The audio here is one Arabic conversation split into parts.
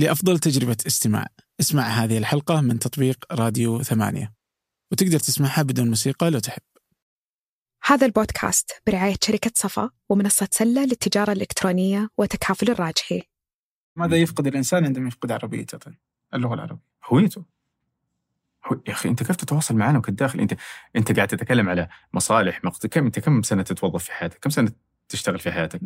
لأفضل تجربة استماع. اسمع هذه الحلقة من تطبيق راديو ثمانية. وتقدر تسمعها بدون موسيقى لو تحب. هذا البودكاست برعاية شركة صفا ومنصة سلة للتجارة الإلكترونية وتكافل الراجحي. ماذا يفقد الإنسان عندما يفقد عربيته اللغة العربية. هويته. هو يا أخي أنت كيف تتواصل معنا وكداخل انت أنت قاعد تتكلم على مصالح مقت... كم أنت كم سنة تتوظف في حياتك؟ كم سنة تشتغل في حياتك؟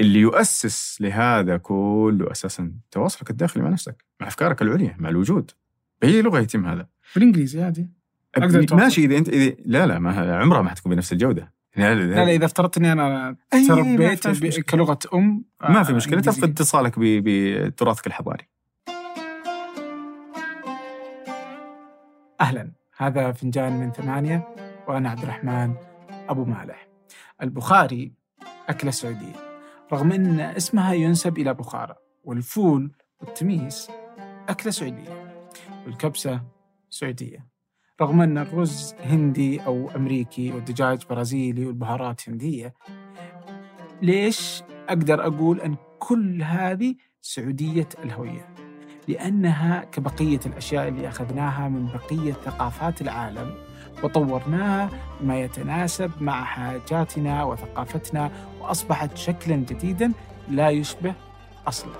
اللي يؤسس لهذا كله أساسا تواصلك الداخلي مع نفسك، مع أفكارك العليا، مع الوجود. بأي لغة يتم هذا؟ بالإنجليزي عادي أتواصل. ماشي إذا أنت إذا لا لا ما عمرها ما حتكون بنفس الجودة. لا لا, لا لا إذا افترضت أي، ما تربيت مشكلة. كلغة أم ما في آه، مشكله. تفقد اتصالك بتراثك الحضاري. أهلا هذا فنجان من ثمانية وأنا عبد الرحمن أبو مالح البخاري أكلة سعودية رغم أن اسمها ينسب إلى بخارى والفول والتميس أكلة سعودية والكبسة سعودية. رغم أن الرز هندي أو أمريكي والدجاج برازيلي والبهارات هندية ليش أقدر أقول أن كل هذه سعودية الهوية؟ لأنها كبقية الأشياء اللي أخذناها من بقية ثقافات العالم. وطورناها بما يتناسب مع حاجاتنا وثقافتنا وأصبحت شكلا جديدا لا يشبه أصله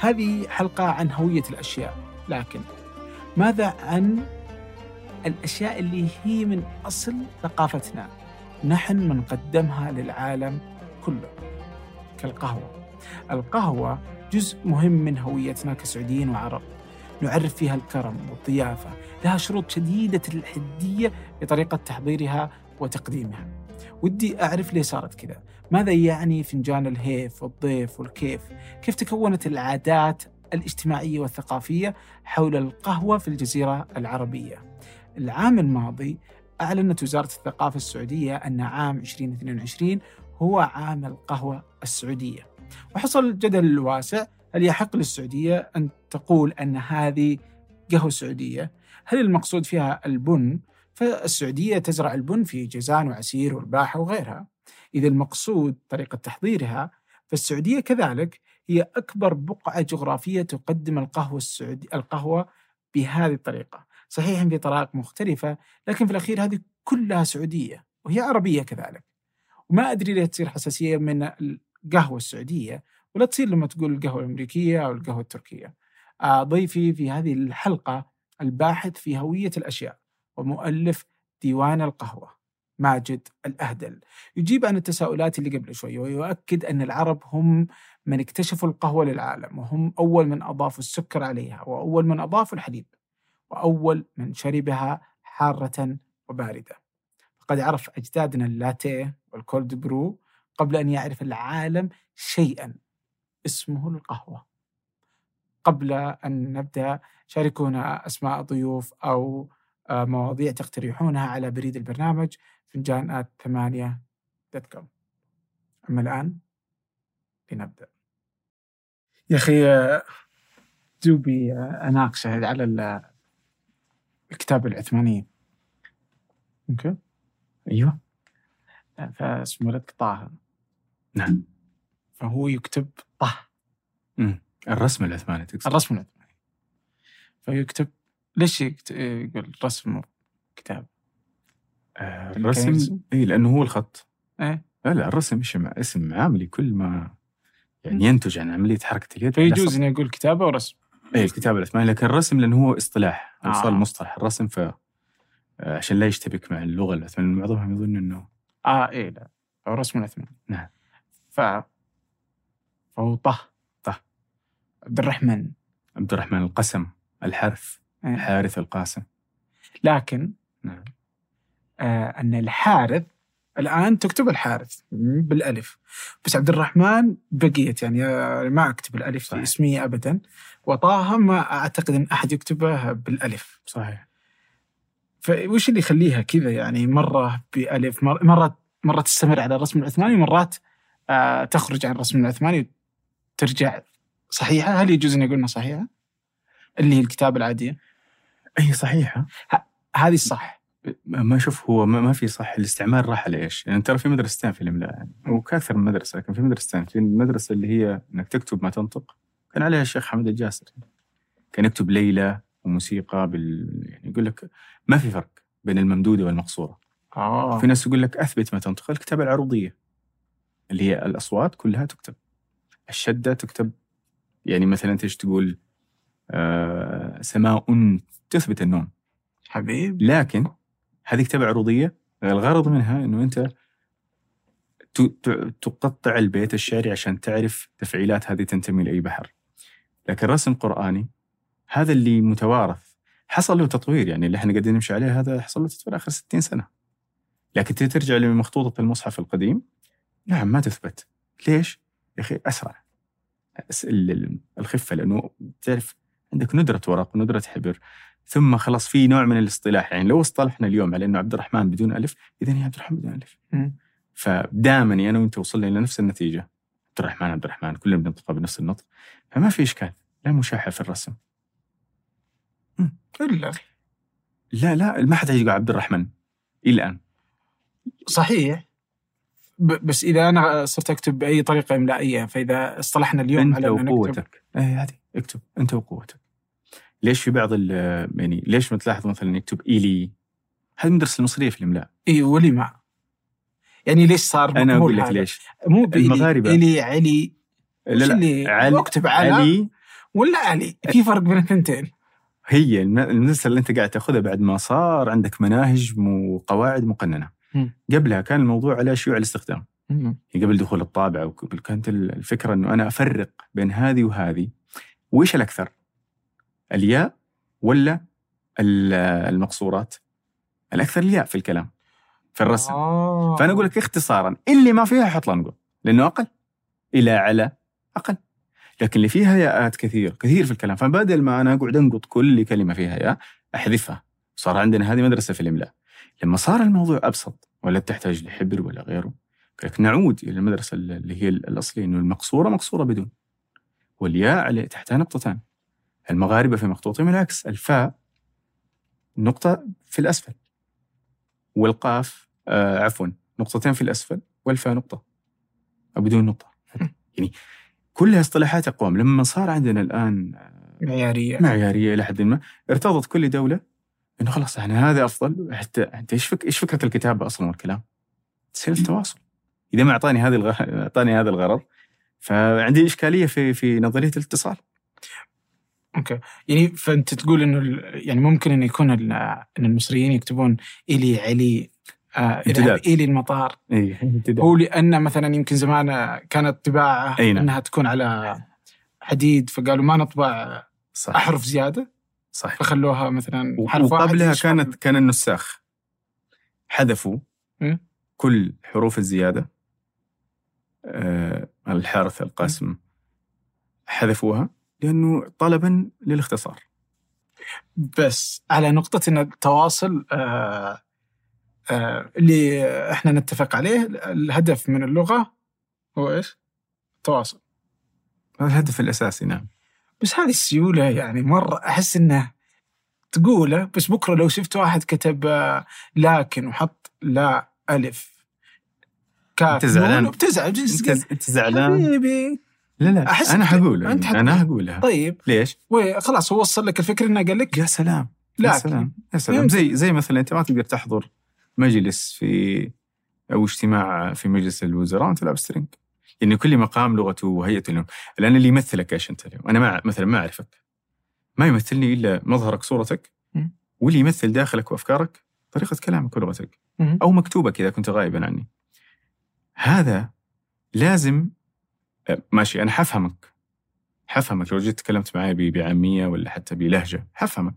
هذه حلقة عن هوية الأشياء لكن ماذا عن الأشياء اللي هي من أصل ثقافتنا؟ نحن من قدمها للعالم كله. كالقهوة. القهوة جزء مهم من هويتنا كسعوديين وعرب. نعرف فيها الكرم والضيافة لها شروط شديدة الحدية لطريقة تحضيرها وتقديمها. ودي أعرف ليه صارت كذا. ماذا يعني فنجان الهيف والضيف والكيف؟ كيف تكونت العادات الاجتماعية والثقافية حول القهوة في الجزيرة العربية؟ العام الماضي أعلنت وزارة الثقافة السعودية أن عام 2022 هو عام القهوة السعودية. وحصل جدل واسع. هل يحق للسعودية أن تقول أن هذه قهوة سعودية؟ هل المقصود فيها البن؟ فالسعودية تزرع البن في جازان وعسير والباحة وغيرها. إذا المقصود طريقة تحضيرها فالسعودية كذلك هي أكبر بقعة جغرافية تقدم القهوة السعودي القهوة بهذه الطريقة. صحيح في طرائق مختلفة لكن في الأخير هذه كلها سعودية وهي عربية كذلك. وما أدري ليه تصير حساسية من القهوة السعودية ولا تصير لما تقول القهوة الأمريكية أو القهوة التركية. آه، ضيفي في هذه الحلقة الباحث في هوية الأشياء ومؤلف ديوان القهوة ماجد الأهدل. يجيب عن التساؤلات اللي قبل شوي ويؤكد أن العرب هم من اكتشفوا القهوة للعالم وهم أول من أضافوا السكر عليها وأول من أضافوا الحليب وأول من شربها حارة وباردة. فقد عرف أجدادنا اللاتيه وال cold brew قبل أن يعرف العالم شيئا اسمه القهوة. قبل أن نبدأ شاركونا أسماء ضيوف أو آه، مواضيع تقترحونها على بريد البرنامج فنجان ثمانية dot com. أما الآن لنبدأ. يا أخي آه، دوبي آه، أناقشة على ال- الكتاب العثماني. okay. أيوه. فاسمه لك طه نعم. فهو يكتب طه. مم. الرسم العثماني تقصد الرسم العثماني فيكتب ليش يكت- يقول رسم كتاب؟ آه،؟ الرسم اي لأنه هو الخط إيه لا لا الرسم اسم اسم عام لكل ما يعني ينتج عن عملية حركة اليد فيجوز إنه يقول كتابة ورسم اي الكتاب العثماني لكن الرسم لأنه هو اصطلاح آه. صار مصطلح الرسم ف آه، عشان لا يشتبك مع اللغة العثمانية معظمهم يظن إنه آه إيه لا هو رسم العثماني نعم. ف فهو طه. عبد الرحمن. عبد الرحمن القسم الحرث إيه. حارث القاسم. لكن نعم. آه أن الحارث الآن تكتب الحارث بالألف. بس عبد الرحمن بقيت يعني آه، ما أكتب الألف في صحيح. اسمي ابدا. وطه ما أعتقد أن أحد يكتبه بالألف. صحيح. فوش اللي يخليها كذا؟ يعني مرة بألف مر- مرة مرة تستمر على الرسم العثماني ومرات آه تخرج عن الرسم العثماني وترجع صحيحة؟ هل يجوز ان يقول إنها صحيحة؟ اللي هي الكتابة العادية؟ أي صحيحة. هذه الصح. ما أشوف هو ما, ما في صح. الاستعمال راح على إيش؟ يعني ترى في مدرستين في الاملاء يعني هو كاكثر من مدرسه لكن في مدرستين. في المدرسة اللي هي إنك تكتب ما تنطق كان عليها الشيخ حمد الجاسر كان يكتب ليلى وموسيقى بال يعني يقول لك ما في فرق بين الممدودة والمقصورة. آه. في ناس يقول لك أثبت ما تنطق الكتابة العروضية اللي هي الأصوات كلها تكتب. الشدة تكتب يعني مثلا انت تقول آه سماء تثبت النون حبيب لكن هذه كتابة عروضية الغرض منها إنه أنت تقطع البيت الشعري عشان تعرف تفعيلات هذه تنتمي لأي بحر. لكن رسم قرآني هذا اللي متوارث حصل له تطوير يعني اللي إحنا قاعدين نمشي عليه هذا حصل له تطوير آخر 60 سنة. لكن ترجع لمخطوطة المصحف القديم نعم ما تثبت. ليش؟ يا أخي أسرع. الخفة لأنه تعرف عندك ندرة ورق وندرة حبر ثم خلاص في نوع من الاصطلاح يعني لو اصطلحنا اليوم على إنه عبد الرحمن بدون ألف اذا هي عبد الرحمن بدون ألف. فدائما أنا وأنت وصلنا إلى نفس النتيجة. عبد الرحمن عبد الرحمن كلنا بننطقها بنفس النطق. فما في إشكال لا مشاحة في الرسم. إلا. لا لا ما حد يقول عبد الرحمن إلى الآن. صحيح. بس إذا أنا صرت أكتب بأي طريقة إملائية فإذا اصطلحنا اليوم أنت على وقوتك. اي هذه. اكتب. أنت وقوتك. ليش في بعض يعني ليش ما تلاحظ مثلا يكتب الي هذه مدرسة المصرية في الإملاء. إي ولي ما. يعني ليش صار أنا أقول لك هذا؟ ليش. مو بإلي المغاربة. الي علي. لا لا علي أكتب على علي. ولا علي؟ في فرق بين الثنتين. هي الم- المدرسة اللي أنت قاعد تأخذها بعد ما صار عندك مناهج وقواعد مقننة. قبلها كان الموضوع على شيوع الاستخدام، يعني قبل دخول الطابعة وقبل كانت ال- الفكرة إنه أنا أفرق بين هذه وهذه وإيش الأكثر؟ الياء ولا ال- المقصورات؟ الأكثر الياء في الكلام في الرسم. آه. فأنا أقول لك اختصارا اللي ما فيها حط لنقط لأنه أقل. إلى على أقل. لكن اللي فيها ياءات كثير كثير في الكلام فبدل ما أنا أقعد أنقط كل كلمة فيها ياء أحذفها صار عندنا هذه مدرسة في الإملاء لما صار الموضوع أبسط ولا تحتاج لحبر ولا غيره نعود إلى المدرسة اللي هي الأصلية إنه المقصورة مقصورة بدون. والياء عليه تحتها نقطتان. المغاربة في مخطوطهم العكس الفاء نقطة في الأسفل والقاف آه عفوا نقطتين في الأسفل والفاء نقطة أو بدون نقطة. يعني كلها اصطلاحات أقوام. لما صار عندنا الآن معيارية. معيارية إلى حد ما ارتضت كل دولة إنه خلاص إحنا هذا أفضل. حتى انت إيش فك... إيش فكرة الكتابة أصلا والكلام؟ تسهيل التواصل. إذا ما أعطاني هذه الغ... أعطاني هذا الغرض فعندي إشكالية في في نظرية الاتصال. أوكي. يعني فأنت تقول إنه ال- يعني ممكن انه يكون ال- إن المصريين يكتبون الي علي آه الي المطار. اي هو لأن مثلا يمكن زمان كانت طباعة نعم. إنها تكون على حديد فقالوا ما نطبع صح. أحرف زيادة. صح فخلوها مثلا حرف واحد وقبلها كانت كان النساخ. حذفوا مم. كل حروف الزيادة آه الحارث القاسم حذفوها لأنه طلبا للاختصار. بس على نقطة أن التواصل آه آه اللي إحنا نتفق عليه الهدف من اللغة هو إيش؟ التواصل. الهدف الأساسي نعم. بس هذه السيولة يعني مرة أحس إنه تقوله بس بكرة لو شفت واحد كتب آه، لكن وحط لا ألف. كاف زعلان. بتزعل أنت أنت زعلان؟ حبيبي. لا لا أحس أنا بك- حقول أنت حت- أنا حقولها طيب. ليش؟ وخلاص هو وصل لك الفكرة إنه قال لك؟ يا سلام. يا لكن سلام. يا سلام. زي زي مثلا أنت ما تقدر تحضر مجلس في أو اجتماع في مجلس الوزراء وانت لابس ترنج يعني كل مقام لغته وهيئته له الان اللي يمثلك إيش أنت اليوم أنا ما مثلا ما أعرفك ما يمثلني إلا مظهرك صورتك. واللي يمثل داخلك وأفكارك طريقة كلامك ولغتك. أو مكتوبك إذا كنت غائبا عني هذا لازم ماشي أنا حفهمك حفهمك لو جيت تكلمت معي بعامية ولا حتى بلهجة حفهمك.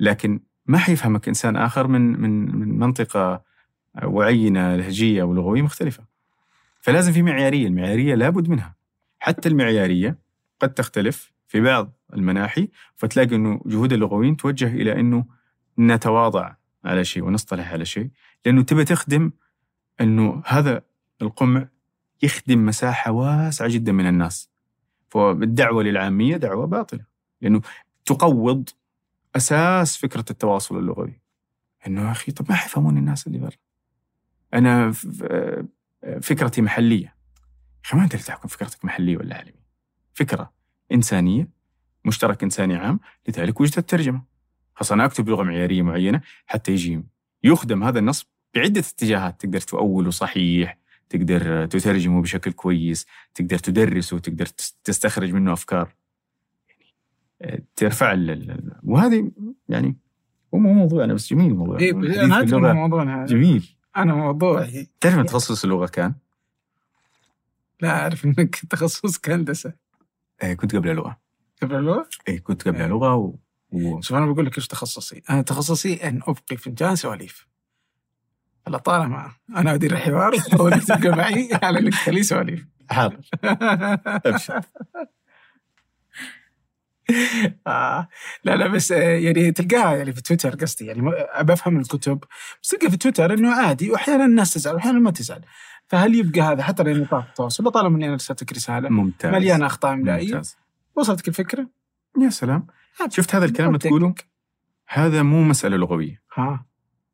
لكن ما حيفهمك إنسان آخر من من من منطقة وعينة لهجية ولغوية مختلفة. فلازم في معيارية، المعيارية لابد منها. حتى المعيارية قد تختلف في بعض المناحي فتلاقي إنه جهود اللغويين توجه إلى إنه نتواضع على شيء ونصطلح على شيء، لأنه تبى تخدم إنه هذا القمع يخدم مساحة واسعة جدا من الناس. فالدعوة للعامية دعوة باطلة، لأنه تقوض أساس فكرة التواصل اللغوي إنه يا أخي طب ما حيفهموني الناس اللي برا ف- فكرتي محلية. أخي ما انت اللي تحكم فكرتك محلية ولا عالمية. فكرة إنسانية مشترك إنساني عام لذلك وجدت الترجمة. خاصة أنا أكتب بلغة معيارية معينة حتى يجي يخدم هذا النص بعدة اتجاهات. تقدر تؤوله صحيح تقدر تترجمه بشكل كويس تقدر تدرسه تقدر تستخرج منه أفكار. يعني ترفع ال وهذه يعني هو مو موضوع أنا بس جميل الموضوع إيه أنا موضوعنا. جميل. أنا موضوعي تعرف تخصص اللغة كان؟ لا أعرف إنك تخصصك هندسة إيه كنت قبل اللغة. قبل اللغة؟ إيه كنت قبل اللغة و... و... شوف أنا بقول لك إيش تخصصي؟ أنا تخصصي أن أبقي فنجان سواليف طالما أنا أدير الحوار وأنت تبقى معي على إنك تخليه سواليف حاضر. أبشر. آه. لا لا بس يعني تلقاها يعني في تويتر قصدي يعني بفهم الكتب. بس تلقى في تويتر إنه عادي واحيانا الناس تزعل واحيانا ما تزعل. فهل يبقى هذا حتى لنطاق التواصل طالما إني أنا رسلتك رسالة ممتاز. مليانة أخطاء إملائية. ممتاز. وصلتك الفكرة؟ يا سلام. شفت هذا الكلام اللي تقوله؟ هذا مو مسألة لغوية. ها.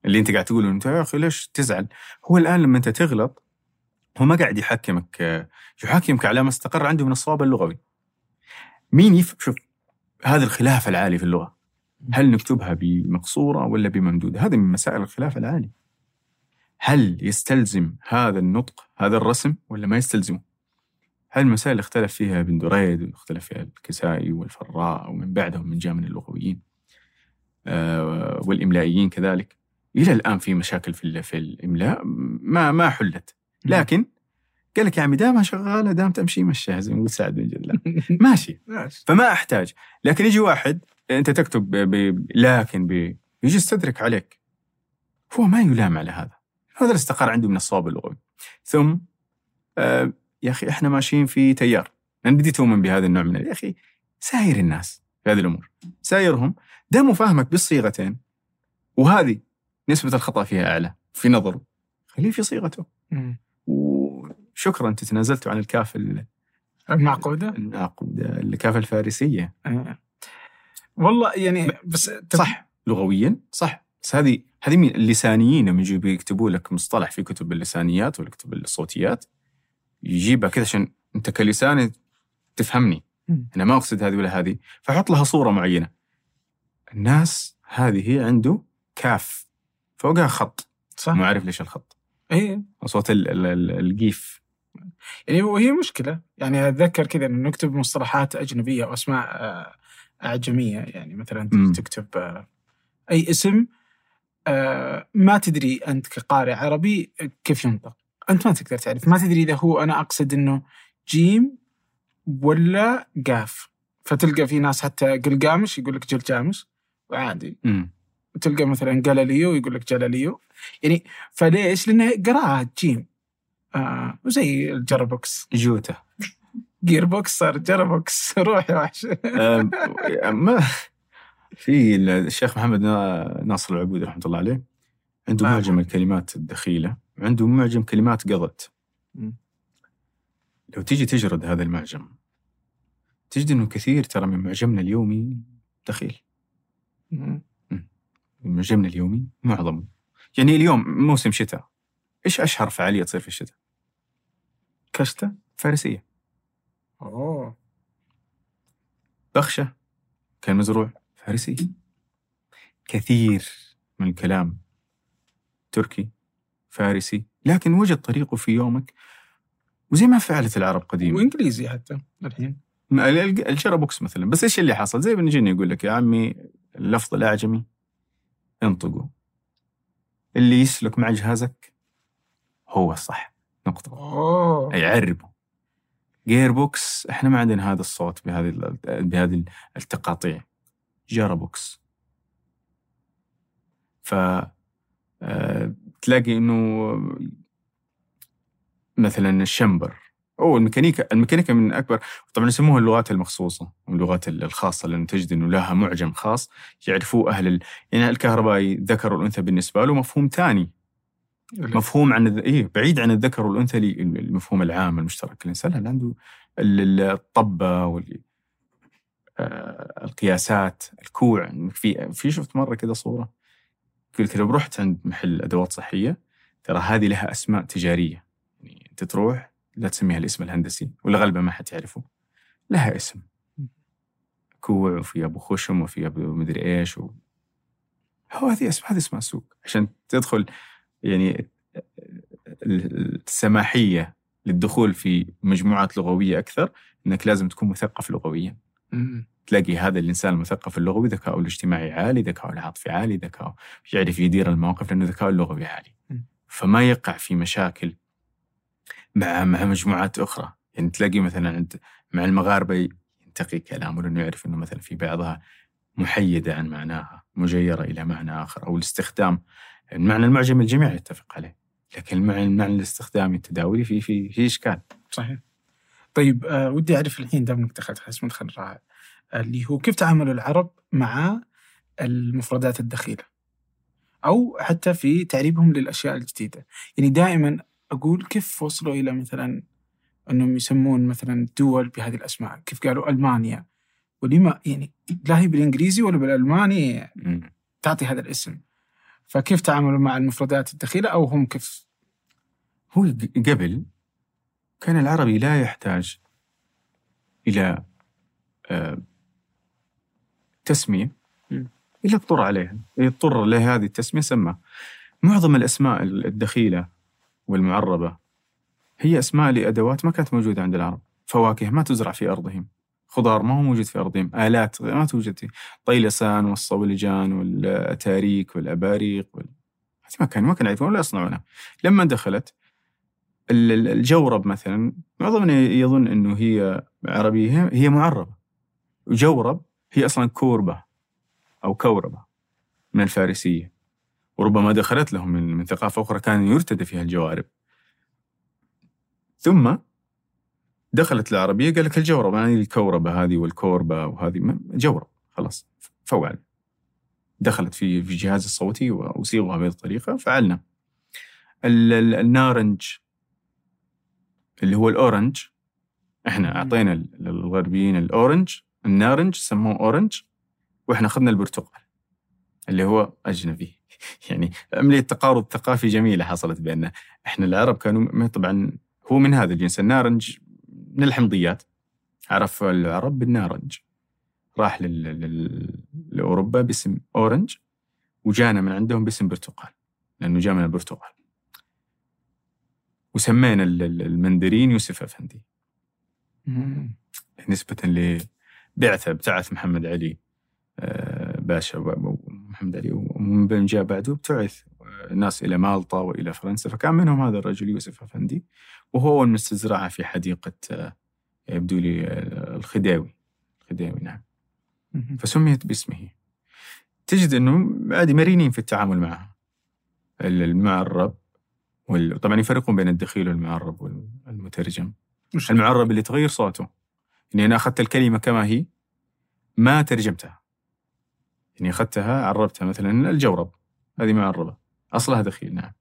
اللي أنت قاعد تقوله أنت يا أخي ليش تزعل؟ هو الآن لما أنت تغلط هو ما قاعد يحكمك يحاكمك على ما استقر عنده من الصواب اللغوي. مين يف... شوف هذا الخلاف العالي في اللغة هل نكتبها بمقصورة ولا بممدودة؟ هذه من مسائل الخلاف العالي. هل يستلزم هذا النطق هذا الرسم ولا ما يستلزمه؟ هذه المسائل اختلف فيها ابن دريد واختلف فيها الكسائي والفراء ومن بعدهم من جاء من اللغويين آه والإملائيين كذلك إلى الآن في مشاكل في في الإملاء ما ما حلت لكن قال لك يا عمي دامها شغالة دام تمشي مشيها زي ما يقول سعد بن جلال. ماشي. فما أحتاج. لكن يجي واحد أنت تكتب ب... لكن ب... يجي يستدرك عليك. هو ما يلام على هذا. هذا اللي استقر عنده من الصواب اللغوي ثم آه يا أخي إحنا ماشيين في تيار. أنا بديت أؤمن بهذا النوع من يا أخي ساير الناس في هذه الأمور. سايرهم. دام فاهمك بالصيغتين وهذه نسبة الخطأ فيها أعلى في نظره. خليه في صيغته. وشكرا أنت تنازلتوا عن الكاف المعقودة المعقودة الكاف الفارسية. أه. والله يعني بس صح لغويا؟ صح. بس هذه هذه من اللسانيين لما يجوا يكتبوا لك مصطلح في كتب اللسانيات ولا كتب الصوتيات يجيبها كذا عشان أنت كلساني تفهمني. أنا ما أقصد هذه ولا هذه. فحط لها صورة معينة. الناس هذه عنده كاف فوقها خط. صح. ما أعرف ليش الخط. اي صوت ال ال ال القيف. يعني وهي مشكلة. يعني أتذكر كذا إنه نكتب مصطلحات أجنبية واسماء أعجمية. يعني مثلا مم. تكتب أي اسم ما تدري أنت كقارئ عربي كيف ينطق. أنت ما تقدر تعرف. ما تدري إذا هو أنا أقصد إنه جيم ولا قاف فتلقى في ناس حتى قلقامش يقول لك جلجامش وعادي. وتلقى مثلا جلاليو يقول لك جلاليو. يعني فليش؟ لأنه قراءة جيم. آه وزي الجربوكس جوته gearbox صار جربوكس روح يا وحش ما في الشيخ محمد نا- ناصر العبودي رحمة الله عليه عنده آه. معجم الكلمات الدخيلة وعنده معجم كلمات قضت. لو تيجي تجرد هذا المعجم تجد إنه كثير ترى من معجمنا اليومي دخيل. معجمنا اليومي معظمه يعني اليوم موسم شتاء إيش أشهر فعالية تصير في الشتاء؟ كشتة فارسية. اوه بخشة كان مزروع فارسي. كثير من الكلام تركي فارسي لكن وجد طريقه في يومك وزي ما فعلت العرب قديما. وإنجليزي حتى الحين. ما- ال- ال- الجرابوكس مثلا. بس إيش اللي حصل؟ زي ابن جني يقول لك يا عمي اللفظ الأعجمي انطقه. اللي يسلك مع جهازك هو الصح. نقطة. اوه أي عربه gearbox إحنا ما عندنا هذا الصوت بهذه بهذه التقاطيع. جاربوكس ف آه، تلاقي إنه مثلا الشمبر. أو الميكانيكا الميكانيكا من أكبر طبعا يسموها اللغات المخصوصة اللغات الخاصة لأنه تجد إنه لها معجم خاص يعرفوه أهل ال... يعني الكهربائي الذكر والانثى بالنسبة له مفهوم ثاني. مفهوم عن الذ... إيه بعيد عن الذكر والأنثى المفهوم العام المشترك. الإنسان لا عنده ال- ال- الطبة وال آه، القياسات الكوع؟ في في شفت مرة كذا صورة؟ يقول لو رحت عند محل أدوات صحية ترى هذه لها أسماء تجارية. يعني أنت تروح لا تسميها الاسم الهندسي ولا غالبا ما حد يعرفه. لها اسم. كوع وفي أبو خشم وفي أبو مدري إيش و... هو هذه اسم هذه اسمها سوق عشان تدخل يعني السماحية للدخول في مجموعات لغوية أكثر إنك لازم تكون مثقف لغويا. تلاقي هذا الإنسان المثقف اللغوي ذكاؤه الاجتماعي عالي، ذكاؤه العاطفي عالي، ذكاؤه يعرف يدير المواقف لأنه ذكاؤه اللغوي عالي. فما يقع في مشاكل مع مع مجموعات أخرى، يعني تلاقي مثلا عند مع المغاربة ينتقي كلامه لأنه يعرف إنه مثلا في بعضها محيدة عن معناها، مجيرة إلى معنى آخر أو الاستخدام المعنى المعجم الجميع يتفق عليه، لكن المعنى المعنى الاستخدامي التداولي في في في إشكال. صحيح. طيب آه ودي أعرف الحين دام إنك دخلت حس مدخل رائع اللي هو كيف تعامل العرب مع المفردات الدخيلة؟ أو حتى في تعريبهم للأشياء الجديدة. يعني دائما أقول كيف وصلوا إلى مثلا أنهم يسمون مثلا دول بهذه الأسماء؟ كيف قالوا ألمانيا؟ ولما يعني لا هي بالإنجليزي ولا بالألماني. تعطي هذا الاسم. فكيف تعاملوا مع المفردات الدخيلة أو هم كيف؟ هو قبل كان العربي لا يحتاج إلى آه، تسمية. إلا اضطر عليها. يضطر لهذه التسمية سمى معظم الأسماء الدخيلة والمعربة هي أسماء لأدوات ما كانت موجودة عند العرب. فواكه ما تزرع في أرضهم. خضار ما هو موجود في أرضهم آلات ما توجد في طيلسان والصولجان والأتاريك والأباريق وال... ما كانوا ما كانوا يعرفون ولا يصنعونها. لما دخلت ال- ال- الجورب مثلا معظمنا يظن إنه هي عربية هي معربة. وجورب هي أصلا كوربة أو كوربة من الفارسية. وربما دخلت لهم من ثقافة أخرى كان يرتدى فيها الجوارب. ثم دخلت العربية قال لك الجورب يعني الكوربة هذه والكوربة وهذه جورب خلاص فوعل. دخلت في في الجهاز الصوتي واصيغها بهذه الطريقة فعلنا. ال- ال- النارنج اللي هو ال orange إحنا أعطينا للغربيين ال orange النارنج سموه orange وإحنا أخذنا البرتقال اللي هو أجنبي. يعني عملية تقارب ثقافي جميلة حصلت بيننا. إحنا العرب كانوا طبعا هو من هذا الجنس النارنج من الحمضيات. عرف العرب بالنارنج راح لل... لأوروبا باسم أورنج وجانا من عندهم باسم برتقال لأنه جاء من البرتقال. وسمينا ال- ال- المندرين يوسف أفندي. نسبة لبعثة ابتعث محمد علي آه، باشا محمد علي ومن بين جاء بعده ابتعث آه، ناس إلى مالطا وإلى فرنسا فكان منهم هذا الرجل يوسف أفندي وهو من استزرعة في حديقة آه، يبدو لي آه، الخديوي الخديوي نعم. فسميت باسمه. تجد أنه عادي مرينين في التعامل معها ال- المعرب وال- طبعا يفرقون بين الدخيل والمعرب والمترجم وش- المعرب اللي تغير صوته. يعني أنا أخذت الكلمة كما هي ما ترجمتها. يعني أخذتها عربتها مثلا الجورب. هذه معربة أصلها دخيل نعم.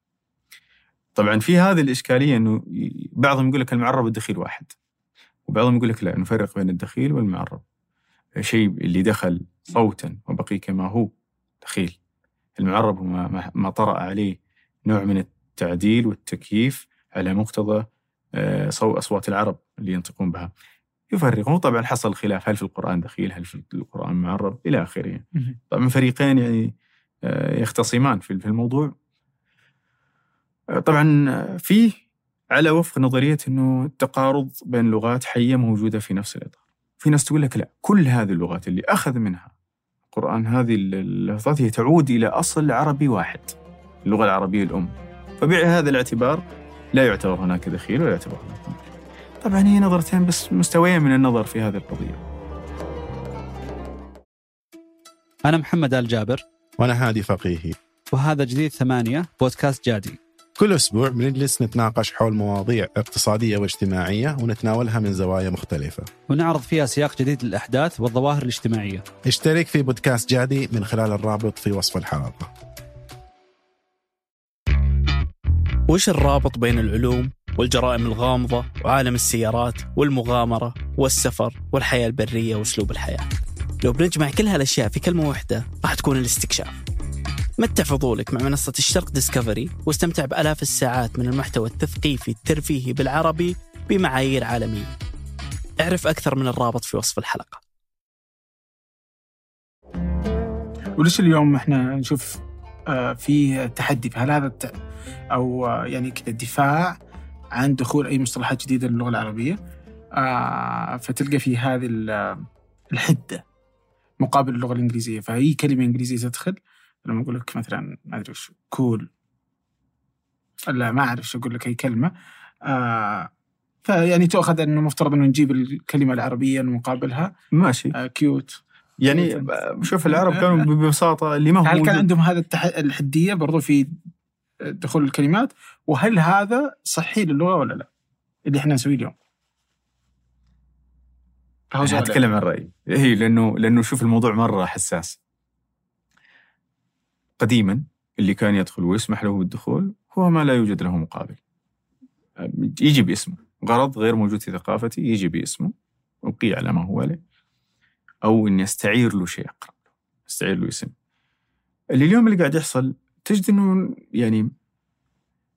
طبعا في هذه الإشكالية أنه ي- بعضهم يقول لك المعرب والدخيل واحد وبعضهم يقول لك لا نفرق بين الدخيل والمعرب. شيء اللي دخل صوتا وبقي كما هو دخيل. المعرب هو ما, طرأ عليه نوع من التعديل والتكييف على مقتضى آه، صو أصوات العرب اللي ينطقون بها. يفرقون طبعا حصل خلاف. هل في القرآن دخيل؟ هل في القرآن معرب؟ إلى آخره. طبعا فريقين يعني آه، يختصمان في الموضوع. طبعا فيه على وفق نظرية أنه التقارض بين لغات حية موجودة في نفس الإطار. في ناس تقول لك لا كل هذه اللغات اللي أخذ منها القرآن هذه اللفظات هي تعود إلى أصل عربي واحد اللغة العربية الأم. فبهذا الاعتبار لا يعتبر هناك دخيل ولا يعتبر هناك معرب. طبعا هي نظرتين بس مستويين من النظر في هذه القضية. أنا محمد آل جابر. وأنا هادي فقيهي. وهذا جديد ثمانية بودكاست جادي. كل أسبوع بنجلس نتناقش حول مواضيع اقتصادية واجتماعية ونتناولها من زوايا مختلفة. ونعرض فيها سياق جديد للأحداث والظواهر الاجتماعية. اشترك في بودكاست جادي من خلال الرابط في وصف الحلقة. وش الرابط بين العلوم والجرائم الغامضة وعالم السيارات والمغامرة والسفر والحياة البرية وأسلوب الحياة؟ لو بنجمع كل هالأشياء في كلمة واحدة راح تكون الاستكشاف. متع فضولك مع منصة الشرق ديسكفري واستمتع بألاف الساعات من المحتوى التثقيفي الترفيهي بالعربي بمعايير عالمية. اعرف أكثر من الرابط في وصف الحلقة. وليش اليوم إحنا نشوف آه، في تحدي؟ هل هذا. أو آه، يعني كذا دفاع عن دخول أي مصطلحات جديدة للغة العربية؟ آه، فتلقى في هذه ال- الحدة مقابل اللغة الإنجليزية. فأي كلمة إنجليزية تدخل لما أقول لك مثلا ما أدري وش كول لا ما أعرف شو أقول لك أي كلمة. آه فيعني تؤخذ إنه مفترض إنه نجيب الكلمة العربية المقابلها. ماشي. آه كيوت يعني شوف العرب كانوا ببساطة اللي ما هو هل كان موجود. عندهم هذا التح... الحدية برضو في دخول الكلمات. وهل هذا صحي للغة ولا لا؟ اللي إحنا نسويه اليوم. أنا. أتكلم عن رأيي. هي لأنه لأنه شوف الموضوع مرة حساس. قديما اللي كان يدخل ويسمح له بالدخول هو ما لا يوجد له مقابل. يجي باسمه. غرض غير موجود في ثقافتي يجي باسمه أبقي على ما هو عليه أو إني أستعير له شيء أقرب له أستعير له اسم. اللي اليوم اللي قاعد يحصل تجد إنه يعني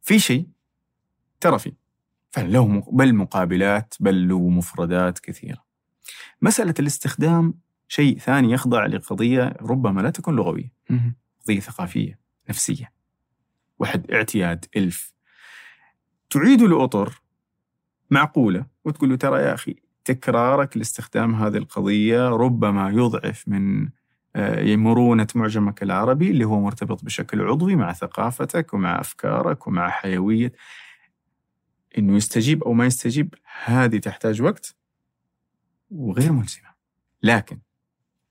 في شيء ترى فيه. فعلا له بل مقابلات بل له مفردات كثيرة. مسألة الاستخدام شيء ثاني يخضع لقضية ربما لا تكون لغوية. قضية ثقافية نفسية. واحد اعتياد إلف. تعيد الأطر معقولة وتقول له ترى يا أخي تكرارك لاستخدام هذه القضية ربما يضعف من آه، مرونة معجمك العربي اللي هو مرتبط بشكل عضوي مع ثقافتك ومع أفكارك ومع حيوية. إنه يستجيب أو ما يستجيب هذه تحتاج وقت وغير ملزمة. لكن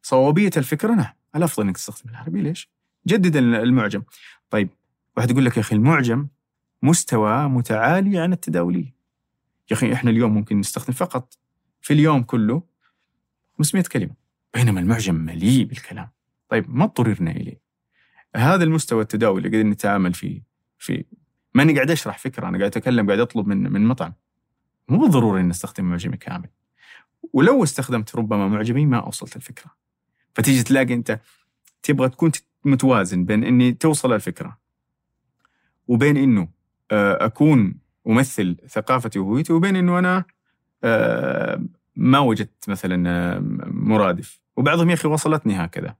صوابية الفكرة نعم الأفضل أنك تستخدم العربي. ليش؟ جدد المعجم. طيب واحد يقول لك يا أخي المعجم مستوى متعالي عن التداولية يا أخي إحنا اليوم ممكن نستخدم فقط في اليوم كله 500 كلمة بينما المعجم مليء بالكلام. طيب ما اضطررنا إليه؟ هذا المستوى التداولي اللي قاعدين نتعامل فيه في ماني قاعد أشرح فكرة أنا قاعد أتكلم قاعد أطلب من من مطعم. مو بالضروري إني أستخدم معجمي كامل. ولو استخدمت ربما معجمي ما أوصلت الفكرة. فتيجي تلاقي أنت تبغى تكون متوازن بين إني توصل الفكرة وبين إنه آه، أكون أمثل ثقافتي وهويتي وبين إنه أنا آه، ما وجدت مثلا آه، مرادف. وبعضهم يا أخي وصلتني هكذا.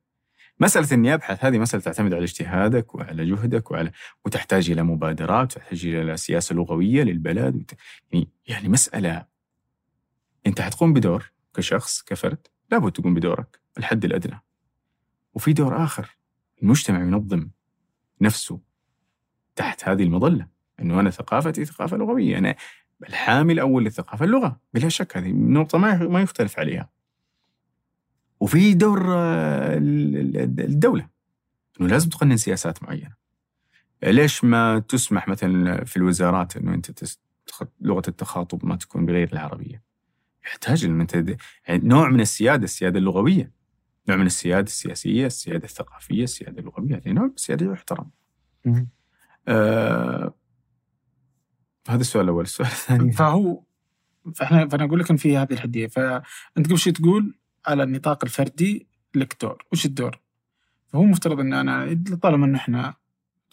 مسألة إني أبحث هذه مسألة تعتمد على اجتهادك وعلى جهدك وعلى وتحتاج إلى مبادرات وتحتاج إلى سياسة لغوية للبلد. يعني يعني مسألة أنت حتقوم بدور كشخص كفرد لابد تقوم بدورك الحد الأدنى. وفي دور آخر. المجتمع ينظم نفسه تحت هذه المظلة. أنه أنا ثقافتي ثقافة لغوية أنا الحامل الأول للثقافة اللغة بلا شك هذه نقطة ما ما يختلف عليها. وفي دور آه، ال- ال- الدولة أنه لازم تقنن سياسات معينة. ليش ما تسمح مثلا في الوزارات تس- تخ- لغة التخاطب ما تكون بغير العربية؟ يحتاج د- يعني نوع من السيادة السيادة اللغوية. نوع من السيادة السياسية السيادة الثقافية السيادة اللغوية هذه نوع من السيادة يحترم. آه هذا السؤال الأول. السؤال الثاني. فهو فإحنا فأنا أقول لك إن في هذه الحدية. فأنت قبل شوي تقول على النطاق الفردي لك دور، وش الدور؟ فهو مفترض إن أنا طالما إن إحنا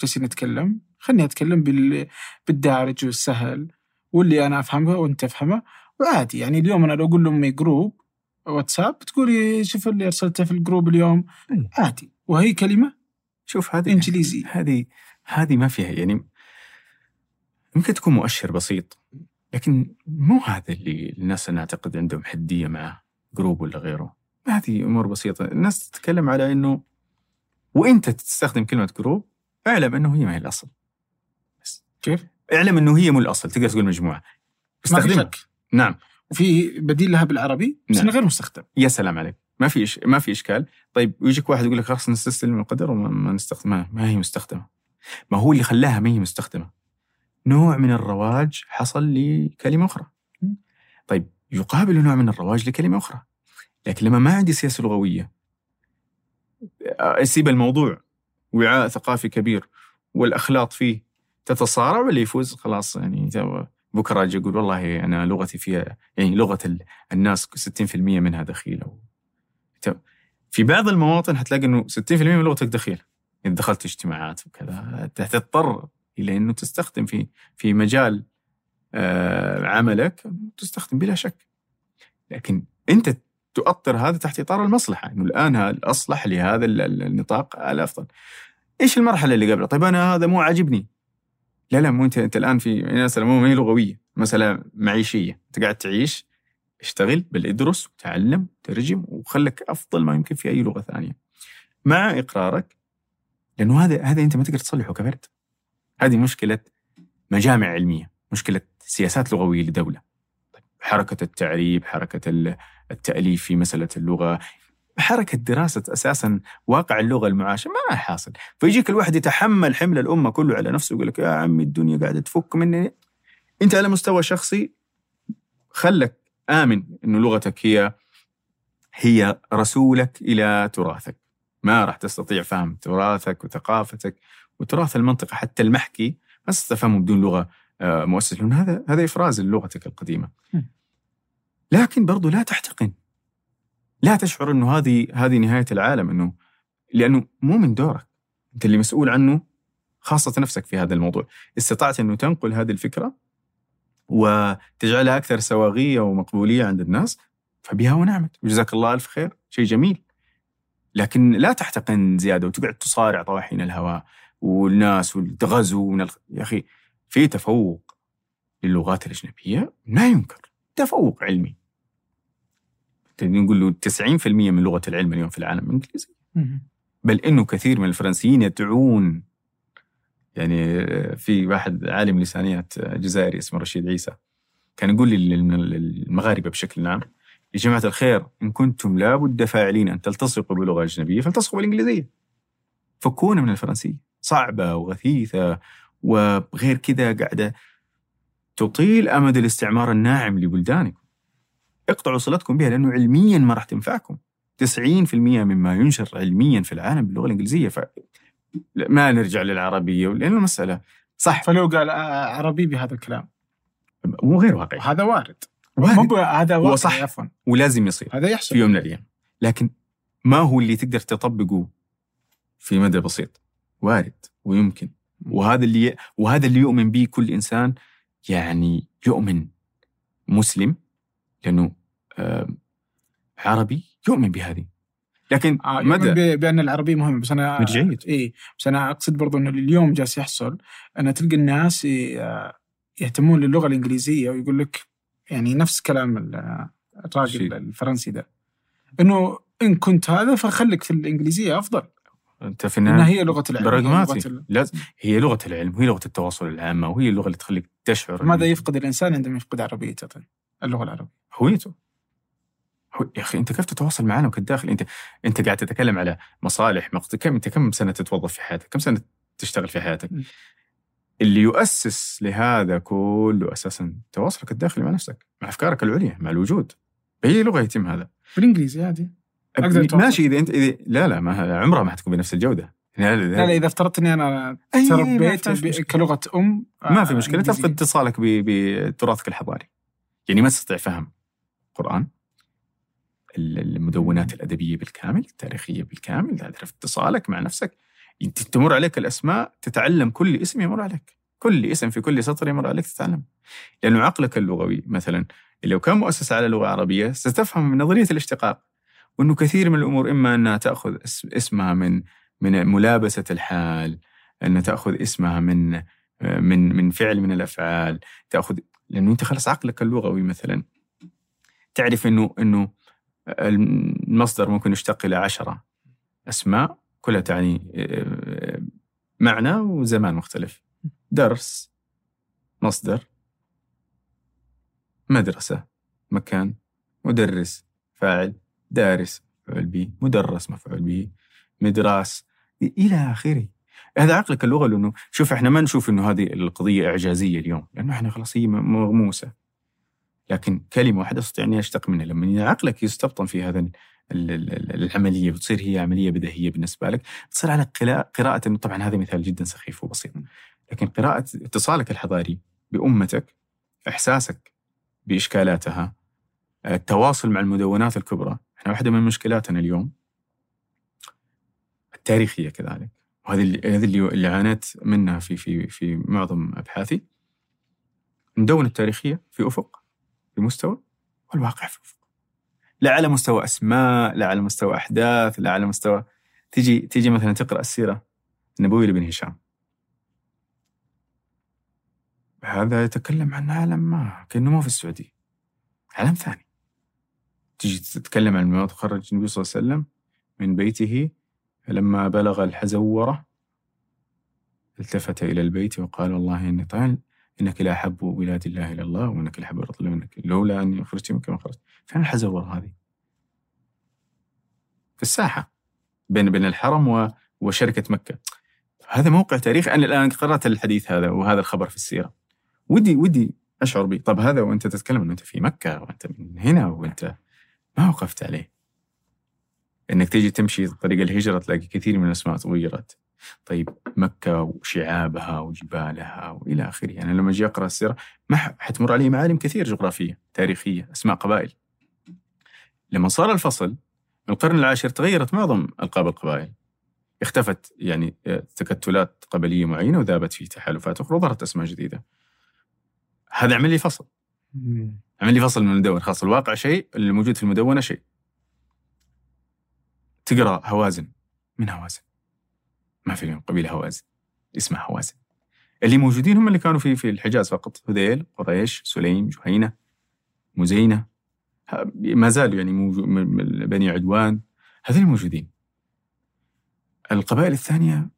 جالسين نتكلم خليني أتكلم بال... بالدارج والسهل واللي أنا افهمه وأنت تفهمه وعادي. يعني اليوم أنا لو أقول لأمي group WhatsApp تقولي شوف اللي ارسلته في ال group اليوم. أي. عادي. وهي كلمة؟ شوف هذه إنجليزي. هذه هذه ما فيها يعني يمكن تكون مؤشر بسيط لكن مو هذا اللي الناس أنا أعتقد عندهم حدية مع group ولا غيره. هذه أمور بسيطة. الناس تتكلم على إنه وانت تستخدم كلمة جروب اعلم إنه هي ما هي الأصل. بس كيف؟ اعلم إنه هي مو الأصل تقدر تقول مجموعة. شك. نعم. وفي بديل لها بالعربي بس نعم. غير مستخدم. يا سلام عليك. ما في إش... ما في إشكال. طيب ويجيك واحد يقول لك خلاص نستسلم القدر وما ما نستخدمها ما هي مستخدمة. ما هو اللي خلاها ما هي مستخدمة؟ نوع من الرواج حصل لكلمة أخرى. طيب يقابل نوع من الرواج لكلمة أخرى. لكن لما ما عندي سياسة لغوية أسيب الموضوع. وعاء ثقافي كبير والأخلاط فيه تتصارع واللي يفوز؟ خلاص يعني بكرة أجي أقول والله أنا لغتي فيها يعني لغة ال- الناس 60% منها دخيله في بعض المواطن حتلاقي إنه 60% من لغتك دخيله إذا دخلت اجتماعات وكذا تضطر إلى إنه تستخدم في في مجال آه، عملك تستخدم بلا شك لكن أنت تؤطر هذا تحت إطار المصلحة إنه الآن الاصلح لهذا ال- ال- النطاق الافضل. إيش المرحلة اللي قبلها؟ طيب أنا هذا مو عاجبني. لا لا مو انت انت الآن في مساله مو هي لغويه، مسألة معيشية، انت قاعد تعيش اشتغل بل ادرس وتعلم ترجم وخلك أفضل ما يمكن في أي لغة ثانية. مع إقرارك لأنه هذا هذا أنت ما تقدر تصلحه كفرد. هذه مشكلة مجامع علمية، مشكلة سياسات لغوية لدولة. طيب حركة التعريب، حركة ال- التأليف في مسألة اللغة، حركة دراسة أساسا واقع اللغة المعاشة ما حاصل، فيجيك الواحد يتحمل حمل الأمة كله على نفسه ويقول لك يا عمي الدنيا قاعدة تفك مني. أنت على مستوى شخصي خلك آمن إنه لغتك هي هي رسولك إلى تراثك. ما راح تستطيع فهم تراثك وثقافتك وتراث المنطقة حتى المحكي ما تستفهمه بدون لغة آه، مؤسس لأن هذا هذا إفراز للغتك القديمة. م. لكن برضو لا تحتقن. لا تشعر إنه هذه هذه نهاية العالم إنه لأنه مو من دورك. أنت اللي مسؤول عنه خاصة نفسك في هذا الموضوع. استطعت إنه تنقل هذه الفكرة وتجعلها أكثر سواغيه ومقبولية عند الناس فبها ونعمت وجزاك الله ألف خير شيء جميل. لكن لا تحتقن زيادة وتقعد تصارع طواحين الهواء والناس وتغزو من الخ... يا أخي في تفوق للغات الأجنبية ما ينكر تفوق علمي نقول له 90% من لغة العلم اليوم في العالم إنجليزي. بل إنه كثير من الفرنسيين يدعون يعني في واحد عالم لسانيات جزائري اسمه رشيد عيسى. كان يقول للمغاربة بشكل عام يا جماعة الخير إن كنتم لابد فاعلين أن تلتصقوا بلغة أجنبية فالتصقوا بالإنجليزية. فكونا من الفرنسيه صعبة وغثيثة وغير كذا قاعدة تطيل أمد الاستعمار الناعم لبلدانكم. اقطعوا صلتكم بها لأنه علميا ما راح تنفعكم. 90% مما ينشر علميا في العالم باللغة الإنجليزية ف ما نرجع للعربية لأنه المساله صح. فلو قال آه، عربي بهذا الكلام. مو غير واقعي. هذا وارد. وارد. هذا واقعي صح. عفوا. ولازم يصير. هذا في يحصل يوم من الأيام. لكن ما هو اللي تقدر تطبقه في مدى بسيط؟ وارد ويمكن. وهذا اللي وهذا اللي يؤمن به كل إنسان يعني يؤمن مسلم لأنه آه، عربي يؤمن بهذه. لكن آه مدى بأن العربيه مهمه بس أنا مرجعية. اي بس أنا أقصد برضو أنه اليوم جالس يحصل أن تلقى الناس آه، يهتمون للغة الإنجليزية ويقول لك يعني نفس كلام ال- الراجل. الفرنسي ده. أنه إن كنت هذا فخليك في الإنجليزية أفضل. أنت في النهاية هي لغة العلم هي لغة لازم هي لغة العلم وهي لغة التواصل العامة وهي اللغة اللي تخليك تشعر ماذا يفقد الإنسان عندما يفقد عربيته؟ اللغة العربية. هويته. هو يا أخي أنت كيف تتواصل معنا وانت داخل انت أنت قاعد تتكلم على مصالح مقصد كم أنت كم سنة تتوظف في حياتك؟ كم سنة تشتغل في حياتك؟ اللي يؤسس لهذا كله أساسا تواصلك الداخلي مع نفسك، مع أفكارك العليا، مع الوجود. بأي لغة يتم هذا؟ بالإنجليزي عادي. ماشي إذا انت إذا لا لا ما عمرها ما حتكون بنفس الجودة. لا لا, لا لا إذا افترضت اني أنا تربيت. كلغة أم ما في آه، مشكله. تفقد اتصالك بتراثك الحضاري. يعني ما تستطيع فهم القران ال- المدونات الأدبية بالكامل، التاريخية بالكامل، تعرف اتصالك مع نفسك، إنت تمر عليك الأسماء تتعلم كل اسم يمر عليك، كل اسم في كل سطر يمر عليك تتعلم. لأنه عقلك اللغوي مثلا لو كان مؤسس على لغة عربية ستفهم من نظرية الاشتقاق. وإنه كثير من الأمور إما انها تأخذ اس- اسمها من من ملابسة الحال، أن تأخذ اسمها من من من فعل من الأفعال، تأخذ لأنه أنت خلص عقلك اللغوي مثلا. تعرف انه إنه المصدر ممكن يشتق إلى عشرة أسماء كلها تعني آه، معنى وزمان مختلف. درس مصدر مدرسة مكان مدرس فاعل دارس مفعول به مدرس مفعول به مدراس إلى آخره. هذا عقلك اللغة لأنه شوف إحنا ما نشوف إنه هذه القضية إعجازية اليوم لأنه إحنا خلاص هي مغموسة. لكن كلمة واحدة أستطيع أني أشتق منها. لما عقلك يستبطن في هذا ال- ال- ال- العملية وتصير هي عملية بديهية بالنسبة لك تصير على إنه طبعا هذا مثال جدا سخيف وبسيط. لكن قراءة اتصالك الحضاري بأمتك إحساسك بإشكالاتها التواصل مع المدونات الكبرى إحنا واحدة من مشكلاتنا اليوم. التاريخية كذلك. وهذه هذه اللي اللي عانيت منها في في في معظم أبحاثي. المدونة التاريخية في أفق. في مستوى والواقع في افق لا على مستوى أسماء لا على مستوى أحداث لا على مستوى. تيجي تيجي مثلا تقرأ السيرة النبوية لابن هشام. هذا يتكلم عن عالم ما كأنه ما في السعودية. عالم ثاني. تيجي تتكلم عن ما تخرج النبي صلى الله عليه وسلم من بيته فلما بلغ الحزورة التفت إلى البيت وقال والله إني طال إنك لا أحب بلاد الله إلى الله وإنك لا الله منك لولا أني خرجت منك ما خرجت. فين الحزورة هذه؟ في الساحة بين بين الحرم و... وشركة مكة. هذا موقع تاريخي. أنا الآن قرأت الحديث هذا وهذا الخبر في السيرة. ودي ودي أشعر به طب هذا وأنت تتكلم أنه أنت في مكة وأنت من هنا وأنت ما وقفت عليه. إنك تيجي تمشي طريق الهجرة تلاقي كثير من الأسماء تغيرت. طيب مكة وشعابها وجبالها وإلى آخره. يعني لما أجي أقرأ السيرة ما حتمر علي معالم كثير جغرافية تاريخية أسماء قبائل. لما صار الفصل من القرن العاشر تغيرت معظم ألقاب القبائل. اختفت يعني تكتلات قبلية معينة وذابت في تحالفات أخرى وظهرت أسماء جديدة. هذا عمل لي فصل. عمل لي فصل من المدونة خلاص الواقع شيء اللي موجود في المدونة شيء. تقرأ هوازن من هوازن؟ ما في قبيلة هوازن اسمها هوازن. اللي موجودين هم اللي كانوا في في الحجاز فقط هذيل قريش سليم جهينة مزينة ما زالوا يعني موجود بني عدوان هذول موجودين. القبائل الثانية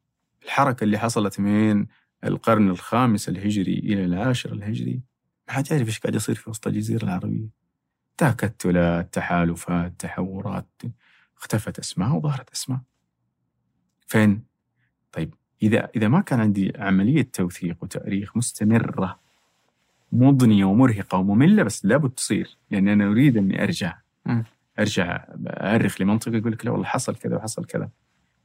الحركة اللي حصلت من القرن الخامس الهجري إلى العاشر الهجري ما حد يعرف إيش قاعد يصير في وسط الجزيرة العربية. تكتلات تحالفات تحورات اختفت أسماء وظهرت أسماء. فين؟ طيب إذا إذا ما كان عندي عملية توثيق وتأريخ مستمرة مضنية ومرهقة ومملة بس لابد تصير لأن أنا أريد أني أرجع أرجع أرخ لمنطقة يقول لك لا والله حصل كذا وحصل كذا.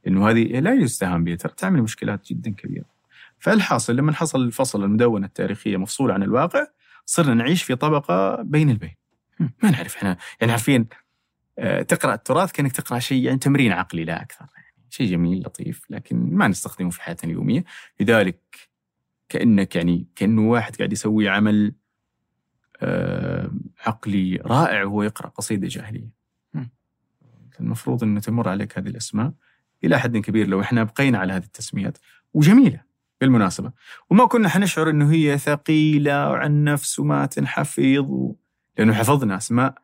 لأنه هذه لا يستهان بها ترى تعمل مشكلات جدا كبيرة. فالحاصل لما حصل الفصل المدونة التاريخية مفصوله عن الواقع صرنا نعيش في طبقة بين البين. ما نعرف إحنا يعني عارفين آه، تقرأ التراث كأنك تقرأ شيء يعني تمرين عقلي لا يعني شيء جميل لطيف لكن ما نستخدمه في حياتنا اليومية. لذلك كأنك يعني كانه واحد قاعد يسوي عمل آه، عقلي رائع وهو يقرأ قصيدة جاهلية. المفروض انه تمر عليك هذه الأسماء إلى حد كبير لو إحنا بقينا على هذه التسميات وجميلة بالمناسبة. وما كنا حنشعر إنه هي ثقيلة وعن نفس وما تنحفظ و... لأنه حفظنا أسماء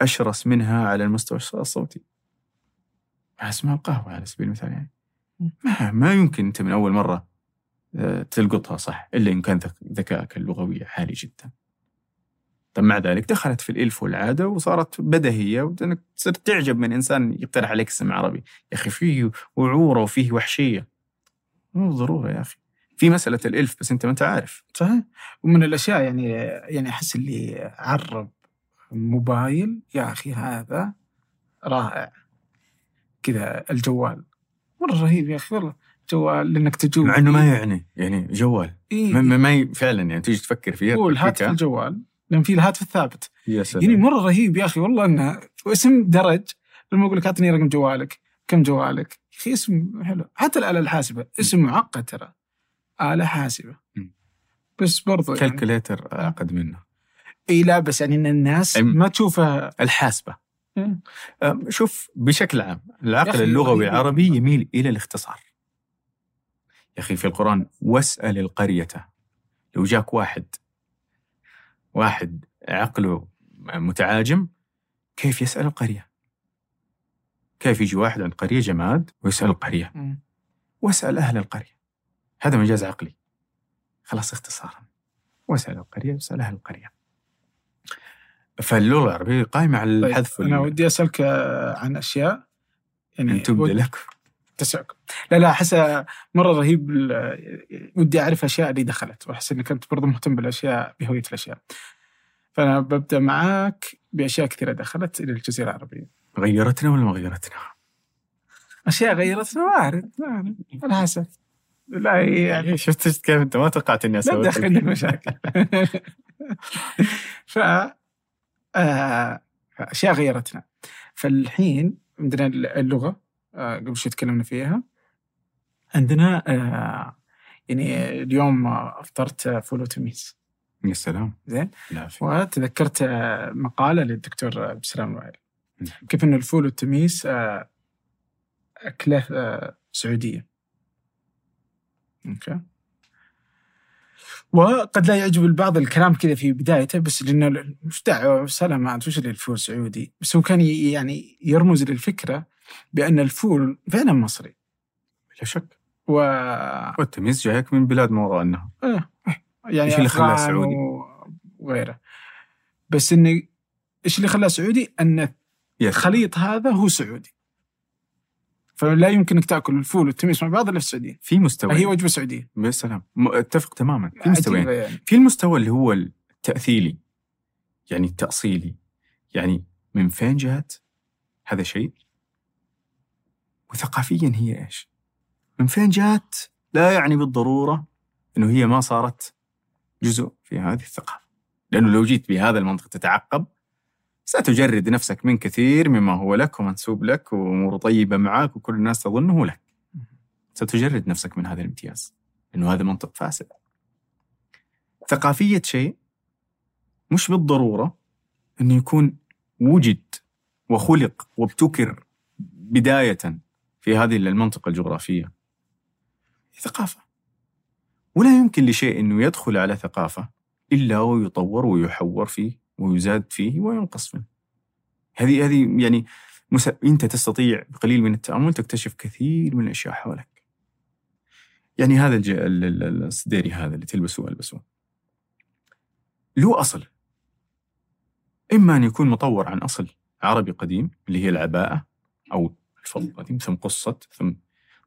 أشرس منها على المستوى الصوتي. اسمها القهوة على سبيل المثال يعني ما ما يمكن أنت من أول مرة آه، تلقطها صح إلا إن كان ذكائك اللغوي عالي جدا. طب مع ذلك دخلت في الإلف والعادة وصارت بدهية وإنك صرت تعجب من إنسان يقترح عليك اسم عربي، يا أخي فيه وعورة وفيه وحشية. مو ضرورة يا أخي. في مسألة الإلف بس أنت ما أنت عارف. صحيح ومن الأشياء يعني يعني أحس اللي عرب موبايل يا أخي هذا رائع كذا الجوال. مرة رهيب يا أخي والله جوال لأنك تجوب. مع إنه ما يعني يعني جوال. إيه. ما, ما فعلا يعني تيجي تفكر فيها هو الهاتف الجوال. لأن في الهاتف الثابت. يا سلام. يعني مرة رهيب يا أخي والله أنه اسم درج. لما أقول لك أعطني رقم جوالك كم جوالك؟ يا أخي اسم حلو. حتى الآلة الحاسبة اسم معقد ترى. آلة حاسبة. بس برضو يعني. كالكوليتر أعقد منه. إي لا بس يعني إن الناس ما تشوفها الحاسبة. شوف بشكل عام العقل اللغوي العربي يميل إلى الاختصار. يا أخي في القرآن واسأل القرية. لو جاك واحد واحد عقله متعاجم كيف يسأل القرية؟ كيف يجي واحد عند قرية جماد ويسأل القرية؟ واسأل أهل القرية. هذا مجاز عقلي. خلاص اختصارا. واسأل القرية واسأل أهل القرية. فاللغة العربية قائمة على طيب، الحذف أنا ودي أسألك عن أشياء. يعني ان تبدى لك؟ تسعكم لا لا أحس مرة رهيب ودي أعرف أشياء اللي دخلت وأحس إنك أنت برضه مهتم بالأشياء بهوية الأشياء. فأنا ببدأ معاك بأشياء كثيرة دخلت إلى الجزيرة العربية. غيرتنا ولا ما غيرتنا؟ أشياء غيرتنا؟ ما أعرف ما أعرف. على حسب لا يعني شفت كيف أنت ما توقعت إني أسوي لا تدخلني مشاكل ف آه، أشياء غيرتنا. فالحين عندنا اللغة آه، قبل شوي تكلمنا فيها. عندنا آه، يعني اليوم أفطرت فول وتميس. يا سلام. زين؟ وتذكرت مقالة للدكتور عبد السلام الوائل كيف أن الفول والتميس آه، أكلة آه، سعودية. okay؟ وقد لا يعجب البعض الكلام كذا في بدايته بس لأنه وش دعوه سلامات وش اللي الفول سعودي بس هو كان يعني يرمز للفكرة بأن الفول فعلا مصري. بلا شك. و والتميس جايك من بلاد ما وراء آه، يعني إيش اللي خلاه سعودي؟ وغيره. بس انه إيش اللي خلاه سعودي؟ أن الخليط هذا هو سعودي. فلا يمكنك تأكل الفول والتميس مع بعض إلا في السعودية. في مستوى هي وجبة سعودية. يا سلام. أتفق تماما. في مستويين عجيبة يعني. في المستوى اللي هو التأثيلي. يعني التأصيلي. يعني من فين جات هذا شيء؟ وثقافيا هي إيش؟ من فين جات لا يعني بالضرورة إنه هي ما صارت جزء في هذه الثقافة. لأنه لو جيت بهذا المنطق تتعقب ستجرد نفسك من كثير مما هو لك ومنسوب لك وأموره طيبة معك وكل الناس تظنه لك. ستجرد نفسك من هذا الامتياز لأنه هذا منطق فاسد. ثقافية شيء مش بالضرورة أنه يكون وجد وخلق وابتكر بداية في هذه المنطقة الجغرافية. ثقافة. ولا يمكن لشيء أنه يدخل على ثقافة إلا ويطور ويحور فيه. ويزاد فيه وينقص منه. هذه هذه يعني. أنت تستطيع بقليل من التأمل تكتشف كثير من الأشياء حولك. يعني هذا الج... ال- ال- ال- السديري هذا اللي تلبسه ألبسه له أصل. إما أن يكون مطور عن أصل عربي قديم اللي هي العباءة أو الفضل القديم ثم قصت ثم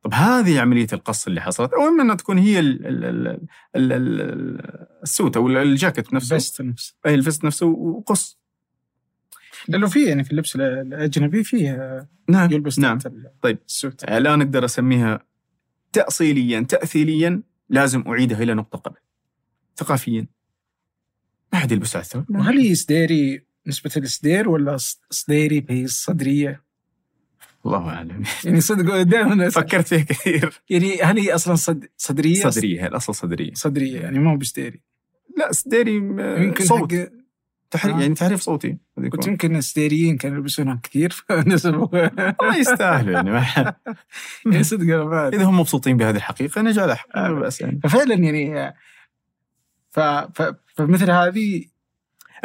طب هذه عملية القص اللي حصلت أو إما أنها تكون هي ال... ال... ال... ال... ال... السوت أو الجاكيت نفسه بس نفسه أي الفست نفسه وقص لأنه في يعني في اللبس الأجنبي فيه نعم يلبس نعم طيب. السوت الآن أقدر أسميها تأصيليا تأثيليا لازم أعيدها إلى نقطة قبل ثقافيا ما حد يلبس على الثوب. وهل هي سديري نسبة السدير ولا ص- سديري بهي الصدرية؟ الله أعلم يعني صدق دائما فكرت فيها كثير يعني هل هي أصلا صد... صدرية؟ صدرية هي الأصل صدرية صدرية يعني ما هو بسديري لا سديري م- يمكن صوت حق تحريف آه. يعني تحريف صوتي قلت. يمكن السديريين كانوا يلبسونها كثير فنسبوا والله يستاهلوا يعني ما- يعني صدق. إذا هم مبسوطين بهذه الحقيقة نجعلها حق آه. بأس يعني ففعلا يعني ف... ف... فمثل هذه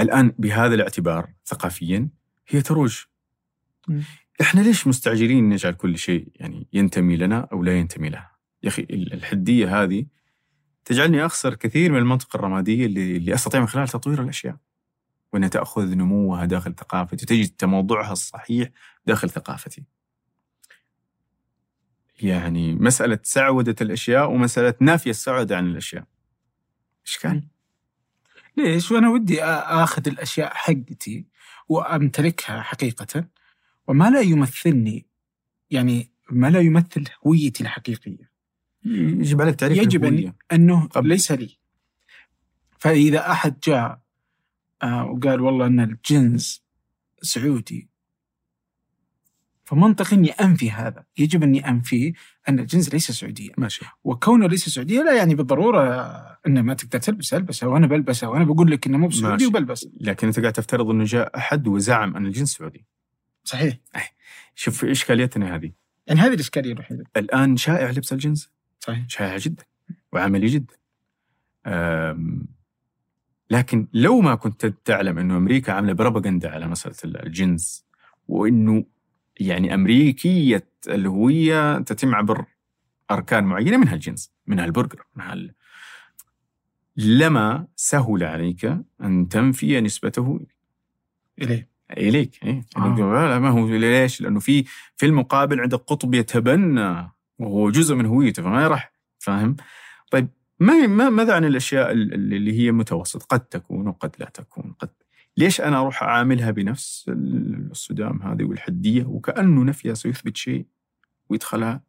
الآن بهذا الاعتبار ثقافيا هي تروج. إحنا ليش مستعجلين نجعل كل شيء يعني ينتمي لنا أو لا ينتمي لها؟ يا أخي ال- الحدية هذه تجعلني أخسر كثير من المنطقة الرمادية اللي, اللي أستطيع من خلال تطوير الأشياء. وانها تأخذ نموها داخل ثقافتي وتجد تموضعها الصحيح داخل ثقافتي. يعني مسألة سعودة الأشياء ومسألة نافية السعودة عن الأشياء. اشكال؟ ليش؟ وأنا ودي آخذ الأشياء حقتي وأمتلكها حقيقة وما لا يمثلني يعني ما لا يمثل هويتي الحقيقية يجب عليك تعريف يجب. أن أنه قبل. ليس لي فإذا أحد جاء آه، وقال والله أن الجنس سعودي فمنطقي أني أنفي هذا يجب أني أنفي أن الجنس ليس سعوديا ماشي وكونه ليس سعوديا لا يعني بالضرورة أنه ما تقدر تلبسه ألبسه وأنا بلبسه وأنا بقول لك أنه مو بسعودي. وبلبسه لكن انت قاعد تفترض إنه جاء أحد وزعم أن الجنس سعودي. صحيح. شوف إشكاليتنا هذه. يعني هذه الإشكالية الوحيدة الآن شائع لبس الجنس. صحيح. شائع جدا. وعملي جدا. أم، لكن لو ما كنت تعلم إنه أمريكا عاملة بروباغندا على مسألة الجنس وإنه يعني أمريكية الهوية تتم عبر أركان معينة منها الجنس منها البرجر منها ال... لما سهل عليك أن تنفي نسبته إليه. إليك إيه؟ آه. لا ما هو ليش؟ لأنه في في المقابل عندك قطب يتبنى وهو جزء من هويته فما راح فاهم؟ طيب ما ما ماذا عن الأشياء ال- ال- اللي هي متوسط قد تكون وقد لا تكون قد ليش أنا أروح أعاملها بنفس ال- الصدام هذه والحدية وكأنه نفيها سيثبت شيء ويدخلها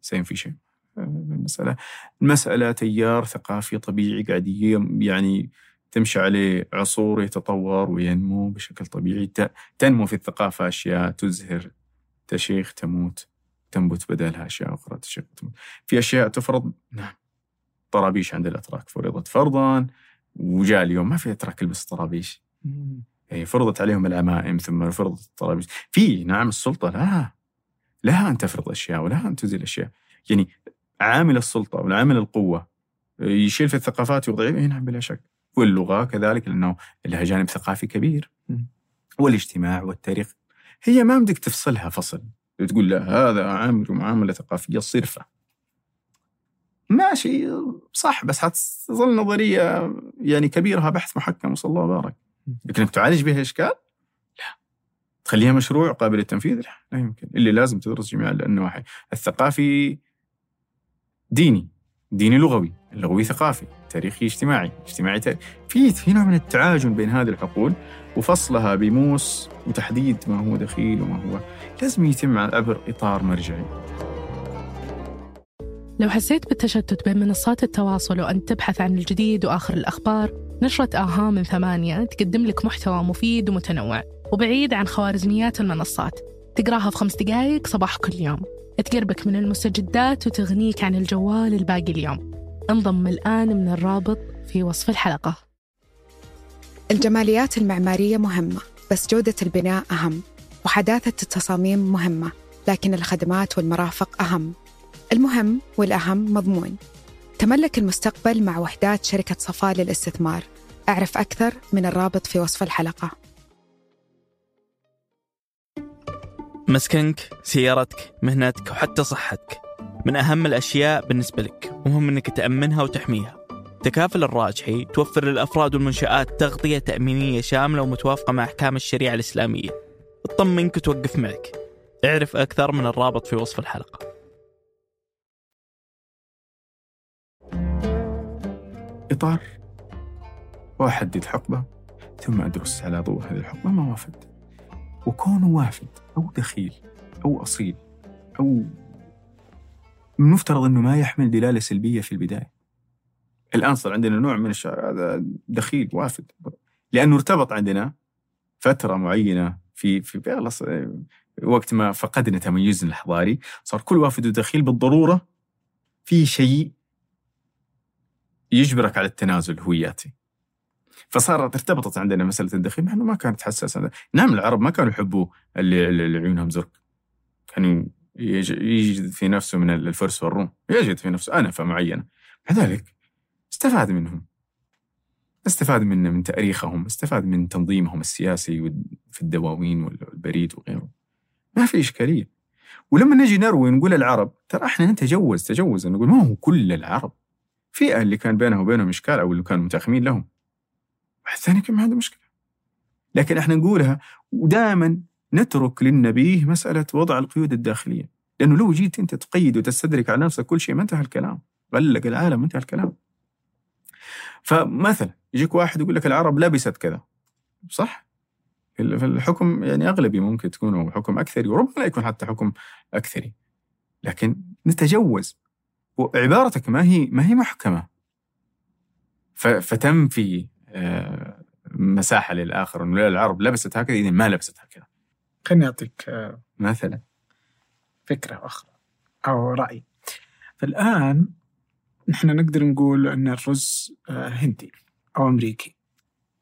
سينفي شيء المساله المساله تيار ثقافي طبيعي قاعد يعني تمشي عليه عصور يتطور وينمو بشكل طبيعي. تنمو في الثقافة أشياء تزهر تشيخ تموت تنبت بدلها أشياء أخرى تشيخ تموت. في أشياء تفرض؟ نعم. طرابيش عند الأتراك فرضت فرضا وجاء اليوم ما في أتراك يلبس طرابيش. يعني فرضت عليهم العمائم ثم فرضت الطرابيش. في نعم السلطة لها. لها أن تفرض أشياء ولها أن تزيل أشياء. يعني عامل السلطة والعامل القوة يشيل في الثقافات ويضيع إيه نعم بلا شك. واللغة كذلك لأنه لها جانب ثقافي كبير. والاجتماع والتاريخ هي ما بدك تفصلها فصل. تقول لا هذا عامل معاملة ثقافية صرفة. ماشي صح بس حتظل نظرية يعني كبيرها بحث محكم وصلى الله وبارك. لكنك تعالج بها إشكال؟ لا. تخليها مشروع قابل للتنفيذ؟ لا لا يمكن. اللي لازم تدرس جميع النواحي الثقافي ديني ديني لغوي اللغوي ثقافي. تاريخي اجتماعي اجتماعي. في في نوع من التعاجن بين هذه الحقول وفصلها بموس وتحديد ما هو دخيل وما هو لازم يتم عبر إطار مرجعي. لو حسيت بالتشتت بين منصات التواصل وأنت تبحث عن الجديد وآخر الأخبار نشرة آها من ثمانية تقدم لك محتوى مفيد ومتنوع وبعيد عن خوارزميات المنصات. تقراها في خمس دقايق صباح كل يوم. تقربك من المستجدات وتغنيك عن الجوال الباقي اليوم. انضم الآن من الرابط في وصف الحلقة. الجماليات المعمارية مهمة بس جودة البناء أهم وحداثة التصاميم مهمة لكن الخدمات والمرافق أهم. المهم والأهم مضمون. تملك المستقبل مع وحدات شركة صفاء للاستثمار. أعرف أكثر من الرابط في وصف الحلقة. مسكنك سيارتك مهنتك وحتى صحتك. من أهم الأشياء بالنسبة لك ومهم أنك تأمنها وتحميها. تكافل الراجحي توفر للأفراد والمنشآت تغطية تأمينية شاملة ومتوافقة مع أحكام الشريعة الإسلامية. تطمنك وتوقف معك. اعرف أكثر من الرابط في وصف الحلقة. إطار وأحدد حقبة ثم أدرس على ضوء هذه الحقبة ما وافد. وكونه وافد أو دخيل أو أصيل أو المفترض أنه ما يحمل دلالة سلبية في البداية. الآن صار عندنا نوع من الشعر هذا دخيل وافد. لأنه ارتبط عندنا فترة معينة في في وقت ما فقدنا تميزنا الحضاري صار كل وافد ودخيل بالضرورة في شيء يجبرك على التنازل هوياتي. فصارت ارتبطت عندنا مسألة الدخيل مع أنه ما كانت حساسة. نعم العرب ما كانوا يحبوا اللي, اللي عيونهم زرق. كانوا يجد في نفسه من الفرس والروم. يجد في نفسه. أنفة معينة مع ذلك استفاد منهم. استفاد من من تأريخهم. استفاد من تنظيمهم السياسي في الدواوين والبريد وغيره. ما في إشكالية. ولما نجي نروي نقول العرب ترى إحنا نتجوز تجوز نقول ما هو كل العرب. فئة اللي كان بينه وبينهم إشكال أو اللي كانوا متأخمين لهم. واحد ثاني كان ما عنده مشكلة. لكن إحنا نقولها ودائما نترك للنبيه مسألة وضع القيود الداخلية. لأنه لو جيت أنت تقيد وتستدرك على نفسك كل شيء ما انتهى الكلام. غلق العالم انتهى الكلام. فمثلا يجيك واحد يقول لك العرب لبست كذا. صح؟ في الحكم يعني أغلبي ممكن تكون حكم أكثري وربما لا يكون حتى حكم أكثري. لكن نتجوز. وعبارتك ما هي ما هي محكمة. فتنفي آه، مساحة للآخر أنه العرب لبست هكذا إذا ما لبست هكذا. خليني أعطيك آه، مثلا. فكرة أخرى أو رأي. فالآن نحن نقدر نقول أن الرز آه، هندي أو أمريكي.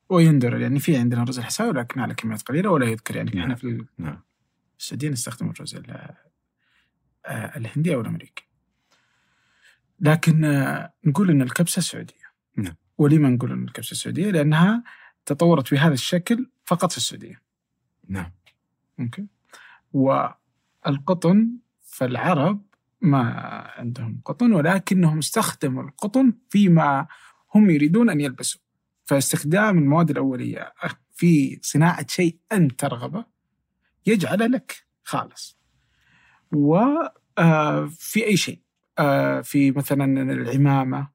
ويندر يعني في عندنا رز الحساوي ولكن على كميات قليلة ولا يذكر. يعني نحن في نعم. السعودية نستخدم الرز الهندي أو الأمريكي. لكن نقول أن الكبسة سعودية. نعم. ولما نقول أن الكبسة سعودية؟ لأنها تطورت بهذا الشكل فقط في السعودية. نعم. okay. والقطن فالعرب ما عندهم قطن ولكنهم استخدموا القطن فيما هم يريدون أن يلبسوا. فاستخدام المواد الأولية في صناعة شيء أنت ترغبه يجعل لك خالص. وفي أي شيء؟ آه، في مثلا العمامة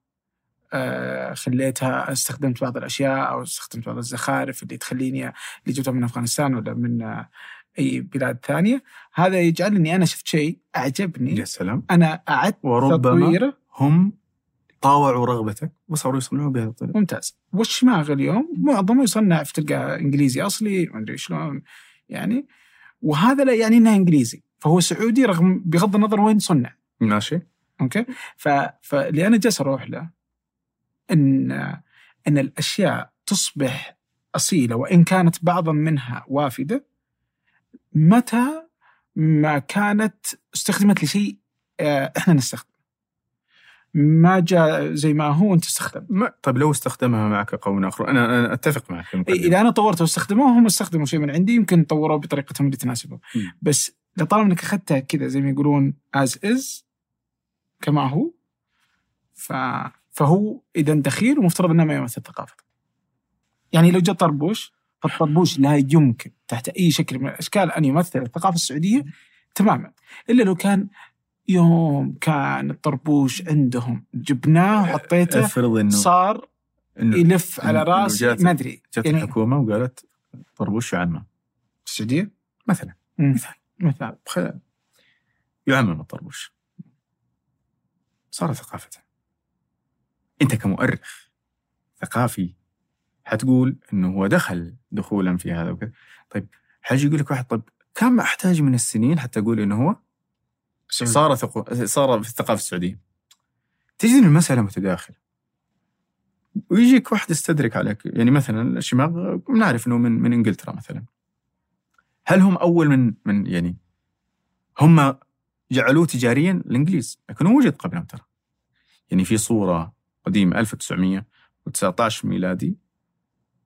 آه، خليتها استخدمت بعض الأشياء أو استخدمت بعض الزخارف اللي تخليني اللي جبتها من أفغانستان ولا من أي بلاد ثانية. هذا يجعل اني أنا شفت شيء أعجبني. يا سلام. أنا اعدت وربما تطويره هم طاوعوا رغبتك وصاروا يصنعون بهذا الطريقة. ممتاز. والشماغ اليوم معظمه يصنع في تلقى إنجليزي أصلي ما أدري شلون يعني. وهذا لا يعني إنه إنجليزي. فهو سعودي رغم بغض النظر وين صنع. ماشي. okay؟ ف... فاللي أنا جالس أروح له ان إن الأشياء تصبح أصيلة وإن كانت بعضا منها وافدة متى ما كانت استخدمت لشيء آه، إحنا نستخدمه ما جاء زي ما هو وأنت استخدم ما طيب لو استخدمها معك قوم آخر أنا أنا أتفق معك المقدمة. إذا أنا طورته واستخدموه هم استخدموا شيء من عندي يمكن طوروه بطريقتهم اللي تناسبهم. بس لطالما إنك أخذتها كذا زي ما يقولون as is كما هو ف... فهو إذا دخيل ومفترض إنه ما يمثل ثقافه يعني لو جاء طربوش فالطربوش لا يمكن تحت أي شكل من الأشكال ان يمثل الثقافة السعودية تماما. إلا لو كان يوم كان الطربوش عندهم جبناه وحطيته أفرض إنه صار إنه يلف على إنه راسي جات- ما أدري. جت يعني الحكومة وقالت طربوش يعمم. السعودية؟ مثلا. مثال مثال خ- يعمم الطربوش. صار ثقافة أنت كمؤرخ ثقافي حتقول إنه هو دخل دخولا في هذا وكذا. طيب حيجي يقول لك واحد طيب كم أحتاج من السنين حتى أقول إنه هو صار ثقو... صار في الثقافة السعودية. تجد ان المساله متداخله ويجيك واحد يستدرك عليك. يعني مثلا الشماغ نعرف إنه من من إنجلترا مثلا. هل هم أول من من يعني هم جعلوه تجاريا الإنجليز؟ لكنه وجد قبلهم ترى. يعني في صورة قديمة 1919 ميلادي.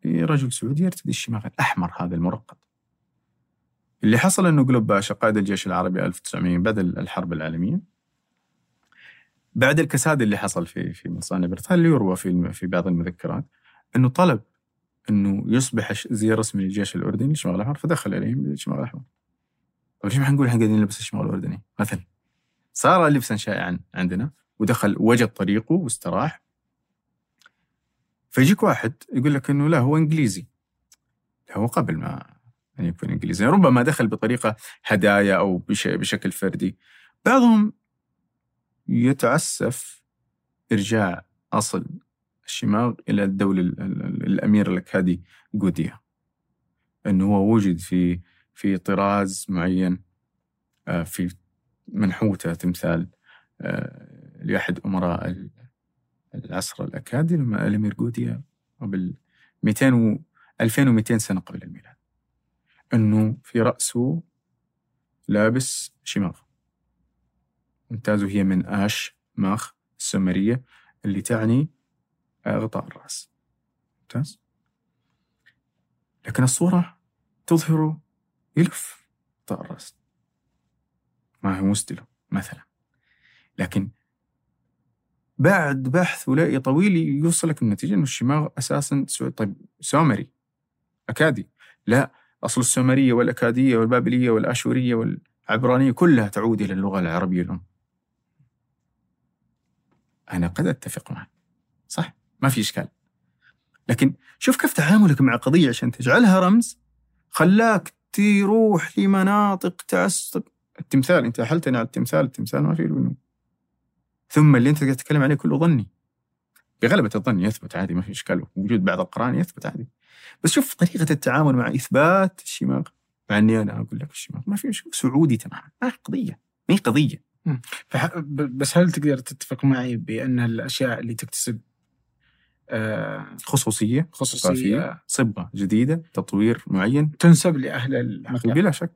رجل سعودي يرتدي الشماغ الأحمر هذا المرقد اللي حصل إنه قلب باشا قائد الجيش العربي 1900 بعد الحرب العالمية بعد الكساد اللي حصل في في مصانع بريطانيا اللي يروى في في بعض المذكرات إنه طلب إنه يصبح زي رسمي للجيش الأردني الشماغ الأحمر فدخل عليهم بالشماغ الأحمر. طيب ليش ما حنقول إحنا قاعدين نلبس الشماغ الأردني مثلا؟ صار لبسا شائعا عندنا ودخل وجد طريقه واستراح فيجيك واحد يقول لك إنه لا هو إنجليزي. هو قبل ما أن يكون إنجليزي ربما دخل بطريقة هدايا أو بش- بشكل فردي. بعضهم يتعسف إرجاع أصل الشماغ إلى الدولة ال- ال- الأمير الاكادي جوديا. إنه هو وجد في في طراز معين آه، في منحوتة تمثال آه، لأحد أمراء ال- العصر الامير جوديا قبل 200 و 2200 سنة قبل الميلاد. إنه في رأسه لابس شماغ. ممتاز وهي من آش ماخ السومرية اللي تعني غطاء الرأس. ممتاز. لكن الصورة تظهر يلف غطاء الرأس. ما هو مستله مثلا. لكن بعد بحث ولائي طويل يوصلك النتيجة أنه الشماغ أساسا سو- طيب سومري أكادي. لا أصل السومرية والأكادية والبابلية والآشورية والعبرانية كلها تعود إلى اللغة العربية الأم. أنا قد أتفق معك. صح ما في إشكال. لكن شوف كيف تعاملك مع قضية عشان تجعلها رمز خلاك تروح لمناطق تعصب التمثال أنت أحلتني على التمثال التمثال ما في له ثم اللي قاعد تتكلم عليه كله ظني. بغلبة الظن يثبت عادي ما في إشكال. وجود بعض القرآن يثبت عادي. بس شوف طريقة التعامل مع إثبات الشماغ. مع إني أنا أقول لك الشماغ ما في إشكال سعودي تماما. ما هي قضية ما هي قضية. بس هل تقدر تتفق معي بأن الأشياء اللي تكتسب آه خصوصية خصوصية خصوصية صبغة جديدة تطوير معين؟ تنسب لأهل المكان بلا شك.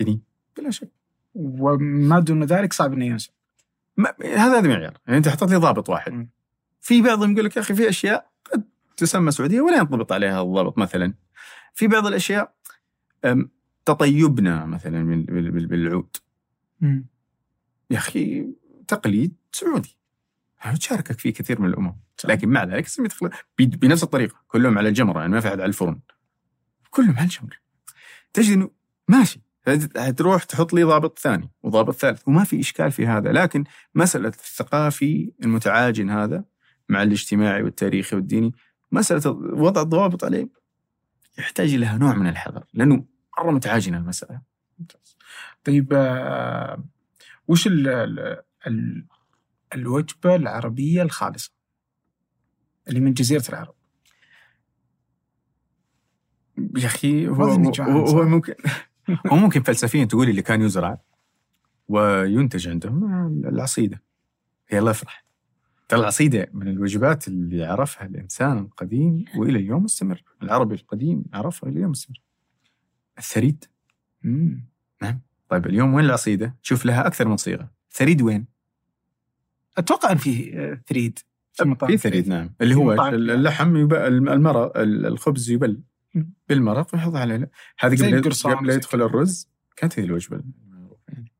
يعني بلا شك. وما دون ذلك صعب إنه ينسب. هذا هذا معيار يعني أنت حطيت لي ضابط واحد. في بعضهم يقول لك يا أخي في أشياء قد تسمى سعوديه ولا ينطبق عليها الضابط مثلا. في بعض الأشياء تطيبنا مثلا بال- بال- بال- بالعود. يا أخي تقليد سعودي. تشاركك فيه كثير من الأمم؟ لكن مع ذلك بنفس الطريقة. كلهم على الجمرة يعني ما في أحد على الفرن. كلهم على الجمرة. تجد إنه ماشي. تروح تحط لي ضابط ثاني وضابط ثالث وما في إشكال في هذا. لكن مسألة الثقافي المتعاجن هذا مع الاجتماعي والتاريخي والديني مسألة وضع الضوابط عليه يحتاج لها نوع من الحذر لأنه مرة متعاجنه المسألة. طيب آه وش ال ال ال الوجبة العربية الخالصة؟ اللي من جزيرة العرب. يا أخي هو, هو, هو. ممكن هو ممكن فلسفيا تقول اللي كان يزرع وينتج عندهم العصيدة هي الله يفرح ترى العصيدة من الوجبات اللي عرفها الإنسان القديم وإلى اليوم مستمر العربي القديم عرفها إلى اليوم مستمر الثريد مم. طيب اليوم وين العصيدة؟ شوف لها أكثر من صيغة ثريد وين؟ أتوقع أن في ثريد في في ثريد نعم اللي هو. اللحم يبقى المرق الخبز يبل. بالمرق ويحط عليه هذه قبل قبل يدخل الرز كانت هي الوجبة المعروفة يعني.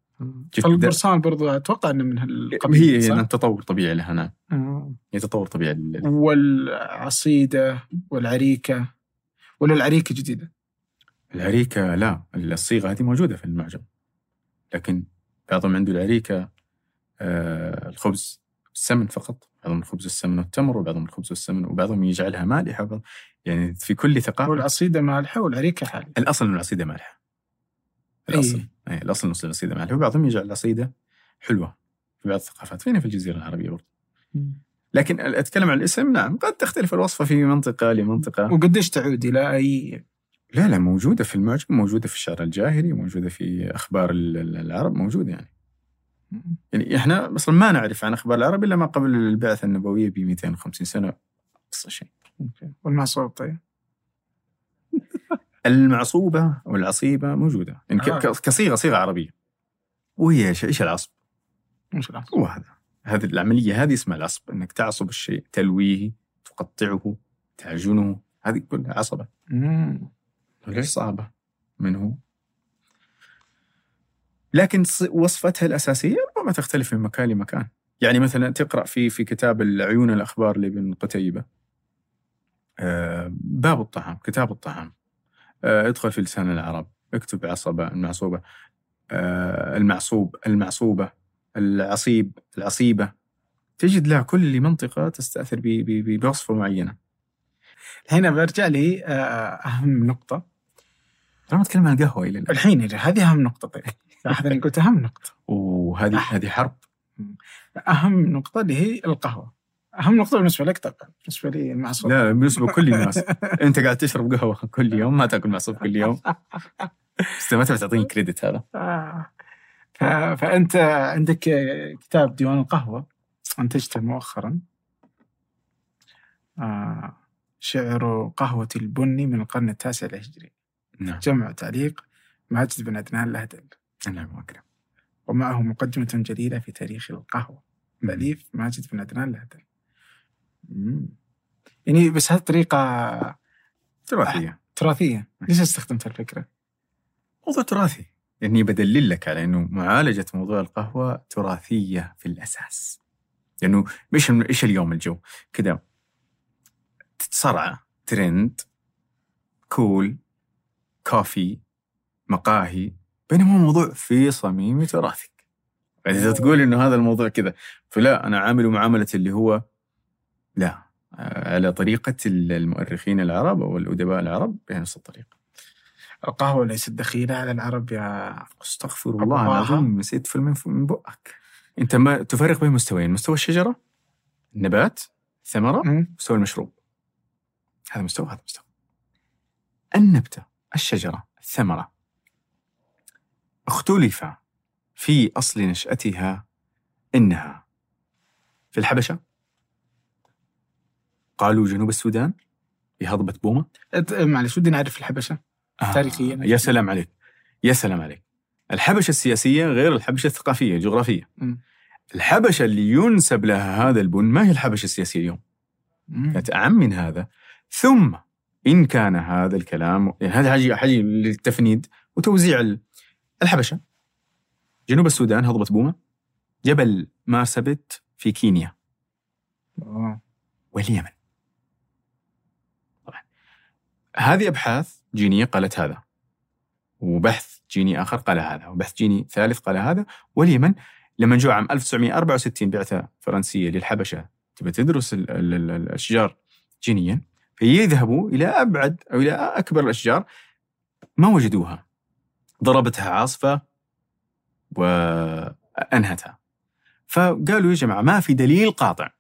القرصان برضو أتوقع إنه من هي هالقبيل صح؟ هي تطور طبيعي لها نعم آه. هي تطور طبيعي لل- والعصيدة والعريكة ولا العريكة جديدة؟ العريكة لا الصيغة هذه موجودة في المعجم لكن بعضهم عنده العريكة آه الخبز السمن فقط بعضهم الخبز السمن والتمر وبعضهم الخبز والسمن وبعضهم يجعلها وبعض- يعني في كل ثقافة. والعصيده مالحه والعريكه حالي الأصل أن العصيدة مالحة. الأصل. أي. الأصل أن العصيدة مالحة. وبعضهم يجعل العصيدة حلوة في بعض الثقافات. فينا في الجزيرة العربية برضه. لكن أتكلم عن الاسم نعم قد تختلف الوصفة في منطقة لمنطقة. وقديش تعود إلى أي لا لا موجودة في المعجم موجودة في الشعر الجاهلي موجودة في ال- العرب موجودة يعني. يعني إحنا أصلا ما نعرف عن أخبار العرب إلا ما قبل البعثة النبوية ب 250 سنة. اقصى شيء. أوكي. والمعصوب طيب المعصوبة والعصيبة موجودة يعني آه. كصيغة صيغة عربية. وهي إيش إيش العصب؟ مش العصب هو هذا هذه العملية هذه اسمها العصب إنك تعصب الشيء تلويه تقطعه تعجنه هذه كلها عصبة مم. وليش صعبة؟ من هو؟ لكن ص- وصفتها الأساسية ربما تختلف من مكان لمكان. يعني مثلا تقرأ في في كتاب عيون الأخبار لابن قتيبة باب الطعام كتاب الطعام. آه، ادخل في لسان العرب اكتب عصبة المعصوبة. آه، المعصوب المعصوبة العصيب العصيبة. تجد لها كل منطقة تستأثر ب- ب- ب- بوصفه معينة. هنا برجع لي آه، أهم نقطة. ترى ما أتكلم عن القهوه إلى الآن. الحين هذه أهم نقطة. طيب لاحظ اني قلت أهم نقطة. وهذه هذه حرب. أهم نقطة اللي هي القهوة. أهم نقطة بالنسبة لك طبعا بالنسبة لي المعصوب لا بالنسبة لكل الناس. أنت قاعد تشرب قهوة كل يوم ما تأكل معصوب كل يوم. بس ما تبي تعطيني كريدت هذا. آه. فأنت عندك كتاب ديوان القهوة أنتجته مؤخرا. آه. شعر قهوة البني من القرن التاسع الهجري. نعم. جمع تعليق ماجد بن عدنان الأهدل نعم أكرم ومعه مقدمة جليلة في تاريخ القهوة. تأليف ماجد بن عدنان الأهدل. يعني بس هذه طريقة تراثية. تراثية. ليش استخدمت الفكرة؟ موضوع تراثي. لاني بدلل لك على إنه معالجة موضوع القهوة تراثية في الأساس. لأنه إيش إيش اليوم الجو؟ كذا صرعه ترند كول كوفي مقاهي بينما هو موضوع في صميم تراثك يعني إذا تقول إنه هذا الموضوع كذا فلا أنا عامله معاملة اللي هو لا على طريقة المؤرخين العرب أو الأدباء العرب بنفس الطريقة. القهوة ليست دخيلة على العرب يا أستغفر الله. العظيم نسيت في من بؤك أنت ما تفرق بين مستويين مستوى الشجرة النبات مم. مستوى المشروب. هذا مستوى هذا مستوى. النبتة الشجرة الثمرة. اختلف في أصل نشأتها إنها في الحبشة. قالوا جنوب السودان بوما أت- معلش ودي نعرف الحبشة تاريخياً. يا سلام عليك. يا سلام عليك. الحبشة السياسية غير الحبشة الثقافية الجغرافية. الحبشة اللي ينسب لها هذا البن ما هي الحبشة السياسية اليوم. كانت أعم من هذا. ثم إن كان هذا الكلام يعني هذا حاجة حاجة للتفنيد وتوزيع ال- الحبشة. جنوب السودان هضبة بوما جبل مارسبت في كينيا. آه. واليمن طبعا هذه أبحاث جينية قالت هذا وبحث جيني آخر قال هذا وبحث جيني ثالث قال هذا واليمن لما جو عام 1964 بعثة فرنسية للحبشة تبى تدرس ال- ال- ال- الأشجار جينيا؟ فيذهبوا إلى أبعد أو إلى أكبر الأشجار ما وجدوها. ضربتها عاصفة وأنهتها. فقالوا يا جماعة ما في دليل قاطع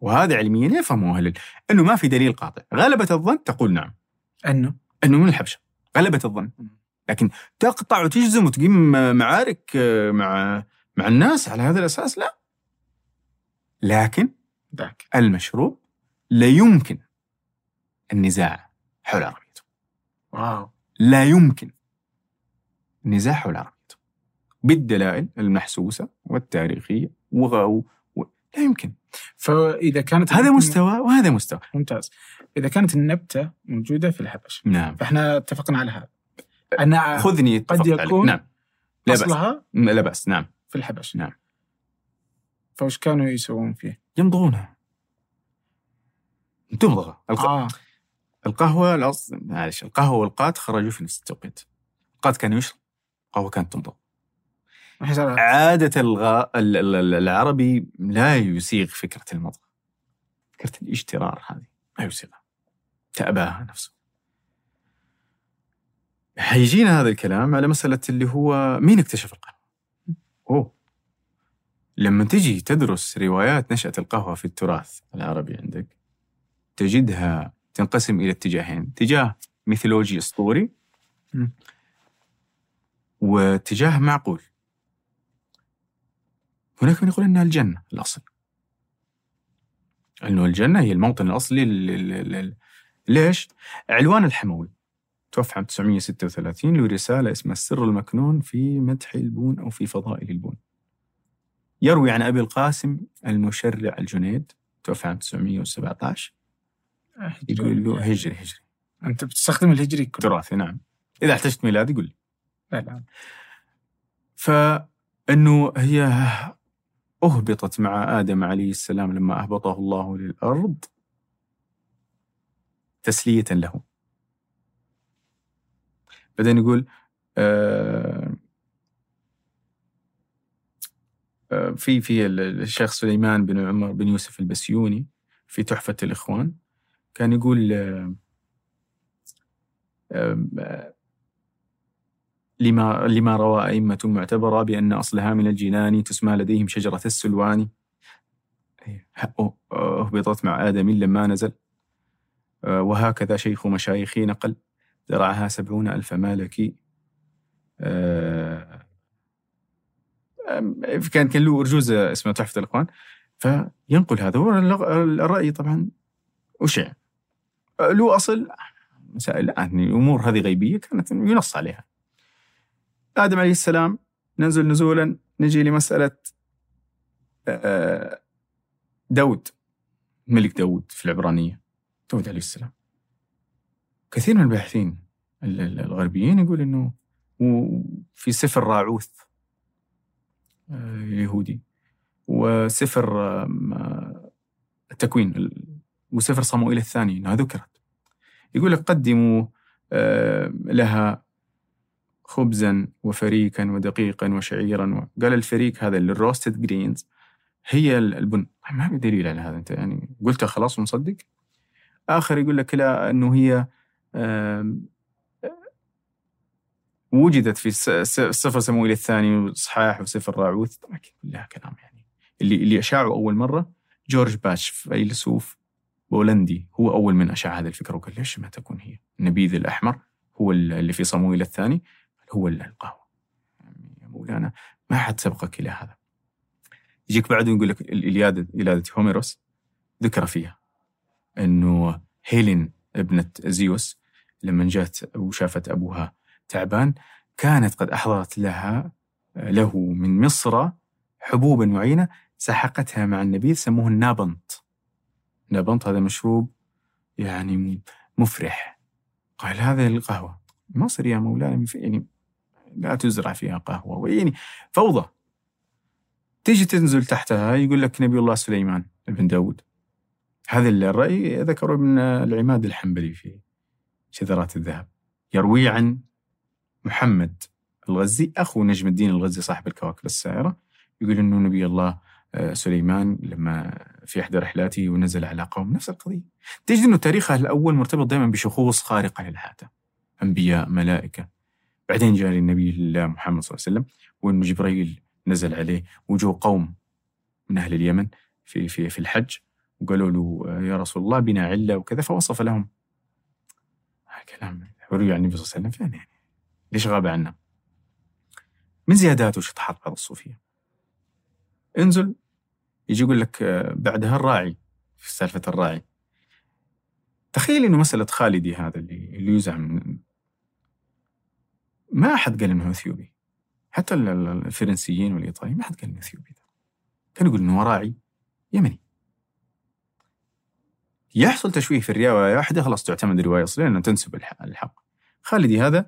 وهذا علميا يفهمه أهل أنه ما في دليل قاطع. غلبة الظن تقول نعم. أنه؟ أنه من الحبشة غلبة الظن. لكن تقطع وتجزم وتقيم معارك مع مع الناس على هذا الأساس لا. لكن ذاك. المشروب لا يمكن النزاع حول عربيته واو. لا يمكن النزاع حول عربيته بالدلائل المحسوسة والتاريخية وغاو و... لا يمكن. فإذا كانت هذا مستوى وهذا مستوى. ممتاز. إذا كانت النبتة موجودة في الحبش نعم. فإحنا اتفقنا على هذا. أنا خذني قد عليك. يكون نعم. لا أصلها لا بأس. نعم. في الحبش نعم. فوش كانوا يسوون فيه؟ يمضغونها تمضغ الق... آه. القهوة الأصل معلش القهوة والقات خرجوا في نفس التوقيت. القات كان يشرب القهوة كانت تمضغ عادة الغا... ال- ال- ال- العربي لا يسيغ فكرة المضغ فكرة الاشترار هذه ما يسيغها. تأباها نفسه. حيجينا هذا الكلام على مسألة اللي هو مين اكتشف القهوة؟ أوه. لما تجي تدرس روايات نشأة القهوة في التراث العربي عندك تجدها تنقسم إلى اتجاهين. اتجاه ميثولوجي أسطوري. واتجاه معقول. هناك من يقول إنها الجنة الأصل. إنه الجنة هي الموطن الأصلي لل... ليش؟ علوان الحموي توفى عام 936 له رسالة اسمها السر المكنون في مدح البون أو في فضائل البون. يروي عن أبي القاسم المشرع الجنيد توفى عام 917 يقول له هجري هجري. أنت بتستخدم الهجري؟ كله تراثي نعم. إذا احتجت ميلادي قل لي. لا لا. فانه هي أهبطت مع آدم عليه السلام لما أهبطه الله للأرض تسلية له. بعدين يقول آه آه في في الشيخ سليمان بن عمر بن يوسف البسيوني في تحفة الإخوان كان يقول آه لما لما روى أئمة معتبرة بأن أصلها من الجنان تسمى لديهم شجرة السلوان. أهبطت مع آدم لما نزل. وهكذا شيخ مشايخي نقل زرعها سبعون ألف مالكي كان كان له أرجوز اسمها تحفة الإخوان فينقل هذا. الرأي طبعا أشع له أصل. مسائل يعني الأمور هذه غيبية كانت ينص عليها. آدم عليه السلام ننزل نزولا نجي لمسألة داود. ملك داود في العبرانية. داود عليه السلام. كثير من الباحثين الغربيين يقول إنه في سفر راعوث اليهودي وسفر التكوين وسفر صموئيل الثاني إنها ذكرت. يقول لك قدموا لها خبزا وفريكا ودقيقا وشعيرا قال الفريك هذا ال roasted grains هي البن. ما في دليل على هذا أنت يعني قلتها خلاص ومصدق. آخر يقول لك لا إنه هي وجدت في سفر سموئيل الثاني وصحاح وسفر راعوث طبعا كلها كلام يعني. اللي اللي اشاعوا أول مرة جورج باش فيلسوف بولندي. هو أول من أشاع هذه الفكرة وقال ليش ما تكون هي؟ النبيذ الأحمر هو اللي في صموئيل الثاني. هو القهوة يا مولانا ما حد سبقك إلى هذا. يجيك بعده يقول لك الإليادة إلادة هوميروس ذكر فيها أنه هيلين ابنة زيوس لما جات وشافت أبوها تعبان كانت قد أحضرت لها له من مصر حبوبا معينة سحقتها مع النبيذ سموه النابنط نابنط هذا مشروب يعني مفرح. قال هذا القهوة. مصر يا مولانا يعني لا تزرع فيها قهوة. يعني فوضى. تيجي تنزل تحتها يقول لك نبي الله سليمان بن داود. هذا الرأي ذكره ابن العماد الحنبلي في شذرات الذهب. يروي عن محمد الغزي أخو نجم الدين الغزي صاحب الكواكب السائرة. يقول أنه نبي الله سليمان لما في إحدى رحلاته ونزل على قوم نفس القضية. تجد أنه تاريخه الأول مرتبط دائما بشخوص خارقة للعادة أنبياء ملائكة. بعدين جاء للنبي الله محمد صلى الله عليه وسلم وأنه جبريل نزل عليه وجو قوم من أهل اليمن في في في الحج وقالوا له يا رسول الله بنا علة وكذا. فوصف لهم. كلام عن النبي صلى الله عليه وسلم. فين يعني؟ ليش غاب عنا من زيادات وشطحات بعض الصوفية؟ انزل يجي يقول لك بعدها الراعي. في سالفة الراعي. تخيل إنه مسألة خالدي هذا اللي اللي يزعم ما أحد قال إنه إثيوبي. حتى ال- ال- الفرنسيين والإيطاليين ما حد قال إنه إثيوبي. كان يقول إنه راعي يمني. يحصل تشويه في الروايه واحدة خلاص تعتمد الروايه أصلية لانها تنسب الح- الحق. خالدي هذا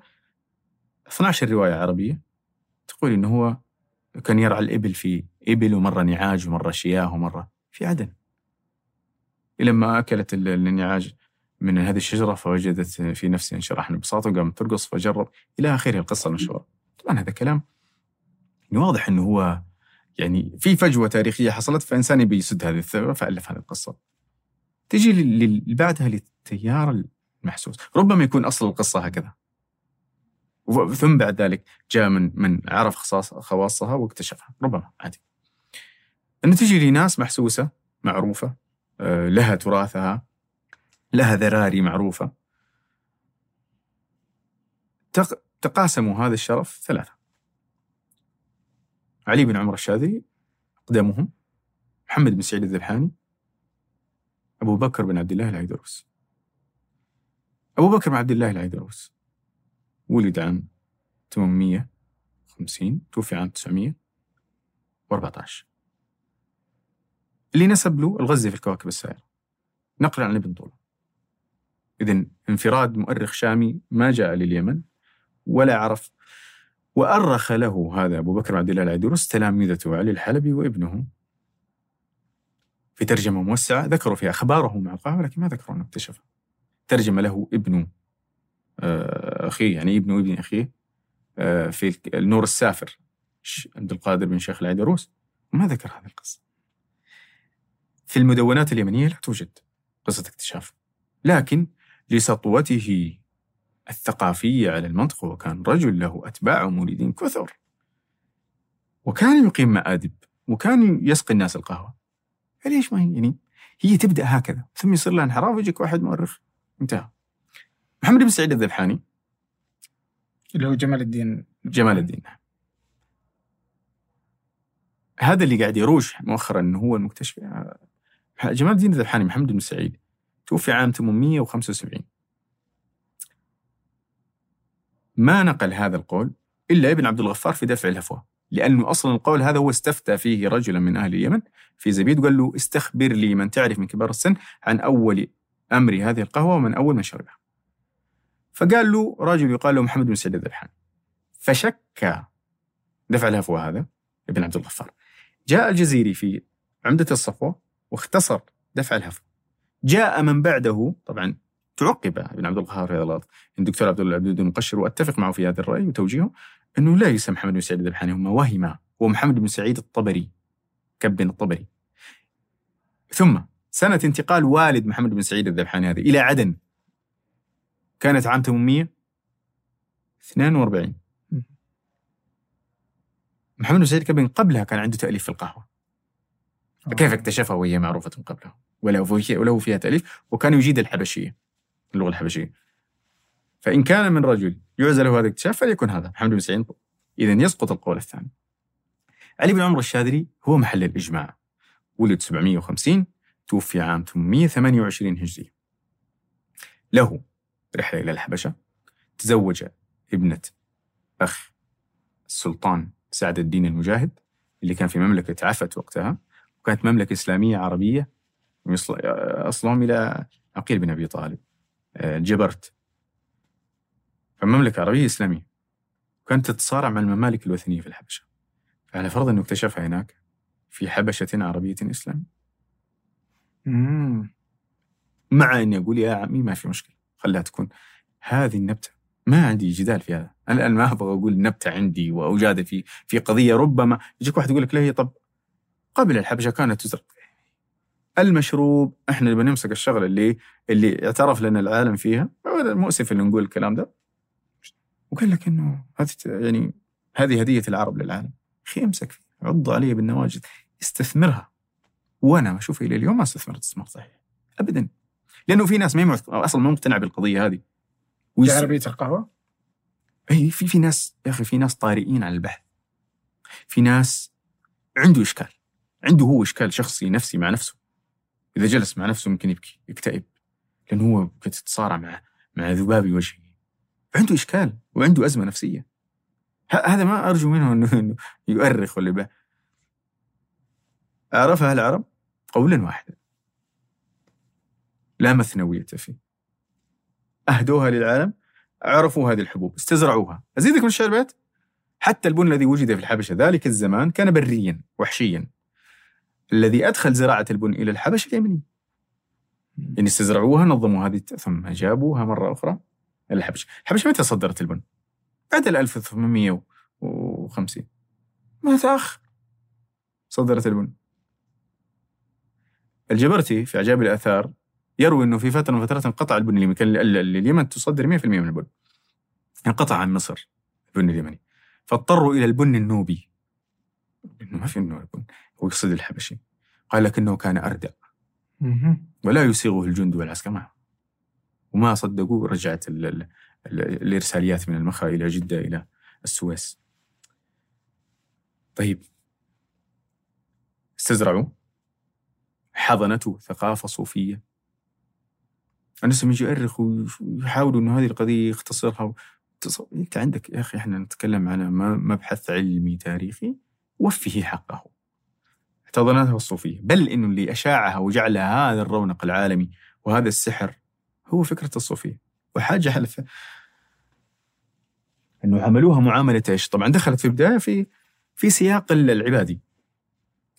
12 رواية عربية تقول إنه هو كان يرعى الإبل في إبل ومرة نعاج ومرة شياه ومرة في عدن. إلى ما أكلت ال- النعاج من هذه الشجرة فوجدت في نفسها انشراحا ببساطه وقامت ترقص فجرب إلى آخره القصة المشهورة. طبعا هذا كلام واضح إنه هو يعني في فجوة تاريخية حصلت فإنسان يبي يسد هذه الثغرة فألف هذه القصة. تجي بعدها للتيار المحسوس، ربما يكون أصل القصة هكذا. ثم بعد ذلك جاء من من عرف خواصها واكتشفها، ربما عادي. انه تجي لناس محسوسة معروفة آه، لها تراثها لها ذراري معروفة. تق- تقاسموا هذا الشرف ثلاثة. علي بن عمر الشاذلي أقدمهم. محمد بن سعيد الذبحاني. أبو بكر بن عبد الله العيدروس. أبو بكر بن عبد الله العيدروس. ولد عام 850 توفي عام 914 اللي نسب له الغزي في الكواكب السائرة نقلا عن ابن طولون إذن انفراد مؤرخ شامي ما جاء لليمن ولا عرف وأرخ له هذا أبو بكر عبد الله العيدروس تلامذته علي الحلبي وابنه. في ترجمة موسعة ذكروا فيها أخباره مع القهوة لكن ما ذكروا أنه اكتشفها ترجم له ابن آه، أخيه يعني ابن ابن أخيه آه، في النور السافر عبد القادر بن شيخ العيدروس ما ذكر هذه القصة. في المدونات اليمنية لا توجد قصة اكتشاف. لكن لسطوته الثقافية على المنطقة وكان رجل له أتباع ومريدين كثر. وكان يقيم مآدب وكان يسقي الناس القهوة. فليش ما هي؟ يعني هي تبدأ هكذا ثم يصير لها انحراف ويجيك واحد مؤرخ. انتهى. محمد بن سعيد الذبحاني. اللي هو جمال الدين. جمال الدين هذا اللي قاعد يروج مؤخرا إنه هو المكتشف. جمال الدين الذبحاني محمد بن سعيد. توفي عام 875 ما نقل هذا القول إلا ابن عبد الغفار في دفع الهفوة لأنه أصلا القول هذا هو استفتى فيه رجلا من أهل اليمن في زبيد وقال له استخبر لي من تعرف من كبار السن عن أول أمر هذه القهوة ومن أول من شربها. فقال له رجل يقال له محمد بن سعيد الذبحاني. فشك دفع الهفوة هذا ابن عبد الغفار. جاء الجزيري في عمدة الصفوة واختصر دفع الهفوة. جاء من بعده طبعا تعقب ابن عبد القهار في هذا الغلط الدكتور عبد الله عبد المقشر وأتفق معه في هذا الرأي وتوجيهه أنه لا يسمى محمد بن سعيد الذبحاني هما وهما هو محمد بن سعيد الطبري كب الطبري. ثم سنة انتقال والد محمد بن سعيد الذبحاني هذه إلى عدن. كانت عام 842 محمد بن سعيد كبن قبلها كان عنده تأليف في القهوة. كيف اكتشفها وهي معروفة قبلها فيها, وله فيها تأليف وكان يجيد الحبشية اللغة الحبشية. فإن كان من رجل يعزى له هذا الاكتشاف فليكن هذا. محمد بن سعيد. إذا يسقط القول الثاني. علي بن عمرو الشاذلي هو محل الإجماع. ولد 750 توفي عام 828 هجري. له رحلة إلى الحبشة. تزوج ابنة أخ السلطان سعد الدين المجاهد اللي كان في مملكة عفت وقتها وكانت مملكة إسلامية عربية أصلهم إلى عقيل بن أبي طالب آه، جبرت. فمملكة عربية إسلامية. وكانت تتصارع مع الممالك الوثنية في الحبشة. فعلى فرض أنه اكتشفها هناك في حبشة عربية إسلامية. مع اني أقول يا عمي ما في مشكلة خليها تكون. هذه النبتة ما عندي جدال في هذا. أنا الآن ما أبغى أقول نبتة عندي واجادل في في قضية ربما. يجيك واحد يقول لك لا هي طب قبل الحبشة كانت تزرع المشروب إحنا نبغى نمسك الشغله اللي اللي اعترف لنا العالم فيها مؤسف اللي نقول الكلام ده. وقال لك إنه هذه يعني هذه هدية العرب للعالم. أخي امسك فيها عض علي بالنواجذ استثمرها. وأنا أشوف إلى اليوم ما استثمرت استثمار صحيح. ابدا. لأنه في ناس ما أصلا ما مقتنع بالقضية هذه. ويس... عربية القهوة إي في في ناس يا أخي في ناس طارئين على البحث. في ناس عنده إشكال. عنده هو إشكال شخصي نفسي مع نفسه. إذا جلس مع نفسه ممكن يبكي يكتئب لأنه هو كنت تتصارع مع مع ذباب وجهه عنده إشكال وعنده أزمة نفسية. ه- هذا ما أرجو منه إنه يؤرخ ولا عرفها العرب قولا واحدا. لا مثنوية فيه. أهدوها للعالم عرفوا هذه الحبوب استزرعوها. أزيدك من الشعر بيت حتى البن الذي وجد في الحبشة ذلك الزمان كان بريا وحشيا. الذي أدخل زراعة البن إلى الحبشة اليمني. يعني استزرعوها نظموا هذه ثم جابوها مرة أخرى إلى الحبشة الحبشة متى صدرت البن؟ بعد ال 1850 ما تأخر صدرت البن. الجبرتي في عجائب الآثار يروي أنه في فترة من فترات انقطع البن اليمني. كان ال- ال- اليمن تصدر 100% من البن. انقطع عن مصر البن اليمني. فاضطروا إلى البن النوبي. إنه ما في إنه البن. هو يقصد الحبشي. قال لكنه كان مهم. ولا يسيغه الجند والعسكر معه. وما صدقوا رجعت ال ال ال الإرساليات من المخا إلى جدة إلى السويس. طيب. استزرعوا. حضنته ثقافة صوفية. الناس لما يجي يؤرخ ويحاولوا انه هذه القضية يختصرها. وتص- أنت عندك يا أخي إحنا نتكلم على مبحث علمي تاريخي. وفه حقه. احتضنتها الصوفيه بل انه اللي أشاعها وجعلها هذا الرونق العالمي وهذا السحر هو فكرة الصوفيه وحاجة على ف... إنه عملوها معاملة إيش؟ طبعا دخلت في البداية في في سياق ال- العبادي.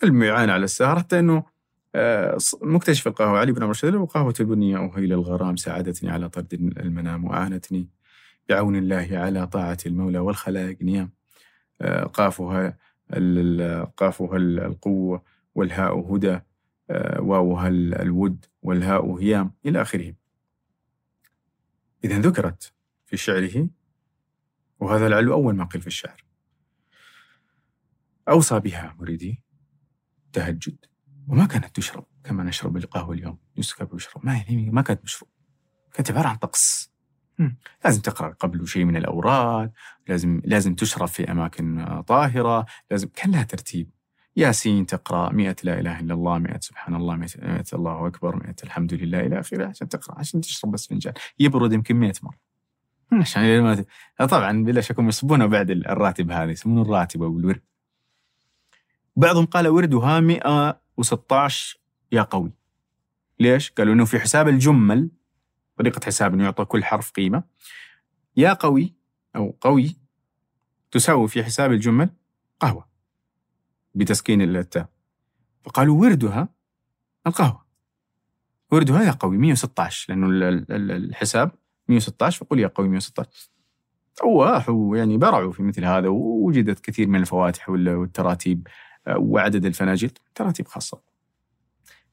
المعانه على السهر حتى إنه آه، مكتشف القهوة. علي بن عمر الشاذلي وقهوة البنية أهيل الغرام ساعدتني على طرد المنام وأعانتني بعون الله على طاعة المولى والخلائق نيام. آه، قافها ال- ال- قافها ال- القوة والهاء هدى آه، واوها ال- الود والهاء هيام إلى آخره. إذا ذكرت في شعره وهذا لعله أول ما قيل في الشعر. أوصى بها مريدي تهجد. وما كانت تشرب كما نشرب القهوة اليوم. يسكب ويشرب ما يعني؟ ما كانت مشروب كانت عبارة عن طقس. مم. لازم تقرأ قبله شيء من الأوراد لازم لازم تشرب في أماكن آه، طاهرة لازم كان لها ترتيب. ياسين تقرأ مئة لا إله إلا الله مئة سبحان الله مئة, مئة الله أكبر مئة الحمد لله إلى آخره عشان تقرأ عشان تشرب بس فنجان. يبرد يمكن مئة مرة. عشان طبعا بلا شك هم يصبونه بعد الراتب هذا يسمونه الراتب أو الورد. بعضهم قال وردها 116 يا قوي. ليش؟ قالوا إنه في حساب الجمل طريقة حساب إنه يعطى كل حرف قيمة. يا قوي أو قوي تساوي في حساب الجمل قهوة بتسكين التاء. فقالوا وردها القهوة. وردها يا قوي 116 لأنه ال- ال- ال- الحساب 116 فقل يا قوي 116 أواحوا يعني برعوا في مثل هذا ووجدت كثير من الفواتح وال- والتراتيب آه، وعدد الفناجل تراتيب خاصة.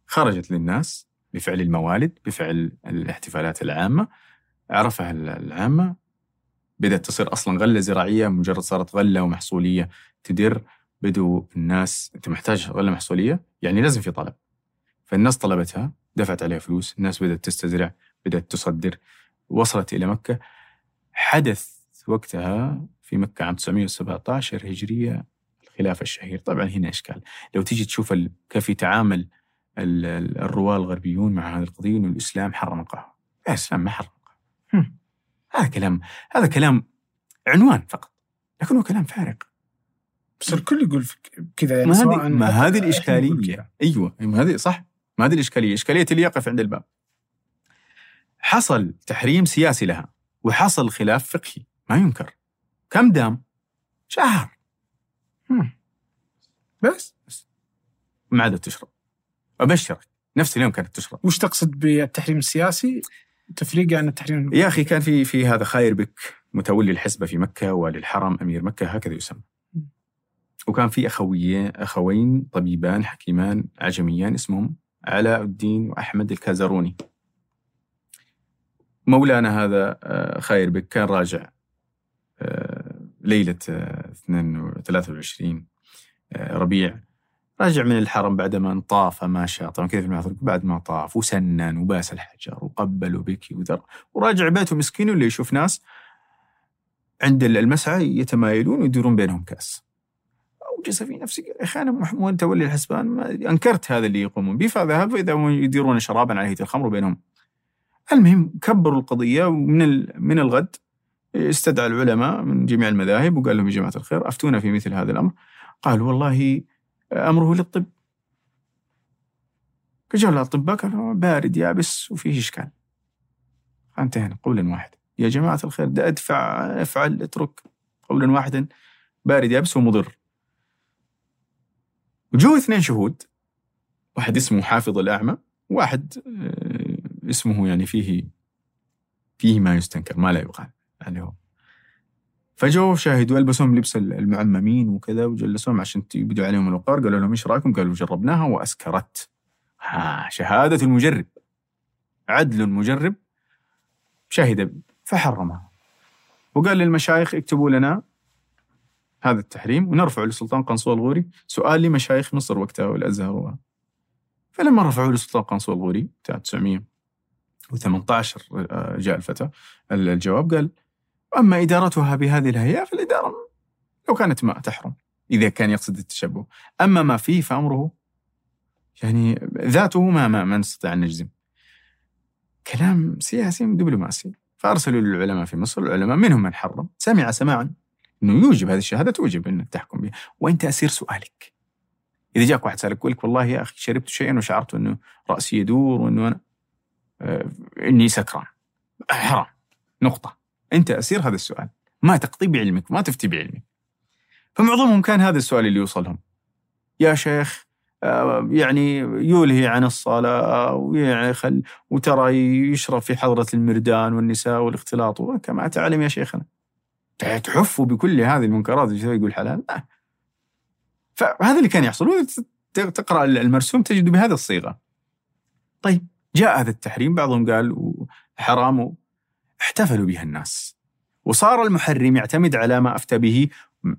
خرجت للناس بفعل الموالد بفعل الاحتفالات العامة. عرفها ال- العامة. بدأت تصير أصلا غلة زراعية مجرد صارت غلة ومحصولية تدر. بدوا الناس أنت محتاج غلة محصولية؟ يعني لازم في طلب. فالناس طلبتها دفعت عليها فلوس الناس بدأت تستزرع بدأت تصدر. وصلت إلى مكة. حدث وقتها في مكة عام 917 هجرية الخلاف الشهير. طبعا هنا إشكال. لو تيجي تشوف كيف يتعامل ال- ال- الرواة الغربيون مع هذه القضية أنه الإسلام حرم القهوة. لا الإسلام ما حرم القهوة. هم. هذا كلام هذا كلام عنوان فقط لكنه كلام فارغ. بس الكل يقول كذا يعني ما هذه ما هذه كذا. أيوة ما هذه صح. ما هذه الإشكالية. إشكالية اللي يقف عند الباب. حصل تحريم سياسي لها وحصل خلاف فقهي. ما ينكر. كم دام؟ شهر. بس. بس. ما عادت تشرب. أبشرك. نفس اليوم كانت تشرب. وش تقصد بالتحريم السياسي؟ تفريق عن التحريم يا أخي كان في في هذا خاير بك متولي الحسبة في مكة وللحرم أمير مكة هكذا يسمى. وكان في أخويين أخوين طبيبان حكيمان عجميان اسمهم علاء الدين وأحمد الكازروني. مولانا هذا آه، خاير بك كان راجع آه، ليلة آه، 22 23 آه، ربيع. راجع من الحرم بعدما طاف ما شاء طبعا المعثر بعد ما طاف وسنن وباس الحجر وقبل وبكي وذر. وراجع بيته مسكين اللي يشوف ناس عند المسعى يتمايلون ويدورون بينهم كاس. اوجس في نفسي قال يا أخي أنا وأنت ولي الحسبان ما أنكرت هذا اللي يقومون. به فذهب فإذا يديرون شرابا على هيئة الخمر بينهم. المهم كبروا القضية ومن من الغد استدعى العلماء من جميع المذاهب وقال لهم يا جماعة الخير أفتونا في مثل هذا الأمر. قالوا والله أمره للطب. رجعوا الاطباء قالوا بارد يابس وفيه إشكال. انتهينا قولا واحدا. يا جماعة الخير ده أدفع أفعل أترك قولا واحدا بارد يابس ومضر. وجوا اثنين شهود واحد اسمه حافظ الأعمى وواحد آه، اسمه يعني فيه فيه ما يستنكر ما لا يقال يعني هو فجوا شاهدوا ألبسوهم لبس المعممين وكذا وجلسوهم عشان يبدوا عليهم الوقار قالوا لهم إيش رأيكم؟ قالوا جربناها وأسكرت. ها شهادة المجرب عدل مجرب شهد فحرمها وقال للمشايخ اكتبوا لنا هذا التحريم ونرفع لسلطان قنصوة الغوري سؤال لمشايخ مصر وقتها والأزهر. فلما رفعوا لسلطان قنصوة الغوري بتاع 918 آه، جاء الفتى الجواب قال أما إدارتها بهذه الهيئة فالإدارة لو كانت ما تحرم إذا كان يقصد التشبه. أما ما فيه فأمره يعني ذاته ما ما, ما نستطيع أن نجزم. كلام سياسي دبلوماسي. فأرسلوا للعلماء في مصر العلماء منهم من حرم. سمع سماعا إنه يوجب هذه الشهادة توجب انك تحكم بها. وأنت أسير سؤالك. إذا جاك واحد سألك يقول والله يا أخي شربت شيئا وشعرت أنه رأسي يدور وأنه أنا آه إني سكران. حرام. نقطة. أنت أسير هذا السؤال. ما تقضي بعلمك ما تفتي بعلمك. فمعظمهم كان هذا السؤال اللي يوصلهم. يا شيخ آه، يعني يلهي عن الصلاة ويعني وترى يشرب في حضرة المردان والنساء والاختلاط كما تعلم يا شيخنا. تحف بكل هذه المنكرات يقول حلال؟ لا. فهذا اللي كان يحصل. تقرأ المرسوم تجد بهذه الصيغة. طيب جاء هذا التحريم بعضهم قال حرام احتفلوا بها الناس. وصار المحرم يعتمد على ما أفتى به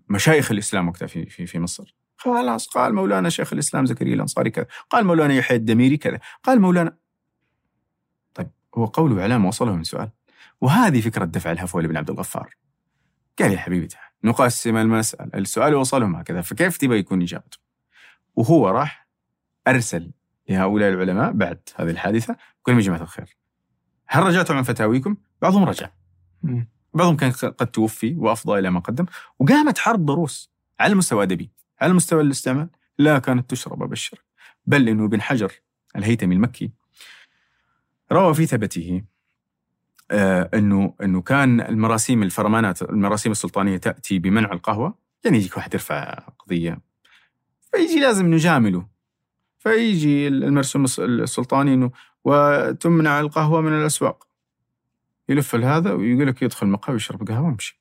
مشايخ الإسلام وقتها في في في مصر. خلاص قال مولانا شيخ الإسلام زكريا الأنصاري كذا قال مولانا يحيى الدميري كذا قال مولانا طيب هو قوله علامه وصله من سؤال. وهذه فكرة دفع الهفوة لابن عبد الغفار. قال يا حبيبي نقسم المسألة السؤال وصلهم هكذا فكيف تبغى يكون إجابته؟ وهو راح أرسل لهؤلاء العلماء بعد هذه الحادثة يا جماعة الخير. هل رجعتم عن فتاويكم؟ بعضهم رجع. بعضهم كان قد توفي وأفضى إلى ما قدم. وقامت حرب ضروس على المستوى الأدبي على مستوى الاستعمال لا كانت تشرب أبشر بل إنه ابن حجر الهيثمي المكي روى في ثبته آه إنه إنه كان المراسيم الفرمانات المراسيم السلطانية تأتي بمنع القهوة. يعني يجيك واحد يرفع قضية فيجي لازم نجامله. فيجي المرسوم السلطاني إنه وتمنع القهوة من الأسواق. يلف هذا ويقول لك يدخل مقهى ويشرب قهوة ويمشي.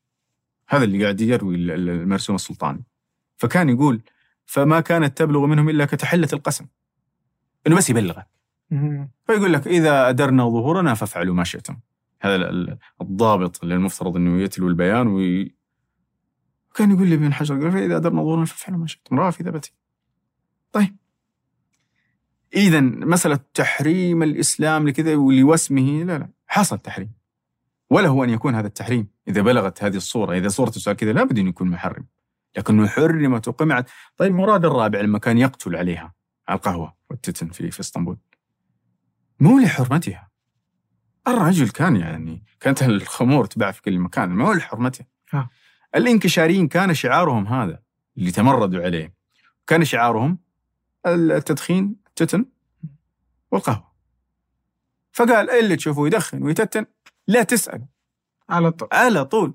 هذا اللي قاعد يروي المرسوم السلطاني. فكان يقول فما كانت تبلغ منهم إلا كتحلة القسم. إنه بس يبلغك. فيقول لك إذا أدرنا ظهورنا فافعلوا ما شئتم. هذا الضابط اللي المفترض إنه يتلو البيان وي... كان يقول لي ابن حجر قال فاذا أدرنا ظهورنا فافعلوا ما شئتم. رواه في ثبتي طيب. اذا مسألة تحريم الإسلام لكذا ولوسمه لا لا. حصل تحريم. ولا هو أن يكون هذا التحريم. إذا بلغت هذه الصورة إذا صوره السؤال كذا لابد أن يكون محرم. لكنه حرمت وقمعت. طيب مراد الرابع لما كان يقتل عليها على القهوة والتتن في في إسطنبول. مو لحرمتها. الرجل كان يعني كانت الخمور تباع في كل مكان مو لحرمته الانكشاريين كان شعارهم هذا اللي تمردوا عليه. كان شعارهم التدخين التتن والقهوة. فقال اللي تشوفه يدخن ويتتن لا تسأل. على طول. على طول.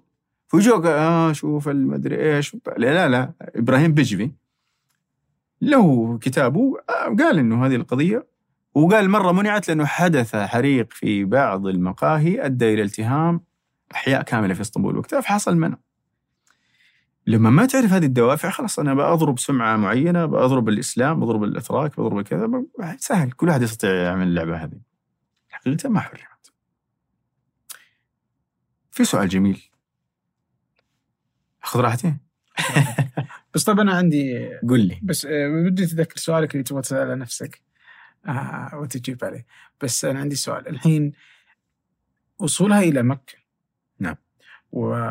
فجوك آه شوف المدري إيش. لا لا لا. إبراهيم بجبي. له كتابه آه قال إنه هذه القضية. وقال مرة منعت لأنه حدث حريق في بعض المقاهي أدى إلى التهام أحياء كاملة في إسطنبول وقتها فحصل منع لما ما تعرف هذه الدوافع خلاص أنا بضرب سمعة معينة بضرب الإسلام بضرب الأتراك بضرب كذا سهل. كل واحد يستطيع يعمل اللعبة هذه. حقيقة ما حرمت في سؤال جميل. اخذ راحتي بس طبعا أنا عندي قل لي. بس آه، بدي أتذكر سؤالك اللي تبغى تسأله نفسك آه وتجيب عليه. بس أنا عندي سؤال. الحين وصولها إلى مكة. نعم. و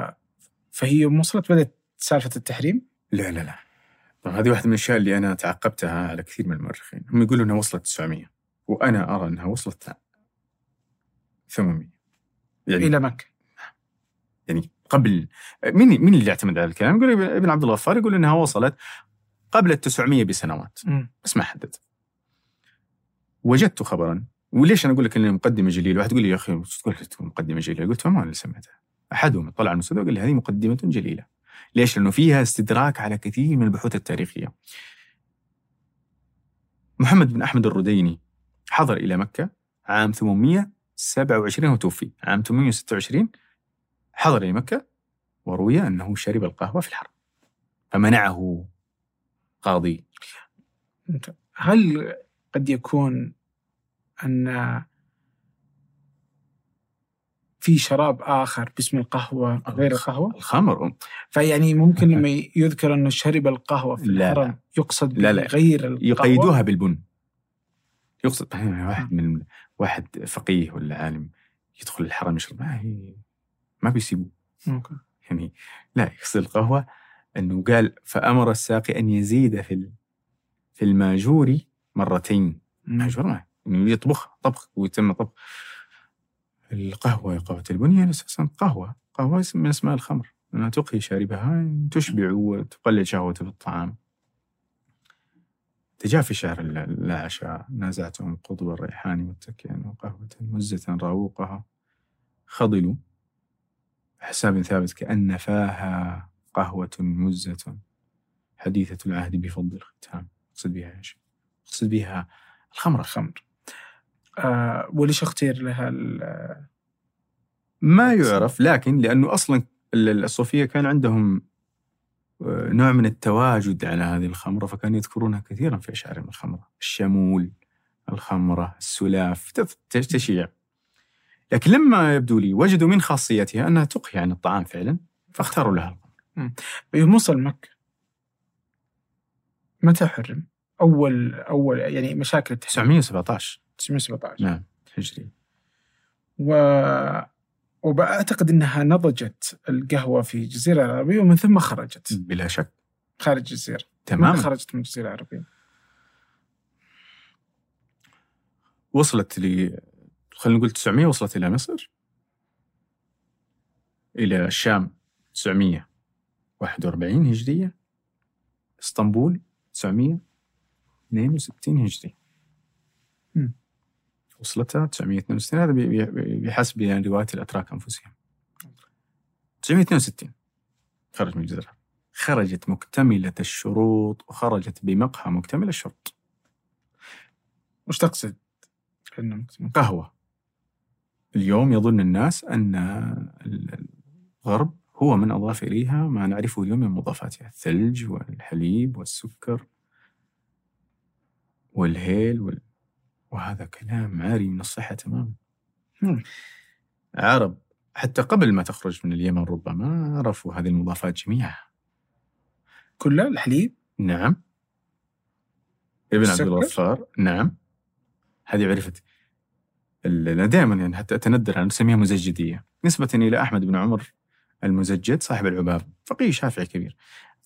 فهي وصلت بدأت سالفة التحريم؟ لا لا لا. طبعا هذه واحدة من الأشياء اللي أنا تعقبتها على كثير من المؤرخين. هم يقولوا أنها وصلت 900 وأنا أرى أنها وصلت 800 يعني إلى مكة. يعني قبل مين مين اللي يعتمد على الكلام؟ يقول ابن- عبد الغفار يقول إنها وصلت قبل ال 900 بسنوات. بس ما حدد. وجدت خبرا وليش أنا أقول لك ان مقدمه جليله؟ واحد يقول لي يا أخي تقول مقدمة جليلة؟ قلت فما اللي سمعتها. احدهم طلع المستودع وقال لي هذه مقدمة جليلة. ليش؟ لأنه فيها استدراك على كثير من البحوث التاريخية. محمد بن أحمد الرديني حضر إلى مكة عام 827 وتوفي، عام 826 حضر إلى مكة وروي أنه شرب القهوة في الحرم. فمنعه قاضي هل قد يكون أن في شراب آخر باسم القهوة غير القهوة؟ الخمر فيعني ممكن لما يذكر أنه شرب القهوة في لا، الحرم لا. يقصد لا، لا. غير القهوة يقيدوها بالبن يقصد واحد من واحد فقيه ولا عالم يدخل الحرم يشرب ما هي ما بيسيبوه. أوكي. يعني لا يقصد القهوة. أنه قال فأمر الساقي أن يزيد في في الماجور مرتين. ماجور ما أنه يطبخ طبخ ويتم طبخ. القهوة قهوة البنية أساسا قهوة. قهوة من أسماء الخمر. أنها تقهي شاربها تشبع وتقلل شهوته في الطعام تجافي شهر العشاء نازعتهم قضب الريحان متكئا وقهوة مزة راوقها خضلوا. حساب ثابت كأن فاها قهوة مزة. حديثة العهد بفضل الختام. أقصد بها إيش؟ أقصد بها الخمر الخمر آه وليش أختير لها ال- ما يعرف لكن لأنه أصلا ال- الصوفية كان عندهم آه، نوع من التواجد على هذه الخمرة فكانوا يذكرونها كثيرا في أشعارهم الخمرة. الشمول الخمرة السلاف تشيع. لكن لما يبدو لي وجدوا من خاصيتها أنها تقهي عن الطعام فعلا فاختاروا لها يوم وصل مكة متى حرم؟ أول أول يعني مشاكل التحريم. 917 917 نعم هجري. و وبأعتقد أنها نضجت القهوة في الجزيرة العربية ومن ثم خرجت. بلا شك. خارج الجزيرة. متى تماما خرجت من الجزيرة العربية؟ وصلت خلينا نقول 900 وصلت إلى مصر. إلى الشام 941 هجرية. إسطنبول 962 هجري. وصلتها 962 هذا بحسب يعني رواية الأتراك أنفسهم. 962 خرج من الجزيرة. خرجت مكتملة الشروط وخرجت بمقهى مكتمل الشروط. وش تقصد؟ قهوة. اليوم يظن الناس أن الغرب هو من أضاف إليها ما نعرفه اليوم من مضافاتها. الثلج والحليب والسكر والهيل وال... وهذا كلام عاري من الصحة تماما. عرب حتى قبل ما تخرج من اليمن ربما عرفوا هذه المضافات جميعها كلها الحليب؟ نعم. ابن عبد؟ الغفار نعم. هذه عرفت. أنا دائما يعني حتى أتندر أنا نسميها مزجدية. نسبة إلى أحمد بن عمر المزجد صاحب العباب فقيه شافعي كبير.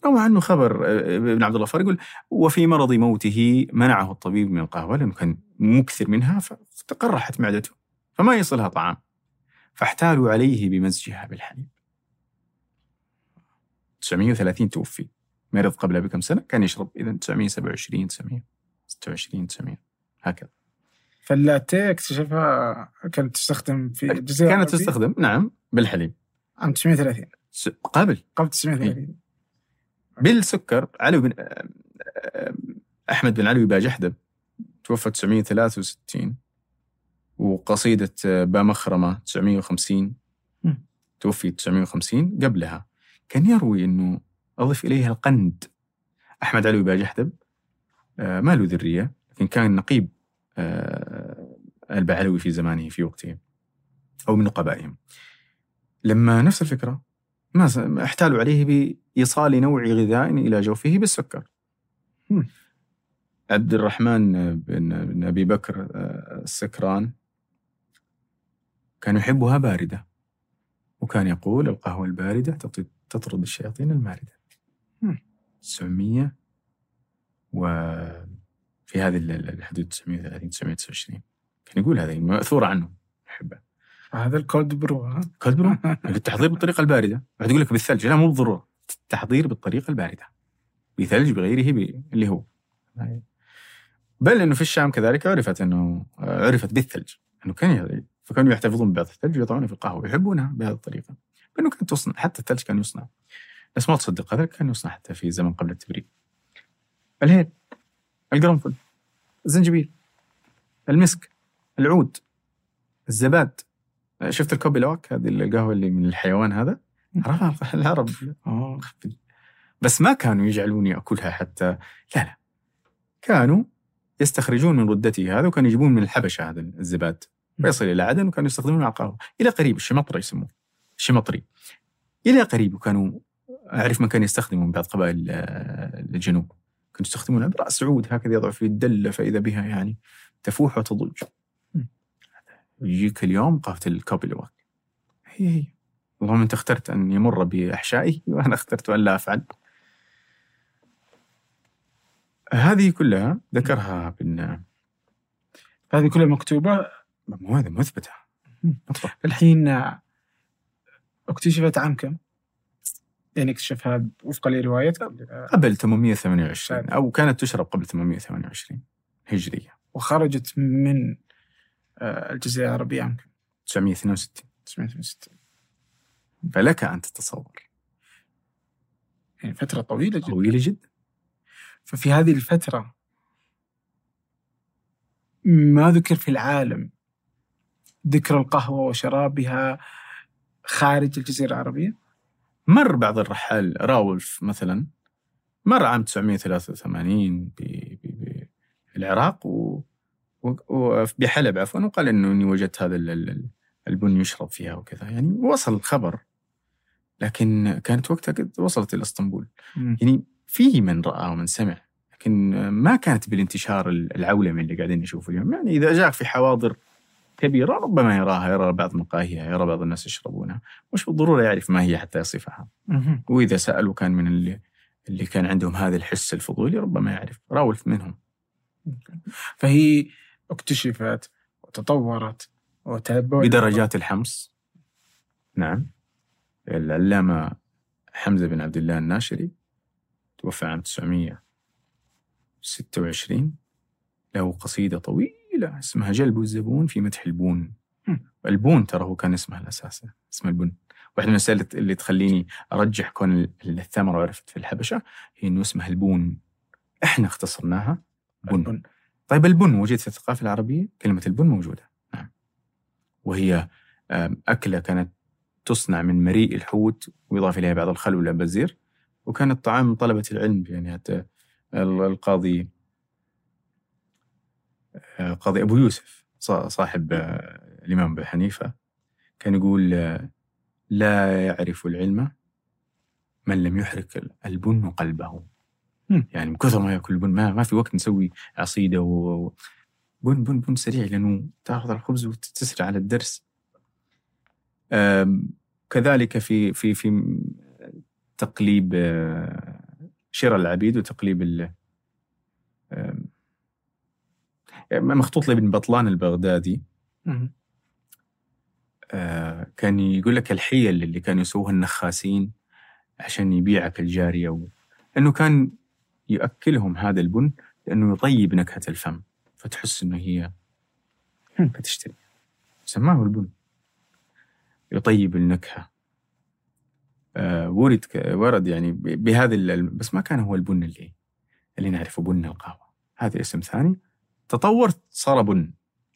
روى عنه خبر آه، ابن عبد الغفار يقول وفي مرض موته منعه الطبيب من القهوة لأنه كان مكثر منها فتقرحت معدته فما يصلها طعام. فاحتالوا عليه بمزجها بالحليب. 930 توفي. مرض قبلها بكم سنة كان يشرب اذا 927 926 900 هكذا. فاللاتيه اكتشفها كانت تستخدم في الجزيرة كانت العربية. تستخدم نعم بالحليب. عام 930 س- قبل. قبل 930 بالسكر علي بن آه، آه، أحمد بن علي باجحدب توفى 963 وقصيدة آه، بامخرمة 950 مم. توفي 950 قبلها. كان يروي إنه أضف إليها القند. أحمد علي باجحدب آه، ما له ذرية لكن كان نقيب آه، البعلوي في زمانه في وقته أو من نقبائهم لما نفس الفكرة ما احتالوا عليه بإيصال نوع غذاء إلى جوفه بالسكر. عبد الرحمن بن, أبي بكر آه، السكران كان يحبها باردة وكان يقول القهوة الباردة تط- تطرد الشياطين الماردة مم. 900 وفي هذه ال- ال- الحدود 930 929 كان يقول هذه مأثورة عنه. أحبه. هذا ال cold brew cold brew؟ التحضير بالطريقة الباردة. بعد يقول لك بالثلج. لا مو بالضرورة. التحضير بالطريقة الباردة. بثلج بغيره ب- اللي هو. بل إنه في الشام كذلك عرفت إنه عرفت بالثلج. إنه كان فكانوا يحتفظون ببعض الثلج ويضعونه في القهوة ويحبونها بهذه الطريقة. لأنه كانت تصنع حتى الثلج كان يصنع. بس ما تصدق هذا كان يصنع حتى في زمن قبل التبريد. الهيل القرنفل الزنجبيل المسك العود الزباد. شفت الكوبي لوك؟ هذه القهوة اللي من الحيوان هذا؟ عرفها العرب آه. بس ما كانوا يجعلوني أكلها حتى لا لا. كانوا يستخرجون من ردته هذا وكانوا يجيبون من الحبشة هذا الزباد. ويصل إلى عدن وكانوا يستخدمونه على القهوة. إلى قريب الشمطري يسموه. الشمطري. إلى قريب وكانوا أعرف من كان يستخدمه من بعض قبائل آه، الجنوب. كانوا يستخدمون برأس عود هكذا يضع في الدلة فإذا بها يعني تفوح وتضج. يجيك اليوم قهوه الكوبي لواك هي هي. اللهم أنت اخترت أن يمر باحشائه وأنا اخترت أن لا أفعل. هذه كلها ذكرها بن هذه كلها مكتوبة. مو هذا مثبته الحين اكتشفت عام كم؟ اكتشفها وفقا لروايتك آه، قبل 828 أو كانت تشرب قبل 828 هجرية. وخرجت من آه، الجزيرة العربية عام كم؟ 962 960 فلك أن تتصور. يعني فترة طويلة جدا. طويلة جدا. ففي هذه الفترة ما ذكر في العالم ذكر القهوة وشرابها خارج الجزيرة العربية؟ مر بعض الرحال راولف مثلا مر عام 983 ب- ب- بالعراق و وبحلب عفوا وقال إنه إني وجدت هذا ال- ال- البن يشرب فيها وكذا. يعني وصل الخبر لكن كانت وقتها قد وصلت إلى إسطنبول. يعني في من رأى ومن سمع لكن ما كانت بالانتشار العولمي اللي قاعدين نشوفه اليوم. يعني إذا جاء في حواضر كبيرة ربما يراها يرى بعض مقاهيها يرى بعض الناس يشربونها. مش بالضرورة يعرف ما هي حتى يصفها. مهم. وإذا سال وكان من اللي اللي كان عندهم هذا الحس الفضولي ربما يعرف. راولف منهم. فهي اكتشفت وتطورت وتبعت بدرجات الحمص. نعم. العلامة حمزة بن عبد الله الناشري توفى عام 926 له قصيدة طويلة. اسمها جلب الزبون في مدح البون. البون ترى هو كان اسمها الأساس اسم البن. واحدة من الأسئلة اللي تخليني أرجح كون ال- الثمرة عرفت في الحبشة هي إنه اسمها البون. إحنا اختصرناها بن. البن. طيب البن وجد في الثقافة العربية كلمة البن موجودة. نعم. وهي أكلة كانت تصنع من مريء الحوت ويضاف إليها بعض الخل والبزير وكانت طعام طلبة العلم يعني حتى ال- القاضي آه، قاضي أبو يوسف صا- صاحب آه، الإمام أبي حنيفة كان يقول آه، لا يعرف العلم من لم يحرك البن قلبه. يعني من كثر ما يأكل البن ما, ما في وقت نسوي عصيدة و بن بن بن سريع لأنه تأخذ الخبز وتسرع على الدرس. كذلك في في في تقليب شراء العبيد وتقليب مخطوط لابن بطلان البغدادي. آه، كان يقول لك الحيل اللي كانوا يسووها النخاسين عشان يبيعك الجارية و... أنه كان يأكلهم هذا البن لأنه يطيب نكهة الفم فتحس أنه هي فتشتري سماه البن. يطيب النكهة. آه ورد ك... ورد يعني ب... بهذا ال... بس ما كان هو البن اللي اللي نعرفه بن القهوة. هذا اسم ثاني. تطور صار بن.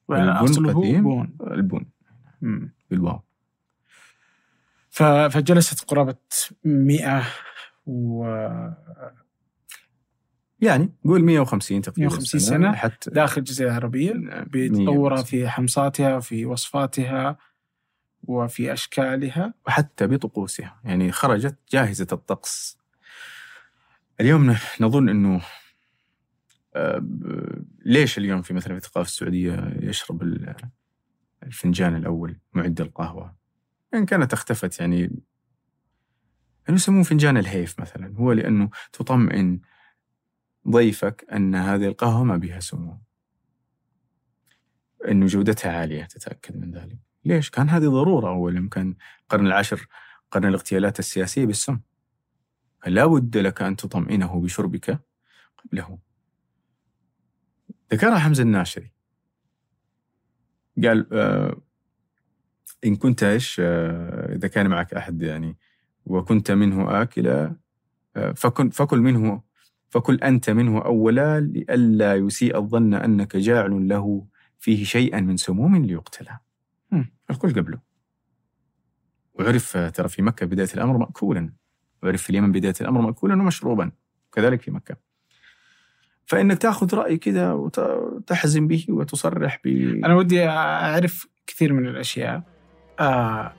البن أصله قديم. بون. البن. بالواو. فجلست قرابة 100 و يعني قول 150 تقريبا 150 سنة حتى داخل الجزيرة العربية بتطورها في حمصاتها في وصفاتها وفي أشكالها. وحتى بطقوسها. يعني خرجت جاهزة الطقس. اليوم نظن أنه ليش اليوم في مثلا في الثقافة السعودية يشرب ال- الفنجان الأول معد القهوة؟ إن كانت اختفت يعني. يعني يسموه فنجان الهيف مثلا. هو لأنه تطمئن ضيفك أن هذه القهوة ما بها سموم. أنه جودتها عالية تتأكد من ذلك. ليش؟ كان هذه ضرورة أول يمكن القرن العاشر قرن الاغتيالات السياسية بالسم. لا بد لك أن تطمئنه بشربك قبله. ذكرها حمزة الناشري. قال آه إن كنت إيش آه إذا كان معك أحد يعني وكنت منه آكلا آه فكن فكل منه فكل أنت منه أولا لئلا يسيء الظن أنك جاعل له فيه شيئا من سموم ليقتلى الكل قبله. وعرف آه، ترى في مكة بداية الأمر مأكولا. وعرف في اليمن بداية الأمر مأكولا ومشروبا. كذلك في مكة. فإنك تأخذ رأي كذا وتحزم به وتصرح ب. أنا ودي أعرف كثير من الأشياء آه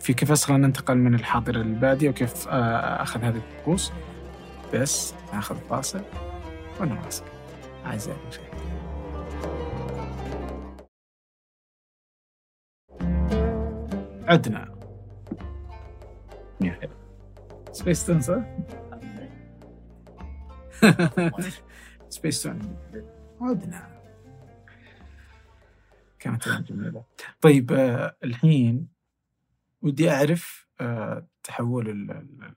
في كيف أصلا ننتقل من الحاضر للبادية وكيف آه أخذ هذه الطقوس بس ناخذ فاصل ونواصل. أعزائي المشاهدين. عدنا. Space صح؟ سبيس تون عدنا كانت جميلة. طيب آه الحين ودي أعرف آه تحول ال- ال-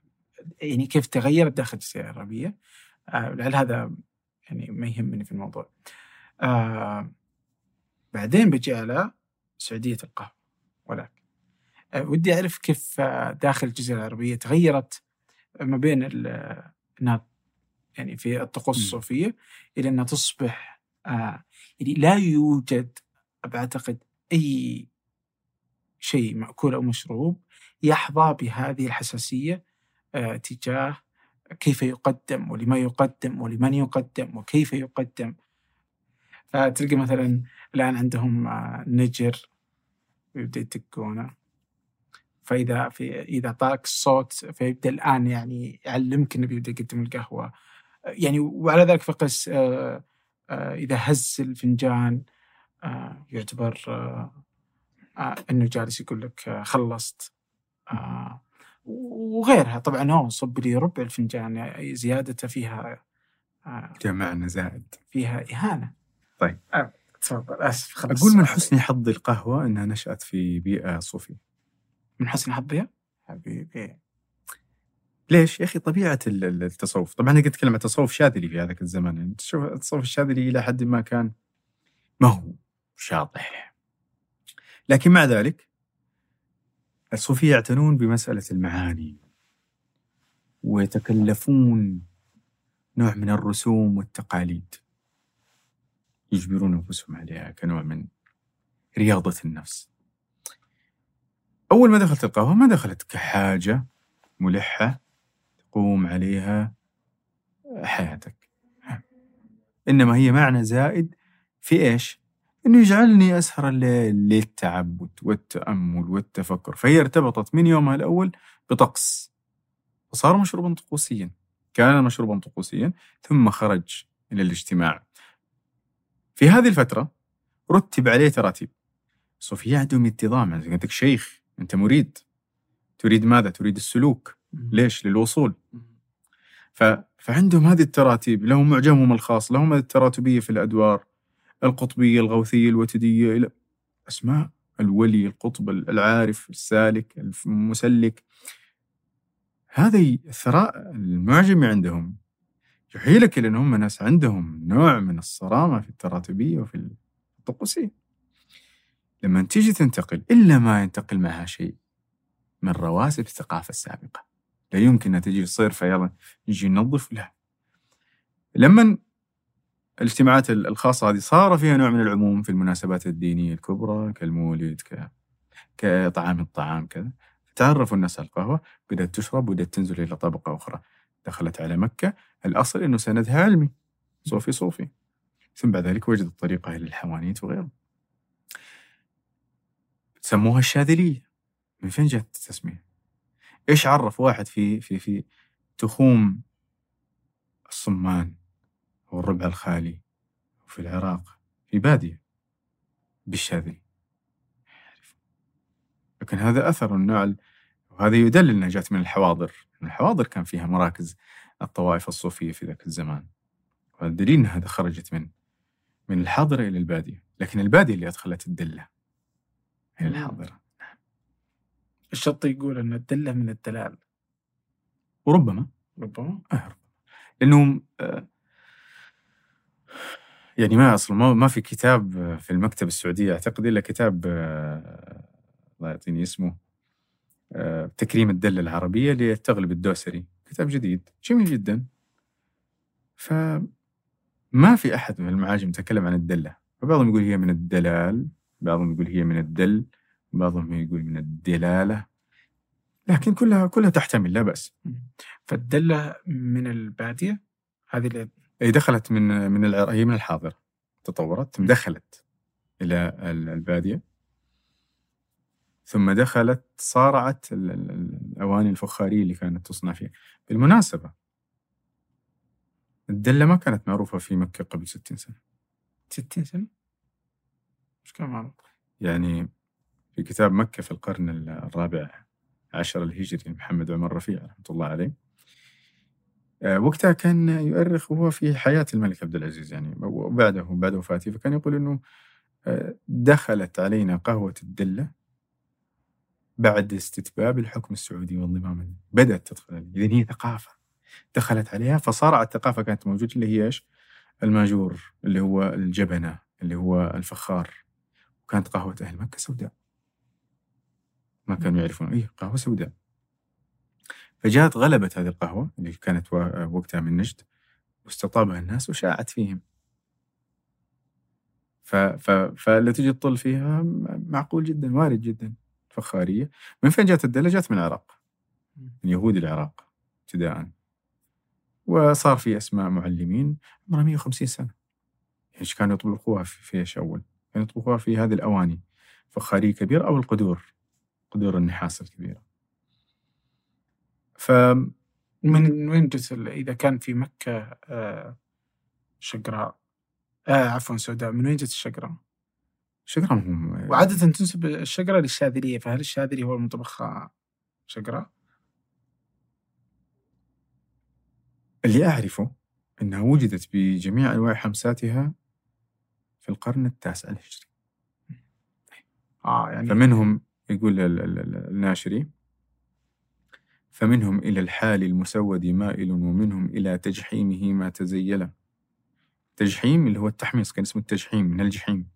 يعني كيف تغيرت داخل الجزيرة العربية؟ آه هذا يعني ما يهمني في الموضوع. آه بعدين بجي على سعودية القهوة. ولكن آه ودي أعرف كيف آه داخل الجزيرة العربية تغيرت ما بين انها يعني في الطقوس. الصوفية إلى أنها تصبح آه يعني لا يوجد بعتقد أي شيء مأكول أو مشروب يحظى بهذه الحساسية آه تجاه كيف يقدم ولما يقدم ولمن يقدم وكيف يقدم. فتلقى مثلا الآن عندهم آه نجر يبدأ يدقونه. فإذا في إذا طاق الصوت فيبدأ الآن يعني يعلمك إنه بيبدأ يقدم القهوة. يعني وعلى ذلك فقس آه آه إذا هز الفنجان آه يعتبر أنه جالس يقول لك خلصت وغيرها. طبعا هو صب لي ربع الفنجان يعني زيادته فيها جمعنا زائد. فيها إهانة. طيب. تفضل. آسف خلص. أقول من. حسن حظ القهوة أنها نشأت في بيئة صوفية. من حسن حظها؟ حبيبي. ليش؟ يا ال- ال- التصوف؟ طبعا أنا قلت كلمة تصوف شاذلي في هذاك الزمن. يعني تشوف التصوف الشاذلي إلى حد ما كان ما هو شاطح. لكن مع ذلك الصوفية يعتنون بمسألة المعاني ويتكلفون نوع من الرسوم والتقاليد. يجبرون أنفسهم عليها كنوع من رياضة النفس. أول ما دخلت القهوة ما دخلت كحاجة ملحة. تقوم عليها حياتك. إنما هي معنى زائد في إيش؟ إنه يجعلني أسهر الليل للتعبد والتأمل والتفكر. فهي ارتبطت من يومها الأول بطقس. وصار مشروبا طقوسيا. كان مشروبا طقوسيا ثم خرج إلى الاجتماع. في هذه الفترة رتب عليه تراتيب. صوفيا عندهم انتظام. يعني عندك شيخ أنت مريد. تريد ماذا؟ تريد السلوك. ليش؟ للوصول. ف... فعندهم هذه التراتيب لهم معجمهم الخاص لهم التراتبية في الأدوار القطبية الغوثية الوتدية إلى أسماء الولي القطب العارف السالك المسلك. هذه الثراء المعجمة عندهم يحيلك إلى أنهم ناس عندهم نوع من الصرامة في التراتبية وفي الطقوسية لما تيجي تنتقل إلا ما ينتقل معها شيء من رواسب الثقافة السابقة. لا يمكن أن تجي تصير فيلا نجي ننظف لا. لما الاجتماعات الخاصة هذه صار فيها نوع من العموم في المناسبات الدينية الكبرى كالمولد ك... كطعام الطعام كذا تعرفوا الناس على القهوة بدأت تشرب بدأت تنزل إلى طبقة أخرى. دخلت على مكة. الأصل أنه سندها علمي. صوفي صوفي. ثم بعد ذلك وجدت طريقة إلى الحوانيت وغيره سموها الشاذلية. من فين جت التسمية؟ إيش عرف واحد في في في تخوم الصمان أو الربع الخالي وفي العراق في بادية بالشاذلي؟ لكن هذا أثر النوع ال- وهذا يدلل أنها جات من الحواضر الحواضر كان فيها مراكز الطوائف الصوفية في ذاك الزمان. والدليل انها خرجت من من الحاضرة إلى البادية، لكن البادية اللي أدخلت الدلة إلى مم. الشطي يقول ان الدلة من الدلال. وربما. ربما. أهرب لأنه آه، يعني ما أصلا ما, ما في كتاب في المكتبة السعودية أعتقد إلا كتاب آه، الله يعطيني اسمه آه، تكريم الدلة العربية لتغلب الدوسري. كتاب جديد جميل جدا. فما في أحد من المعاجم تكلم عن الدلة. فبعضهم يقول هي من الدلال بعضهم يقول هي من الدل. بعضهم يقول من الدلالة لكن كلها كلها تحتمل لا بأس. فالدلة من البادية هذه اللي هي دخلت من من العراق هي من الحاضرة تطورت دخلت إلى ال- البادية. ثم دخلت صارعت ال- ال- ال- الأواني الفخارية اللي كانت تصنع فيها. بالمناسبة الدلة ما كانت معروفة في مكة قبل 60 سنة. 60 سنة؟ مش كان معروف. يعني في كتاب مكة في القرن ال- الرابع عشر الهجري محمد عمر رفيع رحمة الله عليه. آه، وقتها كان يؤرخ وهو في حياة الملك عبد العزيز يعني وبعده بعد وفاته فكان يقول إنه آه، دخلت علينا قهوة الدلة بعد استتباب الحكم السعودي والنظام بدأت تدخل إذن هي ثقافة. دخلت عليها فصارعت ثقافة كانت موجودة اللي هي إيش؟ الماجور اللي هو الجبنة اللي هو الفخار وكانت قهوة أهل مكة سوداء. ما كانوا يعرفون إيه قهوة سوداء. فجاءت غلبت هذه القهوة اللي كانت وقتها من نجد واستطابها الناس وشاعت فيهم. ف... ف... فاللي تجي تطل فيها معقول جدا وارد جدا فخارية. من فين جات الدلة؟ جات من العراق. من يهود العراق ابتداء وصار في أسماء معلمين عمرها 150 سنة. إيش كانوا يطبخوها في إيش أول؟ كانوا يطبخوها في هذه الأواني فخارية كبيرة أو القدور. قدور النحاس الكبيرة ف من وين جت إذا كان في مكة آه، شقراء آه عفوا سوداء من وين جت الشقراء؟ شكرا هم وعادة تنسب الشقراء للشاذلية فهل الشاذلي هو المطبخ آه، شقراء؟ اللي أعرفه أنها وجدت بجميع أنواع حمساتها في القرن التاسع الهجري آه يعني فمنهم يقول ال- ال- ال- الناشري فمنهم إلى الحال المسود مائل ومنهم إلى تجحيمه ما تزيل. تجحيم اللي هو التحميص كان اسمه التجحيم من الجحيم.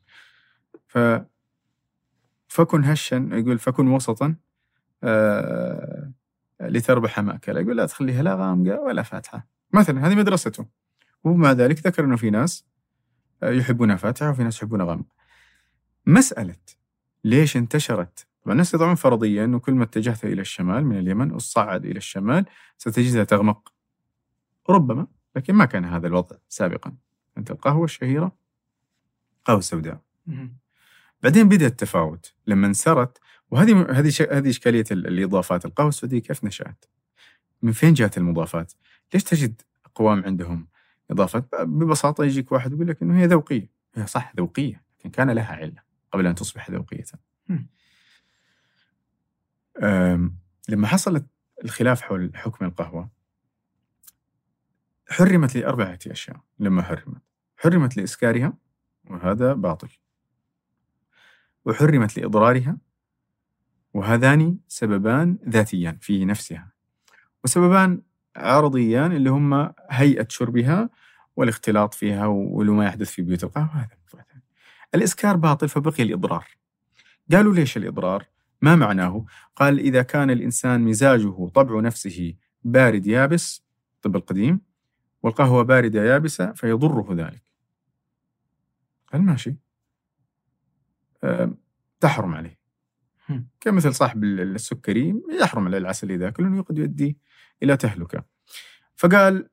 ف فكن هشا يقول فكن وسطا آه لتربح مأكلة. يقول لا تخليها لا غامقة ولا فاتحة. مثلا هذه مدرسته. ومع ذلك ذكر أنه في ناس آه، يحبونها فاتحة وفي ناس يحبونها غامقة. مسألة ليش انتشرت طبعا الناس يضعون فرضية أنه كل ما اتجهت إلى الشمال من اليمن وصعد إلى الشمال ستجدها تغمق ربما لكن ما كان هذا الوضع سابقا أنت القهوة الشهيرة قهوة سوداء. بعدين بدأ التفاوت لما انسرت وهذه هذه هذه إشكالية ال- الإضافات، القهوة السعودية كيف نشأت؟ من فين جات المضافات؟ ليش تجد أقوام عندهم إضافات؟ ببساطة يجيك واحد يقول لك إنه هي ذوقية، هي صح ذوقية، لكن كان لها علة قبل أن تصبح ذوقية. لما حصل الخلاف حول حكم القهوة حرمت لاربعه أشياء لما حرمت، حرمت لاسكارها وهذا باطل. وحرمت لإضرارها وهذان سببان ذاتيان في نفسها وسببان عرضيان اللي هم هيئة شربها والاختلاط فيها ولما يحدث في بيوت القهوة هذا. الإسكار باطل فبقي الإضرار قالوا ليش الإضرار؟ ما معناه؟ قال إذا كان الإنسان مزاجه طبع نفسه بارد يابس الطب القديم والقهوة باردة يابسة فيضره ذلك. قال ماشي. آه، تحرم عليه. كمثل صاحب ال- السكري يحرم عليه العسل إذا أكل لأنه قد يؤدي إلى تهلكة. فقال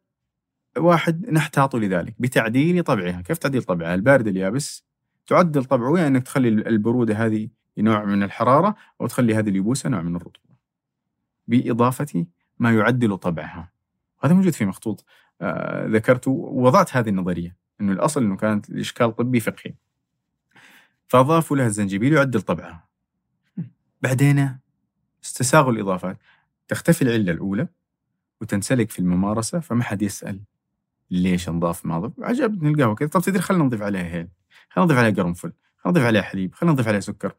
واحد نحتاط لذلك بتعديل طبعها. كيف تعديل طبعها؟ البارد اليابس تعدل طبعه يعني أنك تخلي البرودة هذه نوع من الحرارة أو تخلي هذه اليبوسة نوع من الرطوبة. بإضافة ما يعدل طبعها. هذا موجود في مخطوط آه ذكرته ووضعت هذه النظرية أنه الأصل أنه كانت الإشكال طبي فقهي. فأضافوا لها الزنجبيل يعدل طبعها. بعدين استساغوا الإضافات. تختفي العلة الأولى وتنسلك في الممارسة فما حد يسأل ليش نضاف ما ضاف عجبني القهوه كذا طب تدري خلينا نضيف عليها هيل خلينا نضيف عليها قرنفل خلينا نضيف عليها حليب خلينا نضيف عليها سكر.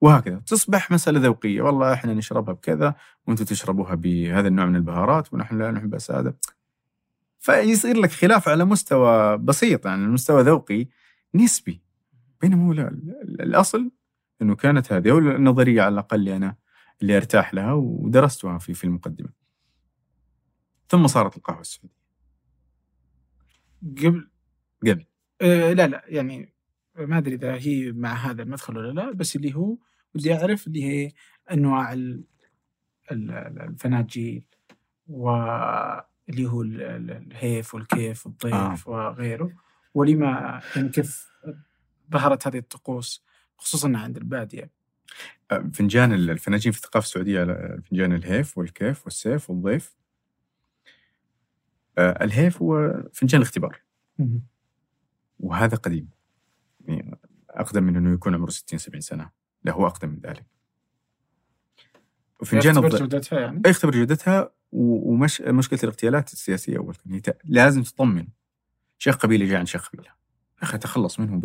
وهكذا. تصبح مسألة ذوقية. والله إحنا نشربها بكذا وأنتم تشربوها بهذا النوع من البهارات ونحن لا نحب هذا فيصير لك خلاف على مستوى بسيط يعني المستوى ذوقي نسبي. بينما هو لا الأصل إنه كانت هذه أو النظرية على الأقل اللي أنا اللي أرتاح لها ودرستها في في المقدمه. ثم صارت القهوة السعودية. قبل؟ قبل. آه لا لا يعني ما أدري إذا هي مع هذا المدخل ولا لا بس اللي هو ودي أعرف اللي هي أنواع الفناجيل واللي هو الهيف والكيف والضيف آه. وغيره. ولما يعني كيف ظهرت هذه الطقوس خصوصا عند البادية؟ آه، فنجان الفناجين في الثقافه السعودية على فنجان الهيف والكيف والسيف والضيف. الهيف هو فنجان الاختبار. وهذا قديم. يعني أقدم من إنه يكون عمره 60 70 سنة. لا هو أقدم من ذلك. وفنجان يختبر جودتها يعني؟ يختبر جودتها ومش مشكلة الاغتيالات السياسية أول هي لازم تطمن. شيخ قبيله جاء عن شيخ قبيلة. يا أخي تخلص منه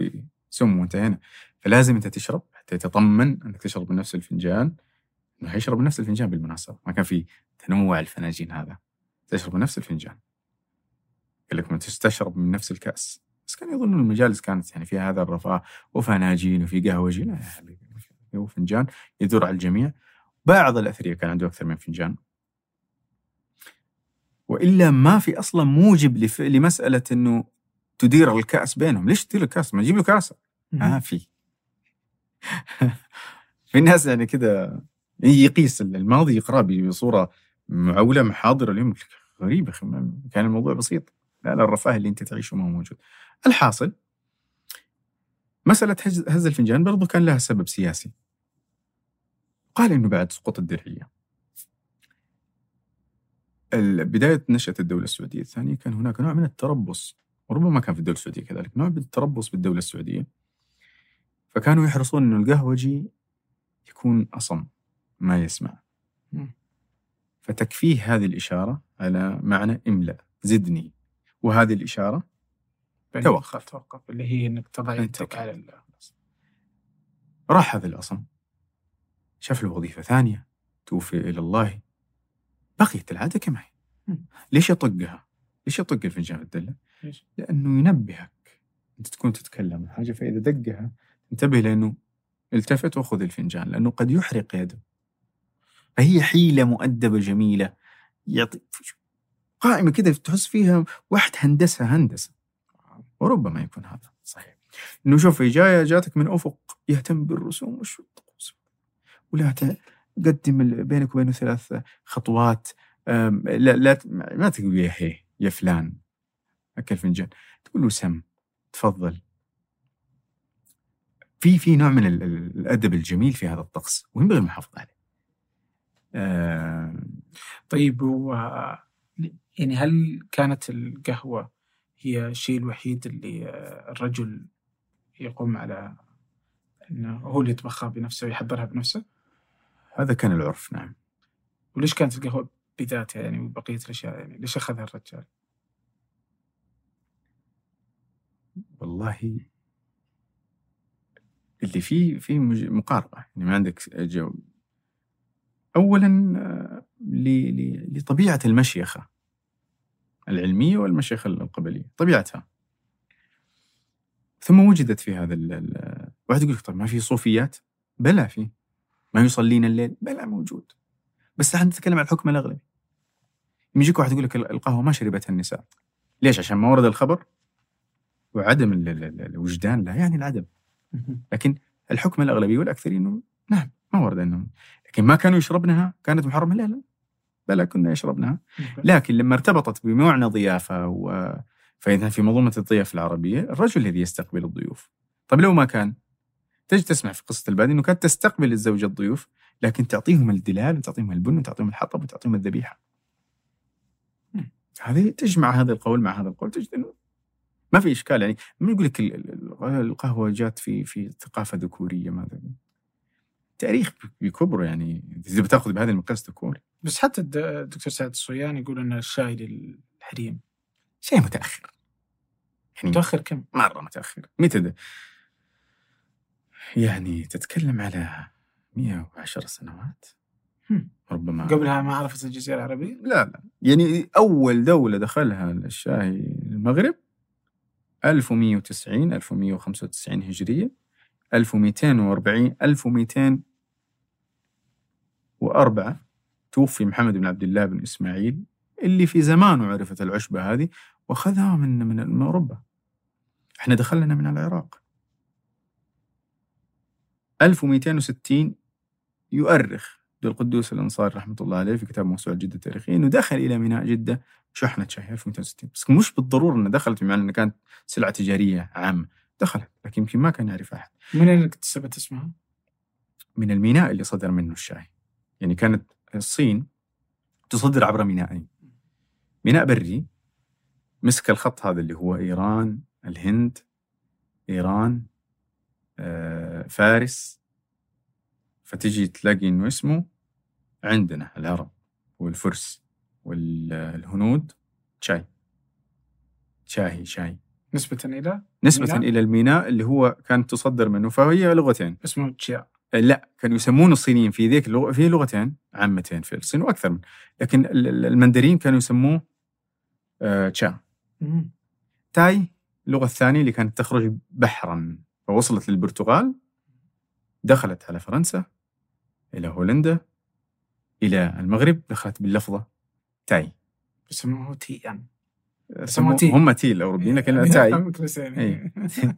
بسم وانتهينا. فلازم أنت تشرب حتى تطمن أنك تشرب من نفس الفنجان. إنه حيشرب من نفس الفنجان بالمناسبة. ما كان في تنوع الفناجين هذا. تشرب من نفس الفنجان. قال لك ما تستشرب من نفس الكأس. بس كانوا يظنون المجالس كانت يعني فيها هذا الرفاه وفناجين وفي قهوجي. لا يا حبيبي. هو فنجان يدور على الجميع. بعض الاثرياء كان عنده أكثر من فنجان. وإلا ما في أصلا موجب لف... لمسألة إنه تدير الكأس بينهم، ليش تدير الكأس؟ ما تجيب له كأس. ما في. في ناس يعني كذا يقيس الماضي يقرأ بصورة معولة محاضرة. اليوم غريبه كان الموضوع بسيط. لا لا الرفاه اللي أنت تعيشه ما هو موجود. الحاصل مسألة هز الفنجان برضو كان لها سبب سياسي. قال إنه بعد سقوط الدرعية. بداية نشأة الدولة السعودية الثانية كان هناك نوع من التربص وربما كان في الدولة السعودية كذلك نوع من التربص بالدولة السعودية. فكانوا يحرصون إنه القهوجي يكون أصم ما يسمع. فتكفيه هذه الإشارة على معنى إملأ زدني. وهذه الإشارة توقف. توقف اللي هي إنك تضع يدك على راح هذا الأصم. شاف له وظيفة ثانية توفي إلى الله. بقيت العادة كما هي ليش يطقها؟ ليش يطق الفنجان الدلة؟ ليش؟ لأنه ينبهك. أنت تكون تتكلم عن حاجة فإذا دقها انتبه لأنه التفت وخذ الفنجان لأنه قد يحرق يده. فهي حيلة مؤدبة جميلة. يعطي قائمة كده تحس فيها واحد هندسة هندسة. وربما يكون هذا. صحيح. انه شوف جاية جاتك من أفق. يهتم بالرسوم والشطه ولا تقدم بينك وبينه ثلاث خطوات لا لا ما تقول يا هي يا فلان أكل فنجان تقول له سم تفضل في في نوع من الأدب الجميل في هذا الطقس وينبغي المحافظه عليه. طيب و يعني هل كانت القهوة هي الشيء الوحيد اللي الرجل يقوم على إنه هو اللي يطبخها بنفسه ويحضرها بنفسه؟ هذا كان العرف نعم. وليش كانت القهوة بذاتها يعني وبقية الأشياء يعني؟ ليش أخذها الرجال؟ والله اللي فيه في مقاربة. يعني ما عندك جو. أولا آه، لطبيعة المشيخة العلمية والمشيخة القبلية طبيعتها. ثم وجدت في هذا واحد يقول لك طيب ما في صوفيات؟ بلى في ما يصلين الليل. بلى موجود. بس إحنا نتكلم عن الحكم الاغلبي يجيك واحد يقول لك القهوة ما شربتها النساء. ليش؟ عشان ما ورد الخبر؟ وعدم الوجدان لا يعني العدم. لكن الحكم الأغلبي والأكثرين إنه نعم ما ورد إنهم. لكن ما كانوا يشربنها كانت محرمة؟ لا لا. بلى كنا يشربنها. لكن لما ارتبطت بمعنى ضيافة و فإذا في منظومة الضيافة العربية الرجل الذي يستقبل الضيوف. طيب لو ما كان؟ تجي تسمع في قصة البادي انه كانت تستقبل الزوجه الضيوف لكن تعطيهم الدلال وتعطيهم البن وتعطيهم الحطب وتعطيهم الذبيحة. هذه تجمع هذا القول مع هذا القول تجد إنه ما في إشكال يعني. من يقول لك القهوة جات في في ثقافة ذكورية ماذا؟ تاريخ بكبره يعني إذا بتأخذ بهذا المقياس تكون بس حتى الدكتور سعد الصويان يقول ان الشاي للحريم. شيء متأخر. يعني متأخر كم؟ مرة متأخر. متى ده؟ يعني تتكلم على 110 سنوات. ربما قبلها ما عرفت الجزيرة العربية؟ لا لا يعني أول دولة دخلها الشاهي المغرب 1190 1195 هجرية 1240 1204 توفي محمد بن عبد الله بن إسماعيل اللي في زمانه عرفت العشبة هذه واخذها من من من أوروبا. إحنا دخلنا من العراق. 1260 يؤرخ عبد القدوس الأنصاري رحمة الله عليه في كتاب موسوعة جدة التاريخية إنه دخل إلى ميناء جدة شحنة شاي 1260 بس مش بالضرورة انها دخلت بمعنى انها كانت سلعة تجارية عامة. دخلت لكن يمكن ما كان يعرف أحد. من اين اكتسبت اسمها؟ من الميناء اللي صدر منه الشاي يعني كانت الصين تصدر عبر مينائين. ميناء بري مسك الخط هذا اللي هو إيران الهند إيران فارس فتجي تلاقي إنه اسمه عندنا العرب والفرس والهنود شاي. شاهي شاي. نسبة إلى؟ نسبة؟ إلى الميناء اللي هو كانت تصدر منه فهي لغتين. اسمه تشيا. لا كانوا يسمون الصينيين في ذيك اللغة في لغتين عامتين في الصين وأكثر من. لكن ال- ال- المندرين كانوا يسموه آه، تشا. تاي اللغة الثانية اللي كانت تخرج بحرا. فوصلت للبرتغال دخلت على فرنسا إلى هولندا إلى المغرب دخلت باللفظة تاي. يسموه تي سموه tea. هم tea الأوروبيين لكن تاي. تاي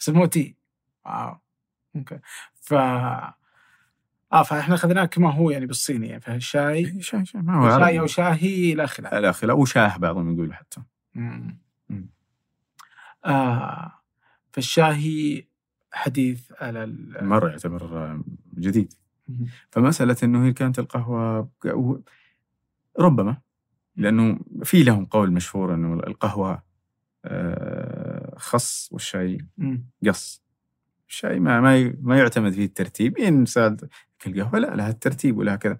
يسموه تي. wow. okay. ف آه فإحنا اخذناه كما هو يعني بالصيني يعني. فالشاي شاي شاي ما هو شاي أو شاهي لا خلاف لا خلاف أو شاه بعضهم يقولوا حتى. مم. مم. آه. فالشاهي حديث على مرة يعتبر جديد. فمسألة أنه هي كانت القهوة ربما لأنه في لهم قول مشهور أنه القهوة آه، خص والشاي. قص. الشاي ما ما ما يعتمد فيه الترتيب. إن سألت القهوة لا لها الترتيب ولها كذا.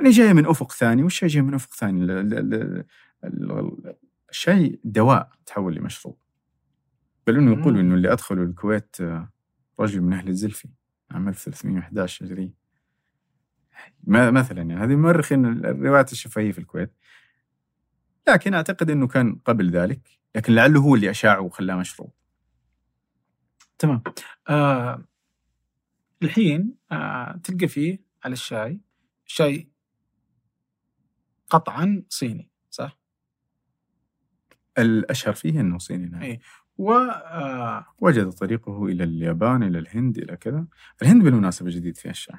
اللي جاية من أفق ثاني والشاي جاي من أفق ثاني. ال- ال- ال- ال- الشاي دواء تحول لمشروب. بل إنه يقول. إنه اللي ادخلوا الكويت آه، رجل من أهل الزلفي عام 1311 هجري ما- مثلا يعني هذه مؤرخين الروايات الشفهية في الكويت لكن أعتقد إنه كان قبل ذلك لكن لعله هو اللي أشاعه وخلاه مشروب تمام آه الحين آه تلقى فيه على الشاي الشاي قطعا صيني صح؟ الأشهر فيه إنه صيني نعم. إيه. و آه طريقه إلى اليابان إلى الهند إلى كذا الهند بالمناسبة جديد فيها الشاي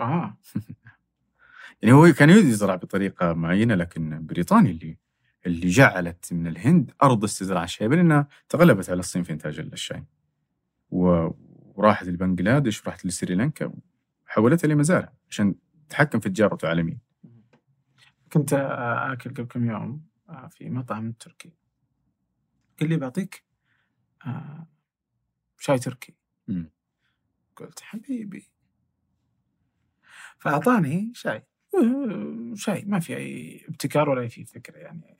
آه يعني هو كان يريد يزرع بطريقة معينة لكن بريطانيا اللي اللي جعلت من الهند أرض استزراع الشاي بل انها تغلبت على الصين في إنتاج الشاي. و- وراحت لبنغلاديش وراحت لسريلانكا وحولتها لمزارع عشان تتحكم في تجارته عالميا. كنت آه آكل قبل كم يوم آه في مطعم تركي قال لي بعطيك شاي تركي. قلت حبيبي فأعطاني شاي آه، شاي ما في أي ابتكار ولا في فكرة يعني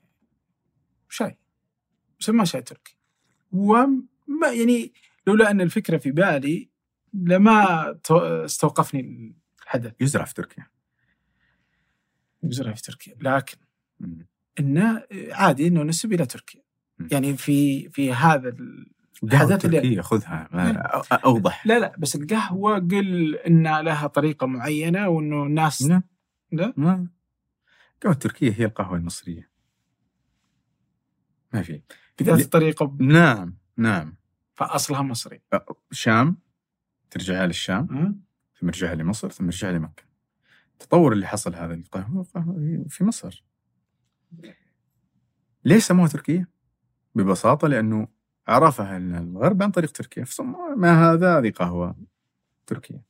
شاي سماه شاي تركي وما يعني لولا أن الفكرة في بالي لما تو- استوقفني الحدث يزرع في تركيا. يزرع في تركيا لكن. إنه عادي إنه نسب إلى تركيا. يعني في في هذا ال... القهوة التركية خذها ما- أ- أوضح. لا لا بس القهوة قل إن لها طريقة معينة وإنه الناس لا لا ما القهوة التركية هي القهوة المصرية. ما في. بذات الطريقة نعم نعم فأصلها مصري شام ترجعها للشام؟ ثم رجعها لمصر ثم رجعها لمكة التطور اللي حصل هذا القهوة قهوة في مصر ليش سموها تركيا؟ ببساطة لأنه عرفها الغرب عن طريق تركيا ما هذا هذه قهوة تركيا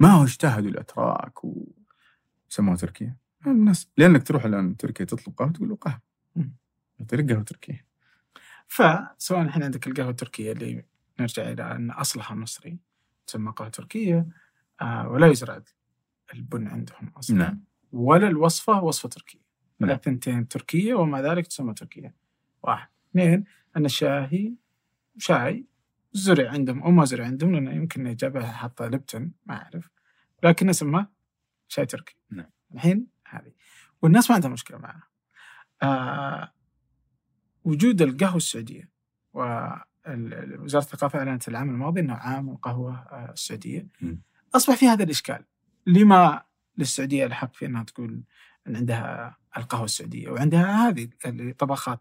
ما هو اجتهدوا الأتراك وسموها تركيا الناس لأنك تروح الآن تركيا تطلب قهوة تقول له قهوة مم. طريق قهوة تركيا فسواء الحين عندك القهوة التركية اللي نرجع إلى أن أصلها مصري تسمى قهوة تركية آه ولا يزرع البن عندهم أصلا نعم. ولا الوصفة وصفة تركية نعم. الثنتين تركية ومع ذلك تسمى تركية. واحد. اثنين أن الشاهي شاي زرع عندهم أو ما زرع عندهم لأنه يمكن جابها حاطه لبتن ما أعرف لكن اسمه شاي تركي. نعم. الحين هذه والناس ما عندها مشكلة معها. آه وجود القهوة السعودية ووزارة الثقافة أعلنت العام الماضي إنه عام القهوة آه، السعودية. مم. أصبح في هذا الإشكال. لما للسعودية الحق في إنها تقول إن عندها القهوة السعودية وعندها هذه الطبخات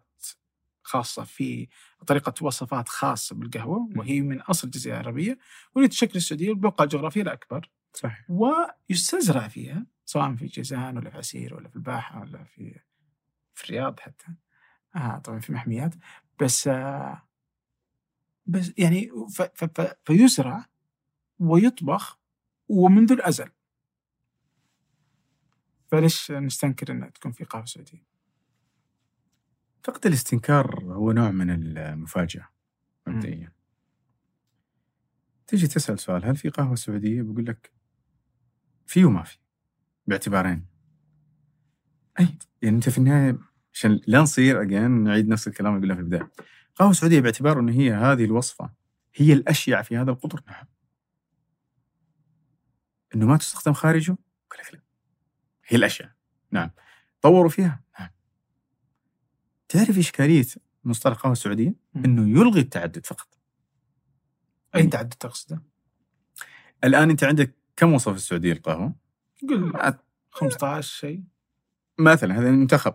خاصة في طريقة وصفات خاصة بالقهوة وهي من أصل الجزيرة العربية واللي تشكل السعوديه البقعه الجغرافيه الاكبر صحيح. ويستزرع فيها سواء في جيزان ولا في عسير ولا في الباحة ولا في في الرياض حتى. آه طبعا في محميات. بس آه بس يعني ف ف ف فيزرع ويطبخ ومنذ الأزل. فليش نستنكر إنها تكون في قهوة سعودية؟ اعتقد الاستنكار هو نوع من المفاجأة مبدئيا. تيجي تسأل سؤال هل في قهوة سعودية؟ بقول لك في وما في باعتبارين. أي يعني أنت في النهاية عشان لا نصير اجين نعيد نفس الكلام اللي قلناه في البداية. قهوة سعودية باعتبار إن هي هذه الوصفة هي الاشيع في هذا القطر. نعم. إنه ما تستخدم خارجه؟ أقول لك لا. هي الأشياء. نعم. طوروا فيها؟ نعم. تعرف اشكاليه مصطلح القهوه السعودية؟ إنه يلغي التعدد فقط أي تعدد تقصده؟ الآن أنت عندك كم وصفه في السعودية القهوة؟ قل 15 شيء مثلا هذا المنتخب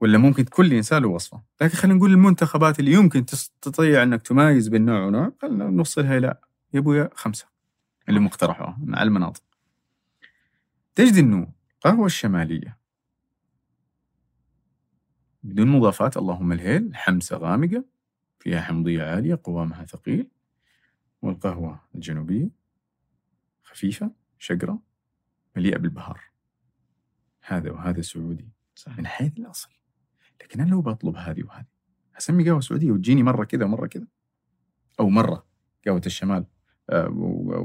ولا ممكن كل إنسان له وصفة، لكن خلينا نقول المنتخبات اللي يمكن تستطيع إنك تمايز بين نوع ونوع خلينا نوصلها إلى يا ابويا خمسة اللي مقترحوها مع المناطق. تجد إنه القهوه الشمالية بدون مضافات اللهم الهيل حمسة غامقة فيها حمضية عالية قوامها ثقيل والقهوة الجنوبية خفيفة شقره مليئة بالبهار. هذا وهذا سعودي. صحيح. من حيث الأصل. لكن أنا لو بطلب هذه وهذه أسمي قهوة سعودية وتجيني مرة كذا ومرة كذا. أو مرة قهوة الشمال آه،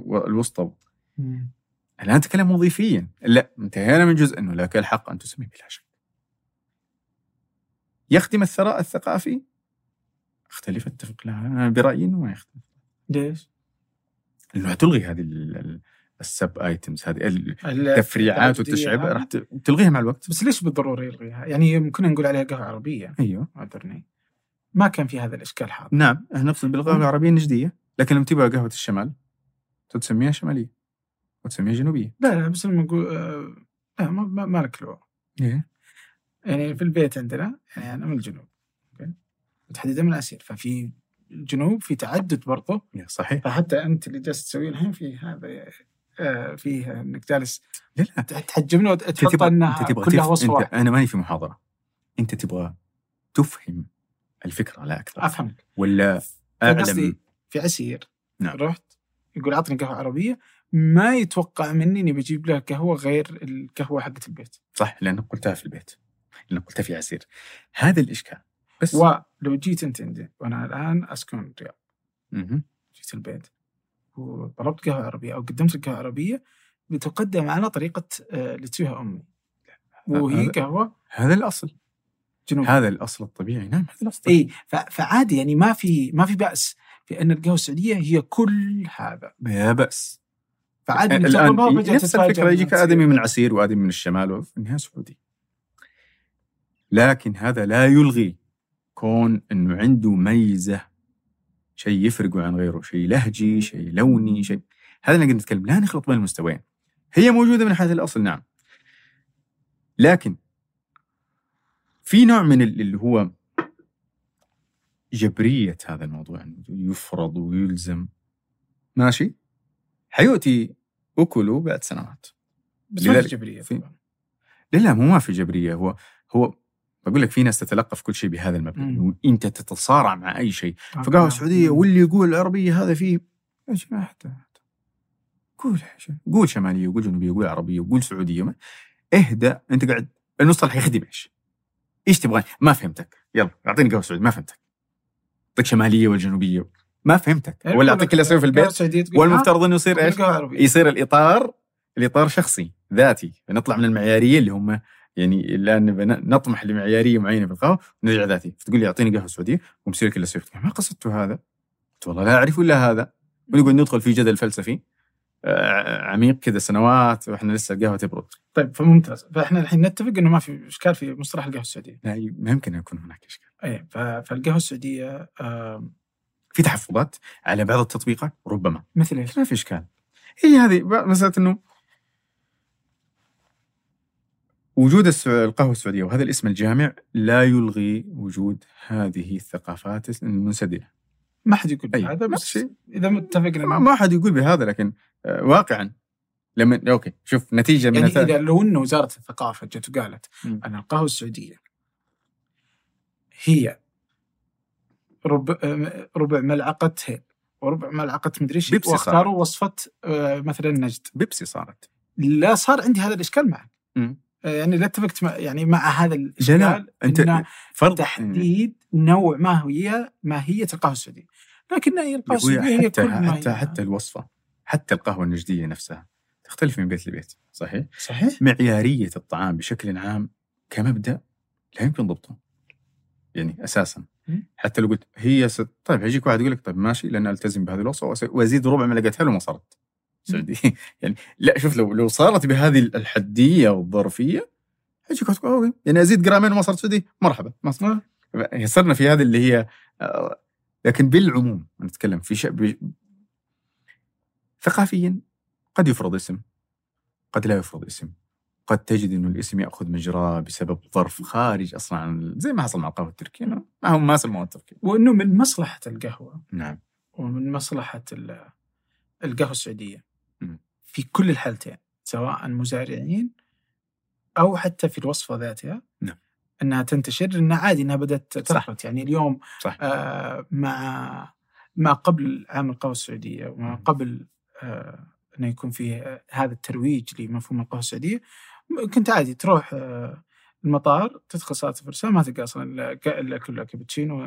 والوسطى مم. الآن أتكلم وظيفيا. لا انتهينا من جزء. إنه لك الحق أن تسمي بلا شك. يخدم الثراء الثقافي؟ أختلف أتفق. لا أنا برأيي إنه ما يخدم ليش؟ لأنه تلغي هذه ال- ال- السب ايتمز هذه ال- التفريعات والتشعيب. راح تلغيها مع الوقت. بس ليش بالضرورة يلغيها؟ يعني ممكن نقول عليها قهوه عربية. أيوه. اعذرني ما كان في هذا الإشكال حاضر. نعم إحنا نقصد بالقهوه العربية النجدية لكن لما تبغى قهوة الشمال تسميها شمالية وتسميها جنوبية. لا لا بس لما نقول آه، لا ما, ما, ما لك لغة. إيه. يعني في البيت عندنا يعني أنا من الجنوب أوكي؟ متحددة من العسير ففي الجنوب في تعدد برضه صحيح. فحتى أنت اللي جالس تسويه الحين في هذا آه، فيه إنك جالس لا لا. تحجمنا وتحط انها تبغى كلها. وصفه أنت. أنا ماني في محاضرة. أنت تبغى تفهم الفكرة لا أكثر. أفهمك. ولا أعلم؟ في عسير نعم. رحت يقول اعطني قهوة عربية ما يتوقع مني إني بجيب له قهوة غير القهوة حقت البيت. صح لانك قلتها في البيت. لانك قلتها في عسير هذا الإشكال. بس ولو جيت أنت عندي وأنا الآن أسكن الرياض. جيت البيت. وطلبت قهوة عربية أو قدمت لك قهوه عربيه بتقدم على طريقة آه، اللي تسويها أمي. وهي قهوة هذا الأصل. جنوبية. هذا الأصل الطبيعي. نعم هذا الأصل إي فعادي يعني ما في ما في بأس في أن القهوة السعودية هي كل هذا. لا بأس. فعادي إنك الآن نفس الفكرة. يجيك. آدمي من عسير وآدمي من الشمال وفي النهاية سعودي. لكن هذا لا يلغي كون إنه عنده ميزة. شيء يفرقه عن غيره شيء لهجي شيء لوني شيء. هذا اللي قاعد نتكلم. لا نخلط بين المستويين. هي موجودة من حيث الأصل نعم. لكن في نوع من ال- اللي هو جبرية هذا الموضوع إنه يفرض ويلزم. ماشي؟ حيؤتي اكله بعد سنوات. بس ما في جبرية لا لا مو ما في جبرية. هو هو بقول لك في ناس تتلقف كل شيء بهذا المبدا. إنه أنت تتصارع مع أي شيء آه، فقهوه آه. سعوديه واللي يقول العربية هذا فيه يا جماعة حتى حتى. قول. قول شمالية وقول جنوبية وقول عربية وقول سعودية ما- اهدى أنت قاعد المصطلح يخدم إيش؟ إيش تبغى؟ ما فهمتك يلا أعطيني قهوة سعودية ما فهمتك أعطيك شمالية والجنوبية ما فهمتك يعني ولا أعطيك اللي يصير في البيت والمفترض إنه يصير آه، إيش؟ يصير الإطار الإطار شخصي ذاتي نطلع من المعيارية اللي هم يعني لأن بن- نطمح لمعيارية معينة في القهوة ونرجع ذاتي. فتقول لي أعطيني قهوة سعودية ومسير إلا سويفت ما قصدت هذا؟ قلت والله لا أعرف إلا هذا. ونقعد ندخل في جدل فلسفي. آه، عميق كذا سنوات وإحنا لسه القهوة تبرد طيب فممتاز. فإحنا الحين نتفق إنه ما في إشكال في مصطلح القهوة السعودية. لا ما يمكن يكون هناك إشكال. اي فالقهوة السعودية آم، في تحفظات على بعض التطبيقات ربما. مثل إيش؟ ما في إشكال. هي هذه مسألة إنه وجود السع- القهوة السعودية وهذا الاسم الجامع لا يلغي وجود هذه الثقافات المنسدلة. ما حد يقول أي، هذا بس الشيء. إذا متفقنا ما, ما حد يقول بهذا لكن آه، واقعا. لما أوكي شوف نتيجة من يعني إذا لو إنه وزارة الثقافة جت وقالت. أن القهوة السعودية هي ربع ربع ملعقه هيل وربع ملعقة مدري إيش واختاروا وصفة آه، مثلا نجد. بيبسي صارت. لا صار عندي هذا الإشكال معك آه، يعني لا اتفقت مع يعني مع هذا الاشكال لا أنت فرض تحديد نوع ما هي ماهيه القهوة السعودية. لكن هي القهوة السعودية هي حتى كل ما حتى هي. حتى الوصفة حتى القهوة النجدية نفسها تختلف من بيت لبيت صحيح؟ صحيح. معيارية الطعام بشكل عام كمبدأ لا يمكن ضبطه. يعني أساسا. حتى لو قلت هي ست طيب هيجيك واحد يقول لك طيب ماشي لأن ألتزم بهذه الوصفة وأزيد ربع ملعقه هل وما صارت. سعودي. يعني لا شوف لو لو صارت بهذه الحدية والظرفية okay. يعني أزيد جرامين وما صارت سعودي مرحبا. ما صرنا في هذه اللي هي آه، لكن بالعموم نتكلم في شيء ثقافيا قد يفرض اسم قد لا يفرض اسم. قد تجد إنه الاسم يأخذ مجراه بسبب ظرف خارج أصلا عن زي ما حصل مع القهوة التركية. ما هم ما سموها التركية. وإنه من مصلحة القهوة. نعم. ومن مصلحة ال- القهوة السعودية. في كل الحالتين سواء مزارعين أو حتى في الوصفة ذاتها نعم. إنها تنتشر إنها عادي إنها بدأت. تثبت يعني اليوم صح آه مع ما قبل عام القهوه السعودية وما. قبل آه إنه يكون فيه هذا الترويج لمفهوم القهوه السعودية كنت عادي تروح آه المطار تدخل صالة الفرسان ما تلقى أصلا إلا كلها كابتشينو.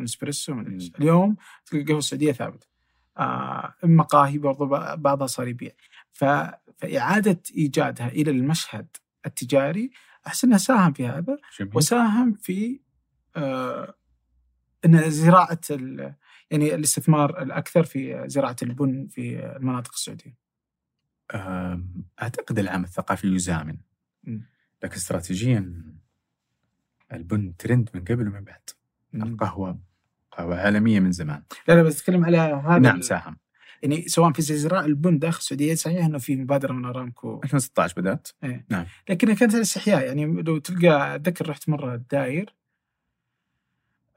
مم. اليوم تلقى القهوة السعودية ثابتة آه مقاهي برضو بعضها صار يبيع ف... فإعادة إيجادها إلى المشهد التجاري احس إنها ساهم في هذا جميل. وساهم في آه إن زراعة ال... يعني الاستثمار الأكثر في زراعة البن في المناطق السعودية. آم، أعتقد العام الثقافي يزامن. لكن استراتيجيا البن ترند من قبل ومن بعد. القهوة قهوة عالمية من زمان. لا لا بس أتكلم على هذا نعم ساهم. يعني سواء في زراعه البن داخل السعودية صحيح انه في مبادره من أرامكو. 2016 بدأت؟ لكنها كانت على استحياء يعني لو تلقى أتذكر رحت مرة الداير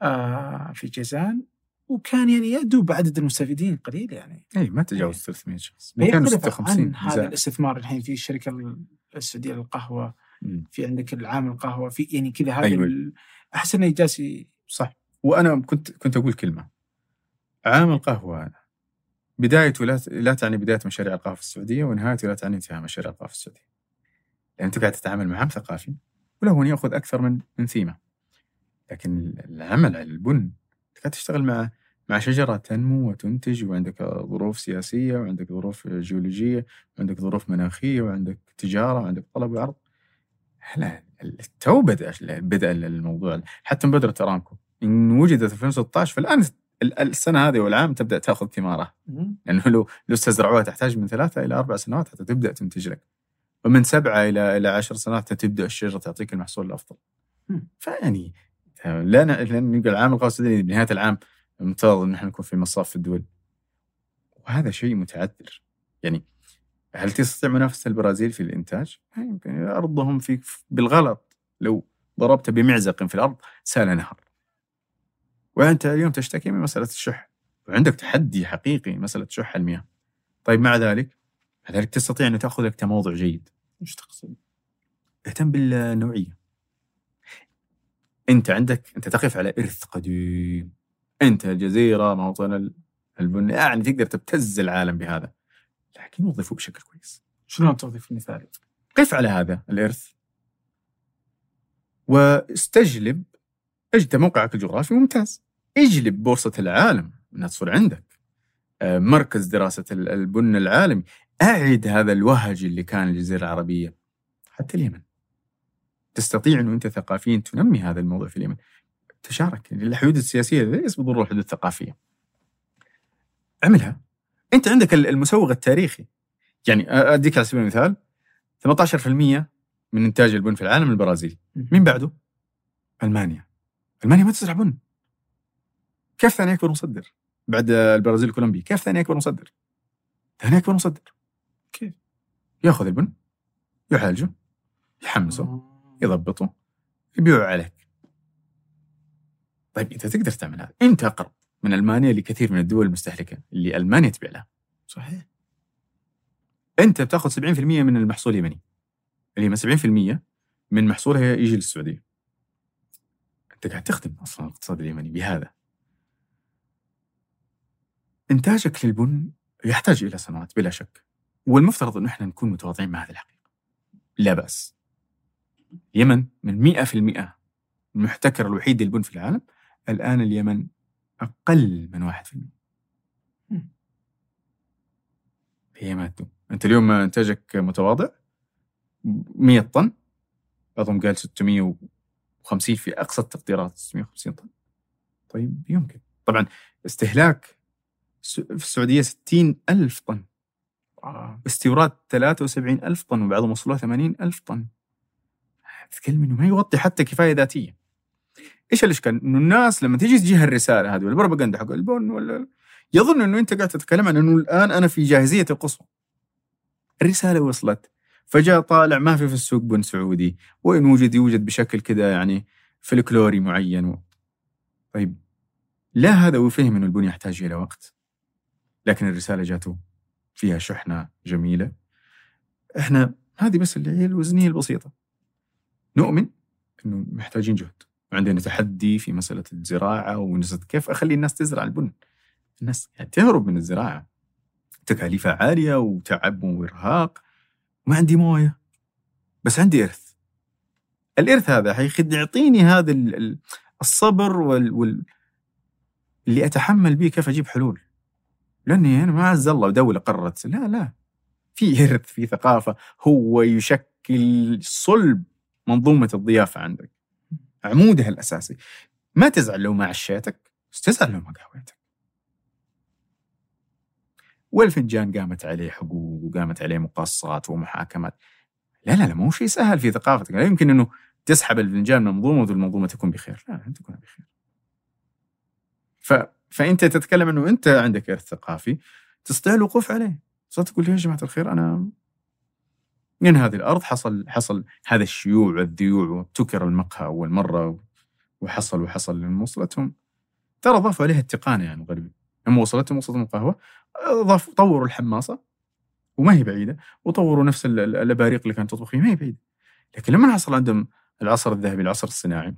آه في جيزان وكان يعني يدوب عدد المستفيدين قليل يعني. اي ما تجاوز 300 شخص. فيختلف 256 عن هذا زائد. الاستثمار الحين في الشركة السعودية للقهوة. في عندك العام القهوة في يعني كذا هذا أيوة. أحس إنه جالس صح. وأنا كنت كنت أقول كلمة. عام القهوة بدايته لا لا تعني بداية مشاريع القهوه في السعودية ونهايته لا تعني انتهاء مشاريع القهوه في السعودية. لأن أنت قاعد تتعامل مع عام ثقافي وله ان يأخذ أكثر من من ثيمه. لكن العمل على البن أنت قاعد تشتغل مع مع شجرة تنمو وتنتج وعندك ظروف سياسية وعندك ظروف جيولوجية وعندك ظروف مناخية وعندك تجارة وعندك طلب وعرض. لا تو بدأ بدأ الموضوع حتى مبادرة أرامكو إن وجدت في 2016 فالان ال- السنة هذه والعام تبدأ تأخذ ثمارها لأنه لو لو استزرعوها تحتاج من ثلاثة إلى أربع سنوات حتى تبدأ تنتج لك. ومن سبعة إلى إلى عشر سنوات حتى تبدأ الشجرة تعطيك المحصول الأفضل. فيعني لا ن- لا نقول العام القوسي بنهاية العام مفترض إن إحنا نكون في مصاف الدول. وهذا شيء متعذر. يعني هل تستطيع منافسة البرازيل في الإنتاج؟ ما يمكن. أرضهم في بالغلط. لو ضربت بمعزق في الأرض سال نهر. وأنت اليوم تشتكي من مسألة الشح. وعندك تحدي حقيقي مسألة شح المياه. طيب مع ذلك مع ذلك تستطيع أن تاخذ لك تموضع جيد. إيش تقصد؟ اهتم بالنوعية. أنت عندك أنت تقف على إرث قديم. أنت الجزيره موطن ال- البن يعني تقدر تبتز العالم بهذا. لكن وظفه بشكل كويس. شلون توظيف مثالي؟ قف على هذا الإرث. واستجلب أجد موقعك الجغرافي ممتاز. اجلب بورصة العالم انها تصير عندك. آه، مركز دراسة ال- البن العالمي. أعد هذا الوهج اللي كان الجزيره العربية حتى اليمن. تستطيع انه أنت ثقافيا تنمي هذا الموضوع في اليمن. تشارك الحدود السياسية ليس بالضرورة الحدود الثقافية. اعملها. أنت عندك المسوغ التاريخي. يعني أديك على سبيل المثال 18% من إنتاج البن في العالم البرازيل. مين بعده؟ ألمانيا. ألمانيا ما تزرع بن. كيف ثاني أكبر مصدر؟ بعد البرازيل وكولومبيا كيف ثاني أكبر مصدر؟ ثاني أكبر مصدر. كيف؟ يأخذ البن يعالجه يحمسه يضبطه يبيعه عليك. طيب انت تقدر تعمل هذا أنت أقرب من ألمانيا لكثير من الدول المستهلكة اللي ألمانيا تبيع لها. صحيح. أنت بتأخذ 70% من المحصول اليمني. اللي هي 70% من محصولها يجي للسعودية. أنت قاعد تخدم أصلا الاقتصاد اليمني بهذا. إنتاجك للبن يحتاج إلى سنوات بلا شك والمفترض انه إحنا نكون متواضعين مع هذه الحقيقة. لا بأس. اليمن من 100% المحتكر الوحيد للبن في العالم الآن اليمن أقل من 1% هي ما تدوم. أنت اليوم إنتاجك متواضع 100 طن اظن قال 650 في أقصى التقديرات 650 طن. طيب يمكن. طبعا استهلاك في السعودية 60 ألف طن. استيراد 73 ألف طن وبعضهم وصلوا 80 ألف طن. تتكلم إنه ما يغطي حتى كفاية ذاتية. إيش الإشكال؟ إنه الناس لما تيجي تجيها الرسالة هذه والبروباغندا حق البن ولا يظن إنه أنت قاعد تتكلم عن إنه الآن أنا في جاهزية القصوى. الرسالة وصلت. فجاء طالع ما في في السوق بن سعودي وإن وجد يوجد بشكل كذا يعني فلكلوري معين و... طيب. لا هذا وفهم أن البن يحتاج إلى وقت. لكن الرسالة جاته فيها شحنة جميلة. إحنا هذه بس اللي هي الوزنية البسيطة. نؤمن أنه محتاجين جهد. وعندنا تحدي في مسألة الزراعة ونسأل كيف أخلي الناس تزرع البن. الناس تهرب من الزراعة. تكاليفها عالية وتعب وإرهاق. ما عندي موية بس عندي إرث. الإرث هذا حيخد يعطيني هذا الصبر وال, وال... اللي أتحمل به كيف أجيب حلول. لأني أنا ما عز الله دولة قررت لا لا. في ارث في ثقافة. هو يشكل صلب منظومة الضيافة عندك. عمودها الأساسي. ما تزعل لو ما عشيتك بس تزعل لو ما قهويتك. والفنجان قامت عليه حقوق وقامت عليه مقاصات ومحاكمات. لا لا لا مو شيء سهل في ثقافتك. لا يمكن إنه تسحب الفنجان من المنظومه والمنظومة تكون بخير. لا لا تكون بخير. ف... فأنت تتكلم أنه أنت عندك إرث ثقافي تستطيع الوقوف عليه. صرت تقول يا جماعة الخير أنا من هذه الأرض حصل حصل هذا الشيوع والذيوع وابتكر المقهى أول مرة وحصل وحصل لما وصلتهم ترى ضافوا عليها التقانة يعني الغربي لما وصلتهم وصلتهم القهوه ضاف طوروا الحماصة وما هي بعيدة وطوروا نفس الأباريق اللي كانت تطبخ فيه ما هي بعيدة. لكن لما حصل عندهم العصر الذهبي العصر الصناعي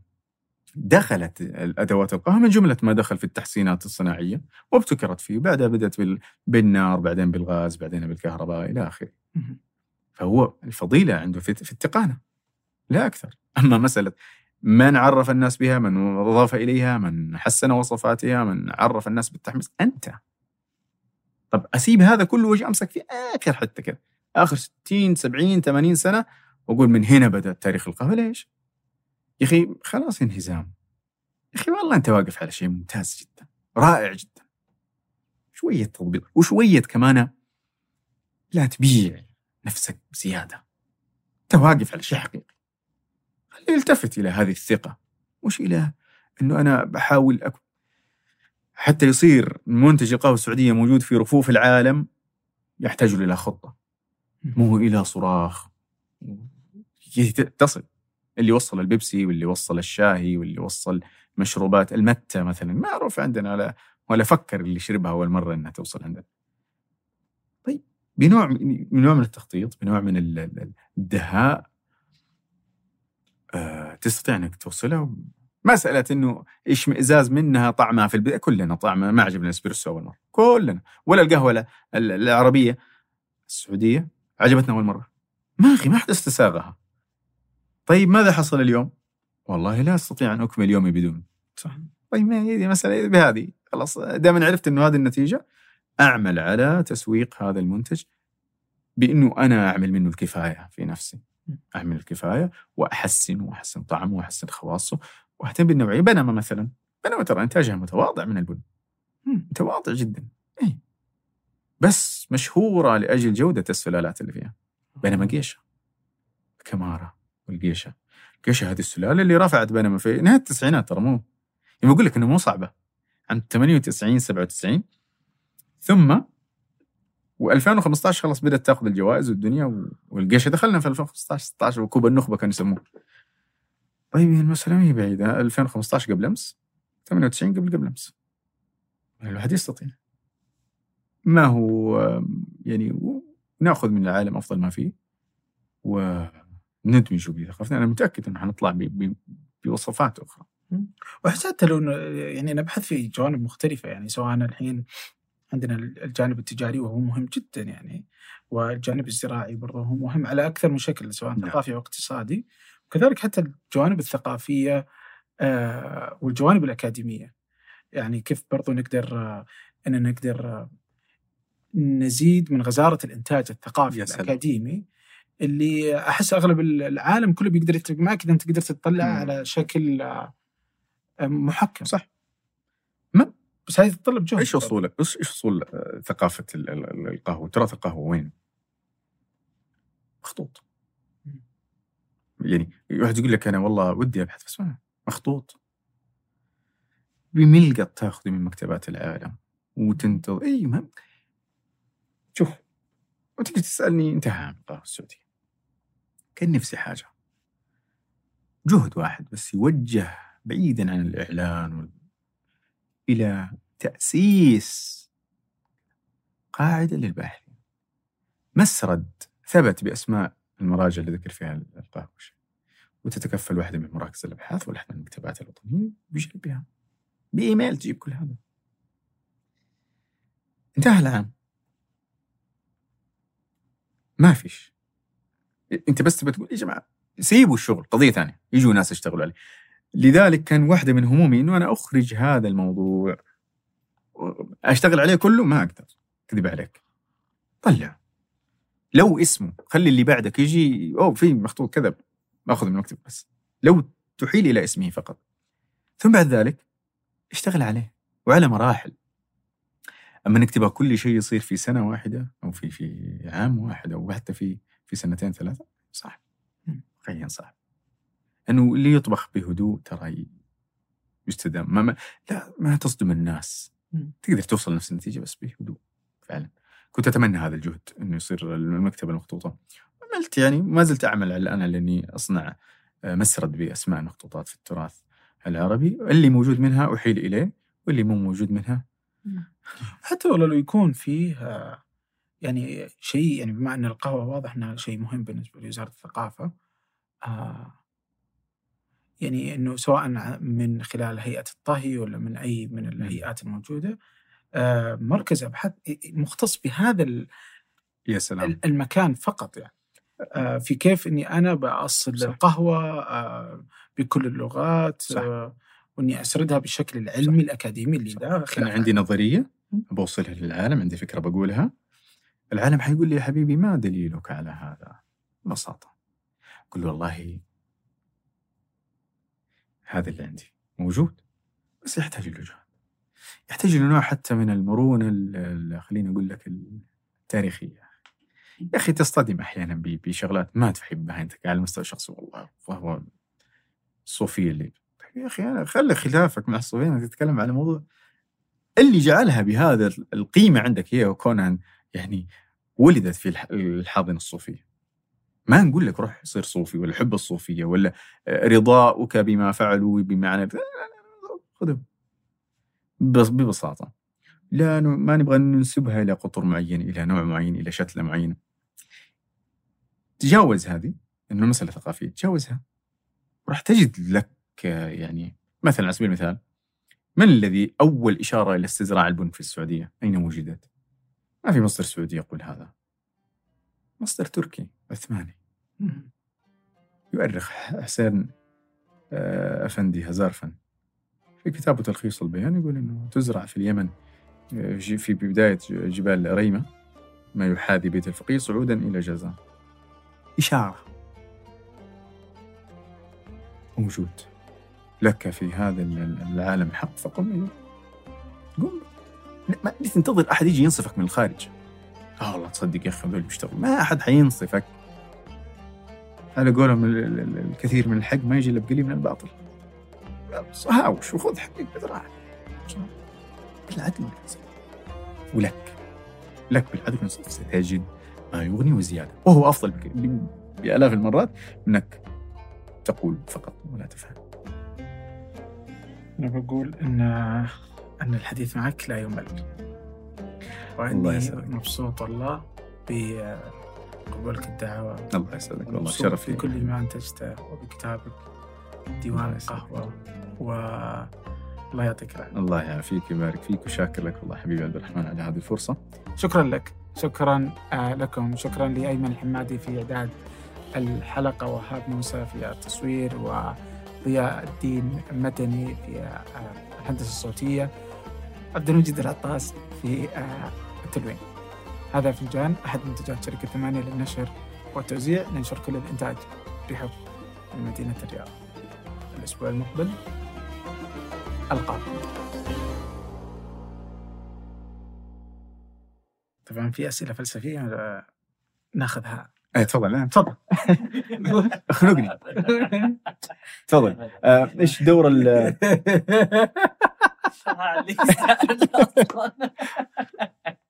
دخلت الأدوات القهوة من جملة ما دخل في التحسينات الصناعية وابتكرت فيه بعدها بدأت بالنار بعدين بالغاز بعدين بالكهرباء إلى آخره. فهو الفضيلة عنده في التقانة. لا أكثر. أما مسألة من عرف الناس بها من أضاف إليها من حسن وصفاتها من عرف الناس بالتحميص أنت. طب أسيب هذا كله وأجي أمسك في آخر حتة كذا آخر 60 70 80 سنة وأقول من هنا بدا تاريخ القهوة ليش؟ يا أخي خلاص انهزام. يا أخي والله أنت واقف على شيء ممتاز جدا رائع جدا. شوية تطبيق وشوية كمان لا تبيع نفسك بزيادة. أنت واقف على شيء حقيقي. خليه يلتفت إلى هذه الثقة. مش إلى؟ إنه أنا بحاول أكون حتى يصير منتج القهوة السعودية موجود في رفوف العالم يحتاج إلى خطة. مو إلى صراخ. تصل. اللي وصل البيبسي واللي وصل الشاهي واللي وصل مشروبات المتة مثلا. معروف عندنا ولا ولا فكر اللي شربها أول مرة إنها توصل عندنا. طيب بنوع بنوع من التخطيط بنوع من الدهاء آه تستطيع إنك توصلها مسألة إنه اشمئزاز منها طعمها في البداية كلنا طعمها. ما عجبنا الإسبريسو أول مرة. كلنا. ولا القهوة العربية. السعودية. عجبتنا أول مرة. ما أخي ما حد استساغها. طيب ماذا حصل اليوم؟ والله لا أستطيع أن أكمل يومي بدون. صح. طيب ما هي مسألة بهذه. خلاص دائما عرفت إنه هذه النتيجة أعمل على تسويق هذا المنتج بإنه أنا أعمل منه الكفاية في نفسي. أعمل الكفاية وأحسن وأحسن طعمه وأحسن خواصه وأهتم بالنوعية. بينما مثلا بينما ترى إنتاجها متواضع من البن. متواضع جدا. اي بس مشهورة لأجل جودة السلالات اللي فيها. بينما قيشة. كمارة. والقيشه قيشه هذه السلالة اللي رفعت بينما في نهاية التسعينات ترى مو. يعني لك إنه مو صعبة. عند 98 97 ثم و2015 خلاص بدأت تأخذ الجوائز والدنيا و- والقيشه دخلنا في 2015 16 وكوب النخبة كانوا يسموه. طيب المساله ما هي بعيدة. 2015 قبل أمس 98 قبل قبل أمس. الواحد يستطيع. ما هو يعني نأخذ من العالم أفضل ما فيه. وندمجه بثقافتنا أنا متأكد إنه حنطلع بوصفات أخرى. واحس حتى لو يعني نبحث في جوانب مختلفة يعني سواء الحين عندنا الجانب التجاري وهو مهم جدا يعني والجانب الزراعي برضه هو مهم على أكثر من شكل سواء نعم. ثقافي أو اقتصادي. وكذلك حتى الجوانب الثقافية آه، والجوانب الأكاديمية. يعني كيف برضه نقدر آه، ان نقدر آه، نزيد من غزارة الإنتاج الثقافي يا سلام. الأكاديمي اللي أحس أغلب العالم كله بيقدر يتفق معك إذا أنت تقدر تطلع. على شكل آه، محكم صح. بس هذه تتطلب جهد إيش اصولك؟ إيش إيش أصول آه، ثقافة ال- ال- ال- القهوة؟ تراث القهوة وين؟ مخطوط يعني واحد يقول لك أنا والله ودي أبحث بس ما مخطوط بملقط تأخذ من مكتبات العالم وتنتظر إي ما شوف وتجي تسألني انتهى عن القهوة السعودية كان نفسي حاجة. جهد واحد بس يوجه بعيدا عن الإعلان وال... إلى تأسيس قاعدة للباحثين. مسرد ثبت بأسماء المراجع اللي ذكر فيها القهوه وتتكفل واحدة من مراكز الأبحاث ولا من المكتبات الوطنية بيجيب بها. بإيميل تجيب كل هذا. انتهى العام. ما فيش. انت بس تبى تقول يا جماعة سيبوا الشغل قضية ثانية يجوا ناس يشتغلوا عليه. لذلك كان واحدة من همومي إنه أنا أخرج هذا الموضوع أشتغل عليه كله ما أقدر كذب عليك. طلع. لو اسمه خلي اللي بعدك يجي أوه في مخطوط كذا باخذ من المكتب بس. لو تحيل إلى اسمه فقط. ثم بعد ذلك اشتغل عليه وعلى مراحل. أما إنك تبغى كل شيء يصير في سنة واحدة أو في في عام واحد أو حتى في في سنتين ثلاثة؟ صعب واقعيا صعب أنه اللي يطبخ بهدوء ترى يستدام. ما, ما لا ما تصدم الناس. تقدر توصل نفس النتيجة بس بهدوء فعلا. كنت أتمنى هذا الجهد أنه يصير المكتبة المخطوطة. عملت يعني ما زلت أعمل الان على أني أصنع آه، مسرد بأسماء المخطوطات في التراث العربي. اللي موجود منها أحيل إليه واللي مو موجود منها. حتى والله لو يكون فيه آه، يعني شيء يعني بما أن القهوة واضح إنها شيء مهم بالنسبة لوزارة الثقافة آه، يعني إنه سواء من خلال هيئة الطهي ولا من أي من الهيئات الموجودة آه، مركز ابحاث مختص بهذا يا سلام. المكان فقط يعني. آه، في كيف إني أنا بأصل صح. القهوة آه، بكل اللغات صح. آه، وإني أسردها بالشكل العلمي الأكاديمي اللي لا أنا عندي نظرية بوصلها للعالم عندي فكرة بقولها. العالم حيقول لي يا حبيبي ما دليلك على هذا؟ ببساطة. أقول له والله هذا اللي عندي موجود بس يحتاج له جهد. يحتاج له نوع حتى من المرونة ال- ال- خليني أقول لك التاريخية. يا أخي تصطدم أحيانا ب- بشغلات ما تحبها أنت على المستوى الشخصي والله فهو الصوفية اللي طيب يا أخي أنا خلي خلافك مع الصوفية انك تتكلم على موضوع اللي جعلها بهذا القيمة عندك هي وكونها يعني ولدت في الح- الحاضنه الصوفية ما نقول لك روح صير صوفي ولا حب الصوفية ولا رضاؤك بما فعلوا بمعنى خذهم بس ببساطة لا ما نبغى ننسبها إلى قطر معين إلى نوع معين إلى شتله معينه تجاوز هذه إنه مسألة ثقافية تجاوزها راح تجد لك آه، يعني مثلا على سبيل المثال من الذي أول إشارة إلى استزراع البن في السعودية؟ أين وجدت؟ ما في مصدر سعودي يقول هذا. مصدر تركي عثماني. يؤرخ حسين آه، أفندي هزارفن في كتابه تلخيص البيان يقول إنه تزرع في اليمن آه، في بداية ج- جبال ريمة ما يحاذي بيت الفقيه صعودا إلى جازان. إشارة موجود لك في هذا ال- العالم حق فقم به. قم ما تنتظر أحد يجي ينصفك من الخارج. آه والله تصدق يا أخي هذول بيشتغلوا ما أحد حينصفك. على قولهم ال- ال- ال- الكثير من الحق ما يجي إلا بقليل من الباطل. هاوش وخذ حقك بذراعك. بالعدل والإنصاف. ولك. لك بالعدل والإنصاف ستجد ما يغني وزيادة. وهو أفضل بآلاف المرات أنك تقول فقط ولا تفهم. أنا بقول إن أن الحديث معك لا يمل. الله وإني. مبسوط والله بقبولك الدعوة. الله يسعدك. والله شرف لي بكل ما أنتجته وبكتابك. ديوان. القهوة. و الله يعطيك العافية. الله يعافيك ويبارك فيك وشاكر لك. والله حبيبي عبد الرحمن على هذه الفرصة. شكرا لك. شكرا آه، لكم. شكرا لأيمن الحمادي في إعداد الحلقة وهاب موسى في التصوير وضياء الدين مدني في آه، الهندسة الصوتية. عبد المجيد العطاس في آه، التلوين. هذا فنجان أحد منتجات شركة ثمانية للنشر والتوزيع. ننشر كل الإنتاج بحب من مدينة الرياض. الأسبوع المقبل ألقاكم. طبعا في أسئلة فلسفية آه، ناخذها. إيه تفضل. لا تفضل. اخنقني تفضل. آه، إيش دور ال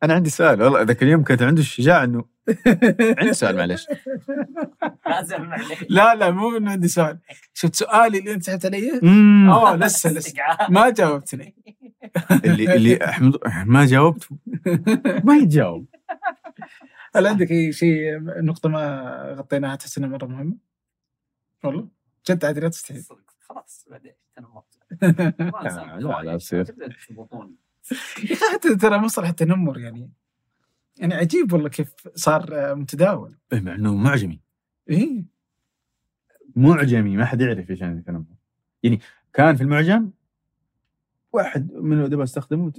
أنا عندي سؤال والله ذاك اليوم كانت عنده الشجاعة إنه عندي سؤال معلش لازم معلش لا لا مو إنه عندي سؤال. شفت سؤالي اللي أنت سحبت علي؟ آه لسه لسه. ما جاوبتني. اللي اللي أحمد ما جاوبت. ما يتجاوب. هل عندك أي شيء نقطة ما غطيناها تحس إنها مرة مهمة؟ والله. جد عادي لا تستحي خلاص بعدين. تنمرت لا، لا، أخي حتى ترى مصطلح التنمر يعني. يعني عجيب والله كيف صار آه، متداول. إيه، مع إنه معجمي. إيه. معجمي ما حد يعرف إيش يعني التنمر يعني كان في المعجم واحد من الادباء أستخدمه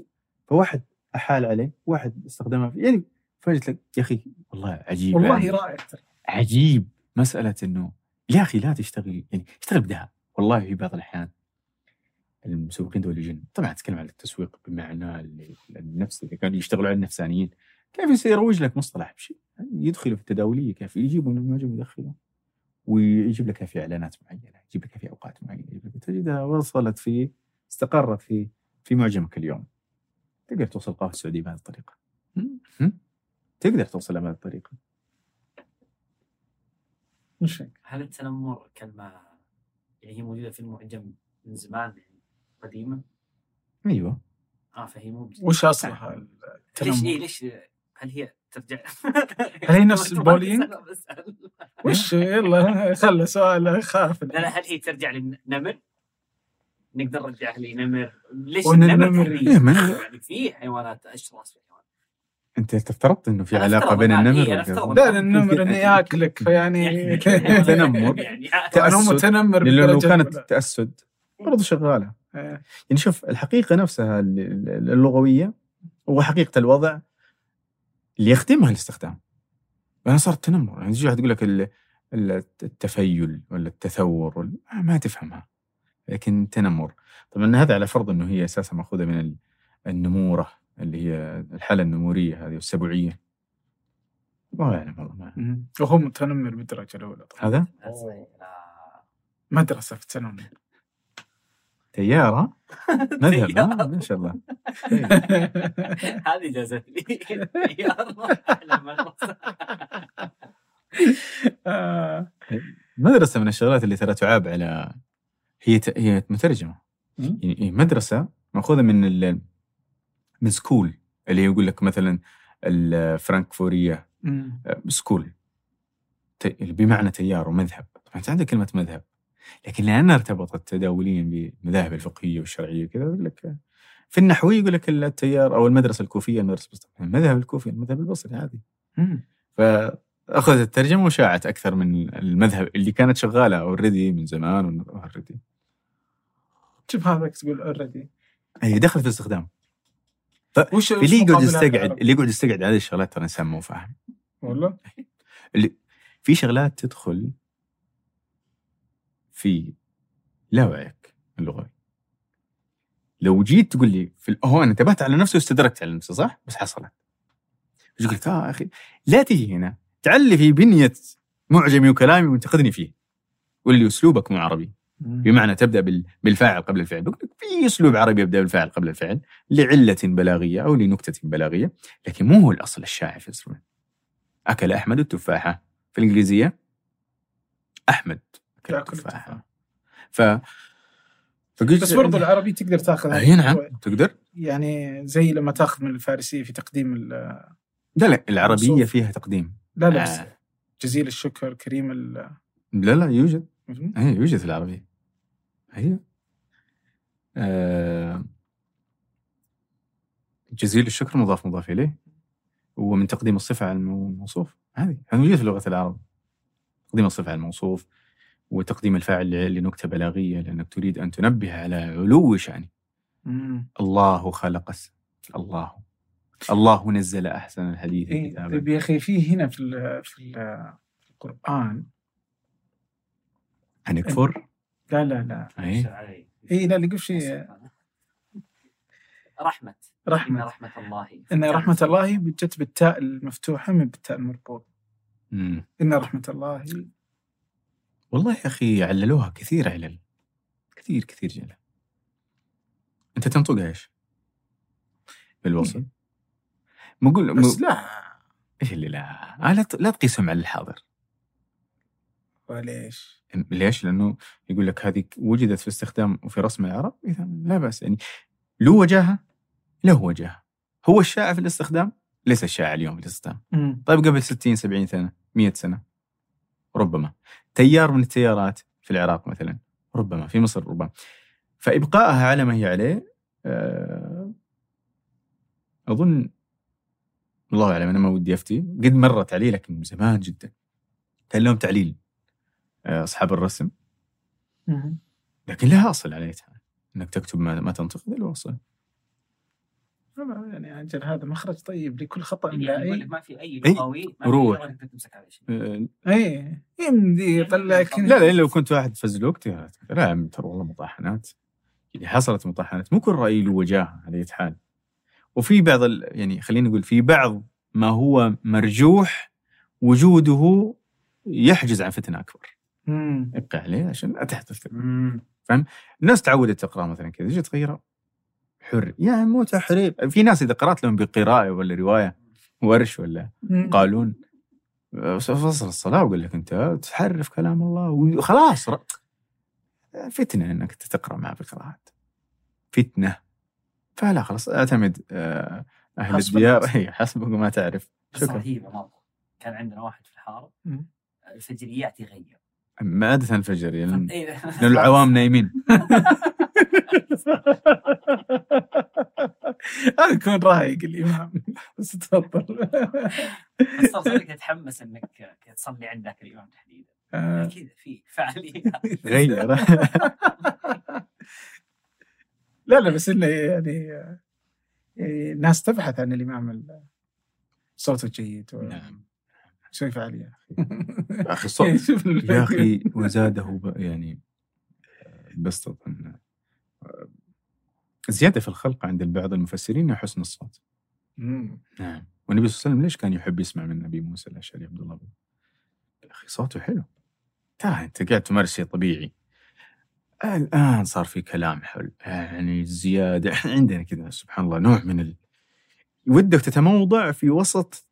فواحد أحال عليه واحد استخدمها في يعني فجأة لك يا أخي والله عجيب والله يعني. رائع ترى. عجيب مسألة إنه يا أخي لا تشتغل يعني اشتغل بدها. والله في بعض الأحيان المسوقين دول الجن. طبعا اتكلم عن التسويق بمعنى ال- النفسي اذا كانوا يشتغلوا على النفسانيين. كيف يروج لك مصطلح بشيء؟ يدخلوا في التداولية كيف يجيبوا من المعجم يدخلوا؟ ويجيب لك في إعلانات معينة يجيب لك في أوقات معينة يجيب لك تجدها وصلت في استقرت في في معجمك اليوم. تقدر توصل قهوة السعوديه بهذه الطريقة؟ تقدر توصلها بهذه الطريقة؟ هل التنمر كلمة يعني هي موجودة في المعجم من زمان؟ يعني قديمة؟ أيوه آه فهي مو. وش أصلها ليش؟ إيه ليش هل هي ترجع هل هي نفس البولينج؟ وش يلا خلى سؤال خاف لا لا هل هي ترجع للنمر؟ نقدر نرجعها لنمر ليش النمر؟ إيه، ما- يعني في حيوانات حيوانات أنت افترضت إنه في علاقة بين الآن، النمر إيه،. لا النمر انه ياكلك فيعني تنمر. يعني أنا هو متنمر لأنه لو كانت. تأسد برضو شغالة. يعني شوف الحقيقة نفسها ال- ال- اللغوية وحقيقه الوضع اللي يخدمها الاستخدام. أنا صارت تنمر يعني تجي واحد يقول لك؟ ال- ال- التفيل ولا التثور ولا ما تفهمها. لكن تنمر. طبعا هذا على فرض إنه هي أساسا مأخوذة من ال- النمورة اللي هي الحالة النمورية هذه والسبوعية. ما أعلم والله ما. وهو متنمر بالدرجة الأولى طبعا. هذا؟ مدرسة في التنمر تيار ها؟ مذهب تيار. ها؟ ما شاء الله هذه جازت لي مدرسة. آه. مدرسة من الشغلات اللي ترى تعاب على هي ت... هي مترجمة. يعني هي مدرسة مأخوذة من ال... من school اللي يقول لك مثلا الفرنكفورية. آه، school ت... اللي بمعنى تيار ومذهب طبعا أنت عندك كلمة مذهب لكن لأنها ارتبطت تداوليا بالمذاهب الفقهية والشرعية كذا يقول لك في النحوي يقول لك التيار أو المدرسة الكوفية المدرسة البصرية المذهب الكوفي المذهب البصري عادي. مم. فأخذت الترجمة وشاعت أكثر من المذهب اللي كانت شغالة already من زمان already شوف هذاك تقول already هي دخلت في الاستخدام. وش اللي يقعد يستقعد؟ اللي يقعد يستقعد هذه الشغلات ترى انسان مو فاهم. والله؟ اللي في شغلات تدخل في لا وعيك اللغوي. لو جيت تقول لي في هو أنا انتبهت على نفسي واستدركت على نفسي صح؟ بس حصلت. لك آه أخي لا تجي هنا تعلي في بنية معجمي وكلامي وانتقدني فيه قول لي أسلوبك مو عربي. بمعنى تبدأ بال- بالفاعل قبل الفعل. بقول لك في أسلوب عربي يبدأ بالفاعل قبل الفعل لعلة بلاغية أو لنكتة بلاغية لكن مو هو الأصل الشائع في الاسلوب أكل أحمد التفاحة في الإنجليزية؟ أحمد. اكل يأكل التفاحه ف فقلت بس برضو العربي تقدر تاخذ أي نعم تقدر. يعني زي لما تاخذ من الفارسية في تقديم ال- لا لا العربية موصوف. فيها تقديم. لا لا بس آه. جزيل الشكر كريم ال لا لا يوجد. أي يوجد في العربية. هي آه. جزيل الشكر مضاف مضاف إليه. ومن تقديم الصفة على المو- الموصوف. هذه هذا موجود في لغة العرب. تقديم الصفة على الموصوف. وتقديم الفاعل ل- لنكتة بلاغية لأنك تريد أن تنبه على علو شأنه. مم. الله خلق الله. الله نزل أحسن الحديث إيه كتابا. طيب يا أخي في هنا في ال في, ال في القرآن أن يكفر؟ لا لا لا. اي. اي لا لقوا شيء رحمة. إن رحمة رحمة الله. إن رحمة الله جت بالتاء المفتوحة من بالتاء المربوطة. مم. إن رحمة الله والله يا أخي عللوها كثير علل كثير كثير جلل أنت تنطقها إيش؟ بالوصل مقول بس م... لا إيش اللي لا آه لا. لا تقيسهم على الحاضر وليش؟ ليش؟ لأنه يقول لك هذه وجدت في استخدام وفي رسم العرب اذا لا بأس يعني له وجاهة له وجاهة هو الشائع في الاستخدام ليس الشائع اليوم في الاستخدام مم. طيب قبل 60 70 سنة 100 سنة ربما تيار من التيارات في العراق مثلا ربما في مصر ربما. فإبقائها على ما هي عليه آه، أظن الله أعلم أنا ما ودي أفتي. قد مرت علي لكن من زمان جدا. كان لهم تعليل آه، أصحاب الرسم. لكن لها أصل على حال إنك تكتب ما, ما تنطق له أصل. يعني أجل هذا مخرج طيب لكل خطأ يعني يقول املائي لك ما في أي إي، لغوي ما في روح. لغة تقدر تمسك على شيء آه، اي يمدي يطلع لك لا لا لو كنت واحد فزلوك لا يا ترى والله مطاحنات. يعني حصلت مطاحنات. مو كل رأي له وجاهة على حال. وفي بعض ال... يعني خلينا نقول في بعض ما هو مرجوح وجوده يحجز عن فتنة أكبر. مم. ابقى عليه عشان لا تحدث. مم. الناس تعودت تقرأ مثلا كذا تجي تغيره. حر. يا مو تحريف. في ناس إذا قرأت لهم بقراءة ولا رواية ورش ولا. قالون فصل الصلاة وقال لك أنت تحرف كلام الله وخلاص. فتنة أنك تقرأ مع بقراءات. فتنة. فلا خلاص أعتمد آه، حسب الديار. هي حسبك وما تعرف. شكرا. رهيبة مرة. كان عندنا واحد في الحارة. مم. الفجريات يغير. ما عادة الفجر لأن إيه. لأن العوام نايمين. هذا يكون رايق الإمام. بس تفضل. بس صار صدق تتحمس إنك تصلي عندك الإمام تحديدا. آه. كذا في فعاليه غير. لا لا بس إنه يعني آه، يعني الناس تبحث عن الإمام ال- صوته جيد و- نعم. شوي فعالية. يا أخي صوت يعني شوف ال- يا أخي وزاده ب- يعني بسطة أن زيادة في الخلق عند بعض المفسرين هي حسن الصوت. مم. نعم. والنبي صلى الله عليه وسلم ليش كان يحب يسمع من النبي موسى الأشعري عبد الله؟ بن يا أخي صوته حلو. ترى أنت قاعد تمارس شيء طبيعي. الآن صار في كلام حلو يعني زيادة. إحنا عندنا كذا سبحان الله نوع من ال... ودك تتموضع في وسط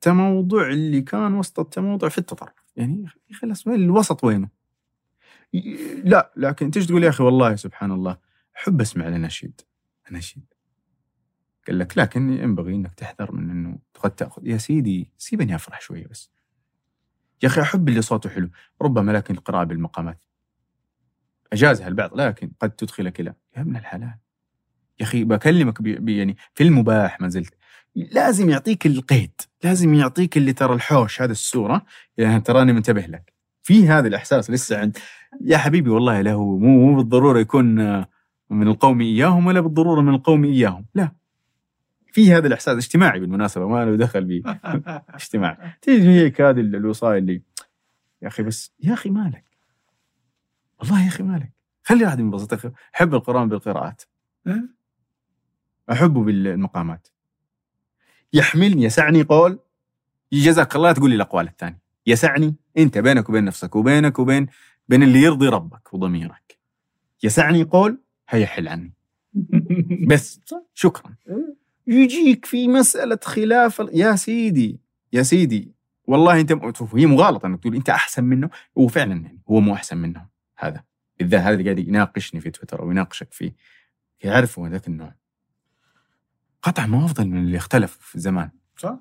تموضع اللي كان وسط التموضع في التطرف. يعني أخي خلاص وين الوسط وينه؟ لا لكن تيجي تقول يا أخي والله سبحان الله احب اسمع الاناشيد اناشيد قال لك لكن ينبغي إنك تحذر من إنه قد تاخذ يا سيدي سيبني أفرح شوية بس. يا أخي أحب اللي صوته حلو ربما لكن القراءة بالمقامات. اجازها البعض لكن قد تدخلك إلى يا ابن الحلال. يا أخي بكلمك بي يعني في المباح ما زلت. لازم يعطيك القيد. لازم يعطيك اللي ترى الحوش هذا الصورة يعني تراني منتبه لك. في هذا الإحساس لسه عند يا حبيبي والله له مو مو بالضرورة يكون من القوم إياهم ولا بالضرورة من القوم إياهم. لا. في هذا الإحساس اجتماعي بالمناسبة ما له دخل به اجتماعي تيجي هيك هذه الوصايه اللي يا أخي بس يا أخي مالك. والله يا أخي مالك. خلي واحد ينبسط احب القرآن بالقراءات. أه؟ أحبه بالمقامات. يحملني يسعني قول. جزاك الله تقول لي الأقوال الثانية. يسعني أنت بينك وبين نفسك وبينك وبين بين اللي يرضي ربك وضميرك. يسعني قول. هيا حل عني. بس شكرا. يجيك في مسألة خلاف يا سيدي يا سيدي والله أنت شوف هي مغالطة إنك تقول أنت أحسن منه هو فعلا يعني هو مو أحسن منه هذا بالذات هذا اللي قاعد يناقشني في تويتر أو يناقشك فيه. يعرفوا ذاك النوع. قطع ما أفضل من اللي اختلف في زمان صح؟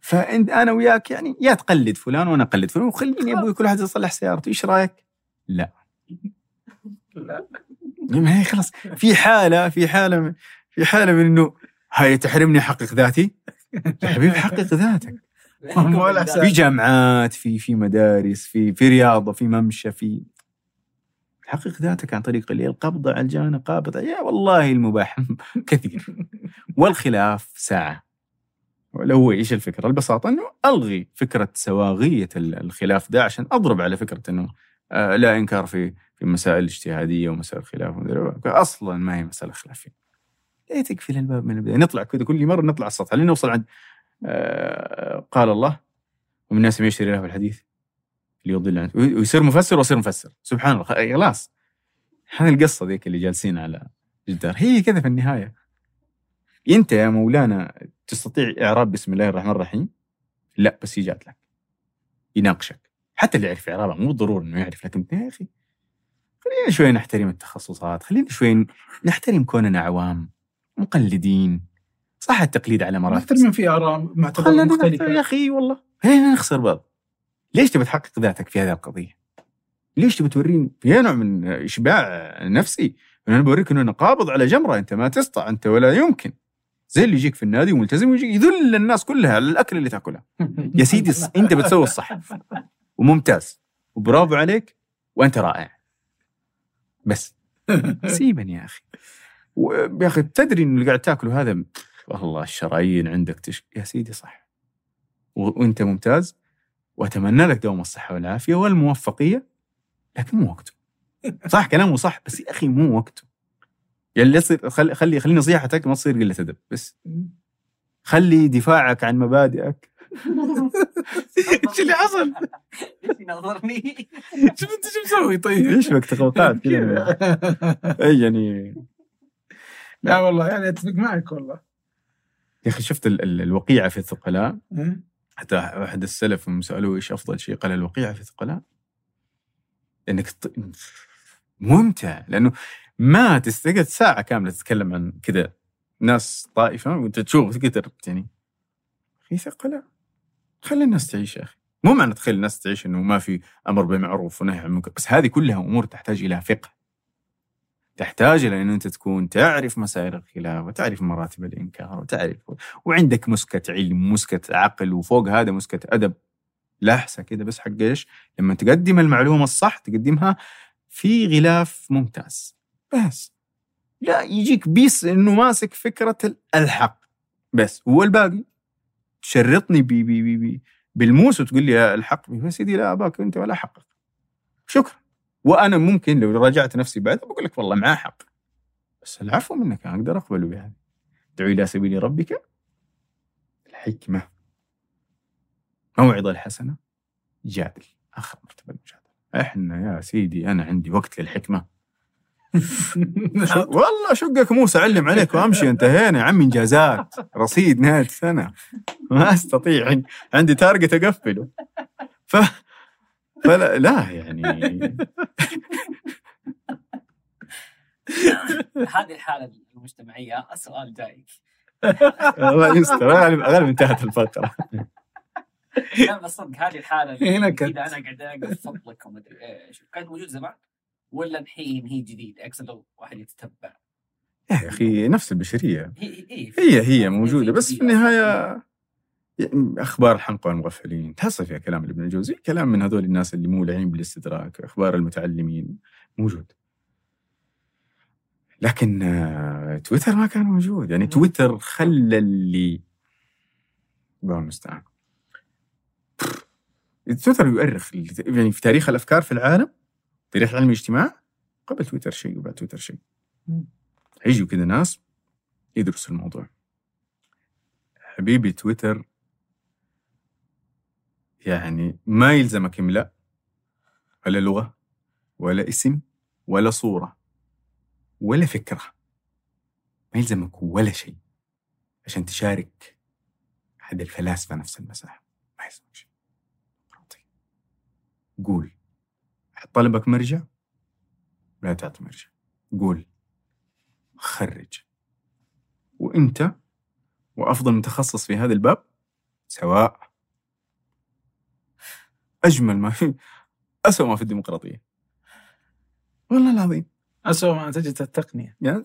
فأنت أنا وياك يعني يا تقلد فلان وأنا أقلد فلان وخليني أبوي كل واحد يصلح سيارته إيش رأيك؟ لا. ما هي خلاص. في حالة في حالة في حالة من إنه هاي تحرمني أحقق ذاتي؟ يا حبيبي حقق ذاتك. في جامعات في في مدارس في في رياضة في ممشى في حقق ذاتك عن طريق اللي القبض على الجانب قابض يا والله المباح كثير. والخلاف ساعة. لو هو إيش الفكرة؟ البساطة إنه ألغي فكرة سواغية ال- الخلاف ده عشان أضرب على فكرة إنه لا إنكار في في مسائل اجتهادية ومسائل خلاف أصلا ما هي مساله خلافيه. ليه تقفل الباب من البداية؟ نطلع كذا كل مرة نطلع السطح. لين نوصل عند آه، قال الله ومن الناس من يشتري له الحديث ليضل عنه ويصير مفسر ويصير مفسر. سبحان الله. خلاص هذه القصة ذيك اللي جالسين على الجدار هي كذا في النهاية. أنت يا مولانا تستطيع إعراب بسم الله الرحمن الرحيم؟ لا بس هي جات لك. يناقشك. حتى اللي يعرف اعرابها مو ضروري إنه يعرف لكن يا أخي خلينا شوي نحترم التخصصات خلينا شوي نحترم كوننا عوام مقلدين. صح التقليد على مراتب. أكثر من في آراء معتبرة خلنا يا مختلفة. أخي والله. خلينا نخسر بعض. ليش تبي تحقق ذاتك في هذه القضية؟ ليش تبي توريني في نوع من إشباع نفسي؟ أنا بوريك إنه أنا قابض على جمرة أنت ما تسطع أنت ولا يمكن. زي اللي يجيك في النادي وملتزم ويجي يذل الناس كلها على الأكل اللي تاكله يا سيدي إنت بتسوي الصح. وممتاز. وبرافو عليك وأنت رائع. بس سيبني يا أخي. يا أخي تدري إنه اللي قاعد تاكله هذا والله الشرايين عندك تش... يا سيدي صح. وأنت ممتاز. وأتمنى لك دوام الصحة والعافية والموفقية لكن مو وقته. صح كلامه صح بس يا أخي مو وقته. يعني اللي يصير خلي خلي خلي نصيحتك ما تصير قلة أدب بس. خلي دفاعك عن مبادئك. إيش اللي حصل؟ ليش ينظرني؟ شوف انت شو مسوي طيب؟ إيش بك تقوقعت كذا إي يعني لا والله يعني أتفق معك والله يا أخي شفت ال- ال- الوقيعة في الثقلاء أه؟ حتى أحد السلف لما سألوه إيش أفضل شيء قال الوقيعة في الثقلاء إنك. ممتع لأنه ما تستقعد ساعة كاملة تتكلم عن كذا ناس طائفة وأنت تشوف تقدر يعني في ثقلاء خلي الناس تعيش يا أخي. مو معنى تخلي الناس تعيش إنه ما في أمر بالمعروف ونهي عن المنكر بس هذه كلها أمور تحتاج إلى فقه. تحتاج إلى إن أنت تكون تعرف مسائل الخلاف وتعرف مراتب الإنكار وتعرف وعندك مسكة علم مسكة عقل وفوق هذا مسكة أدب. لحسة كده بس حق إيش؟ لما تقدم المعلومة الصح تقدمها في غلاف ممتاز. بس. لا يجيك بيس إنه ماسك فكرة ال- الحق بس. هو الباقي تشرطني بي بي بي بي بالموس وتقول لي يا الحق. بس سيدي لا أباك أنت ولا حقك. شكرا. وأنا ممكن لو راجعت نفسي بعد بقول لك والله معاه حق. بس العفو منك أنا أقدر أقبله بهذا ادعو إلى سبيل ربك. الحكمة. موعظة الحسنة. جادل. آخر مرتبة المجادلة. إحنا يا سيدي أنا عندي وقت للحكمة. شو- والله شقك موسى علم عليك وامشي انتهينا. يا عمي انجازات. رصيد نهاية السنة. ما أستطيع. عن- عندي تارجت أقفله. ف فلا لا يعني. هذه الحالة المجتمعية. السؤال جايك. الله يستر. غالبا انتهت الفقره لا بس صدق هذه الحالة اللي هنا كنت. أنا قاعد اقف فضلك وما أدري إيش. كانت موجود زمان؟ ولا الحين هي جديده اقصد لو واحد يتتبع. يا أخي نفس البشرية. هي هي هي هي موجودة بس في النهاية أخبار الحنقى والمغفلين. تحصل فيها كلام لابن الجوزي كلام من هذول الناس اللي مولعين بالاستدراك أخبار المتعلمين. موجود. لكن آه، تويتر ما كان موجود. يعني تويتر خلى اللي الله المستعان تويتر يؤرخ. يعني في تاريخ الأفكار في العالم تاريخ علم الاجتماع قبل تويتر شيء وبعد تويتر شيء. هيجوا كذا ناس يدرسوا الموضوع. حبيبي تويتر يعني ما يلزمك املاء ولا لغة ولا اسم ولا صورة ولا فكرة. ما يلزمك ولا شيء عشان تشارك أحد الفلاسفة نفس المساحة. ما يلزمك شيء. قول. طلبك مرجع؟ لا تعطي مرجع. قول. خرج. وإنت وأفضل متخصص في هذا الباب سواء. أجمل ما في اسوء ما في الديمقراطية. والله العظيم. أسوأ ما تجد التقنية. يعني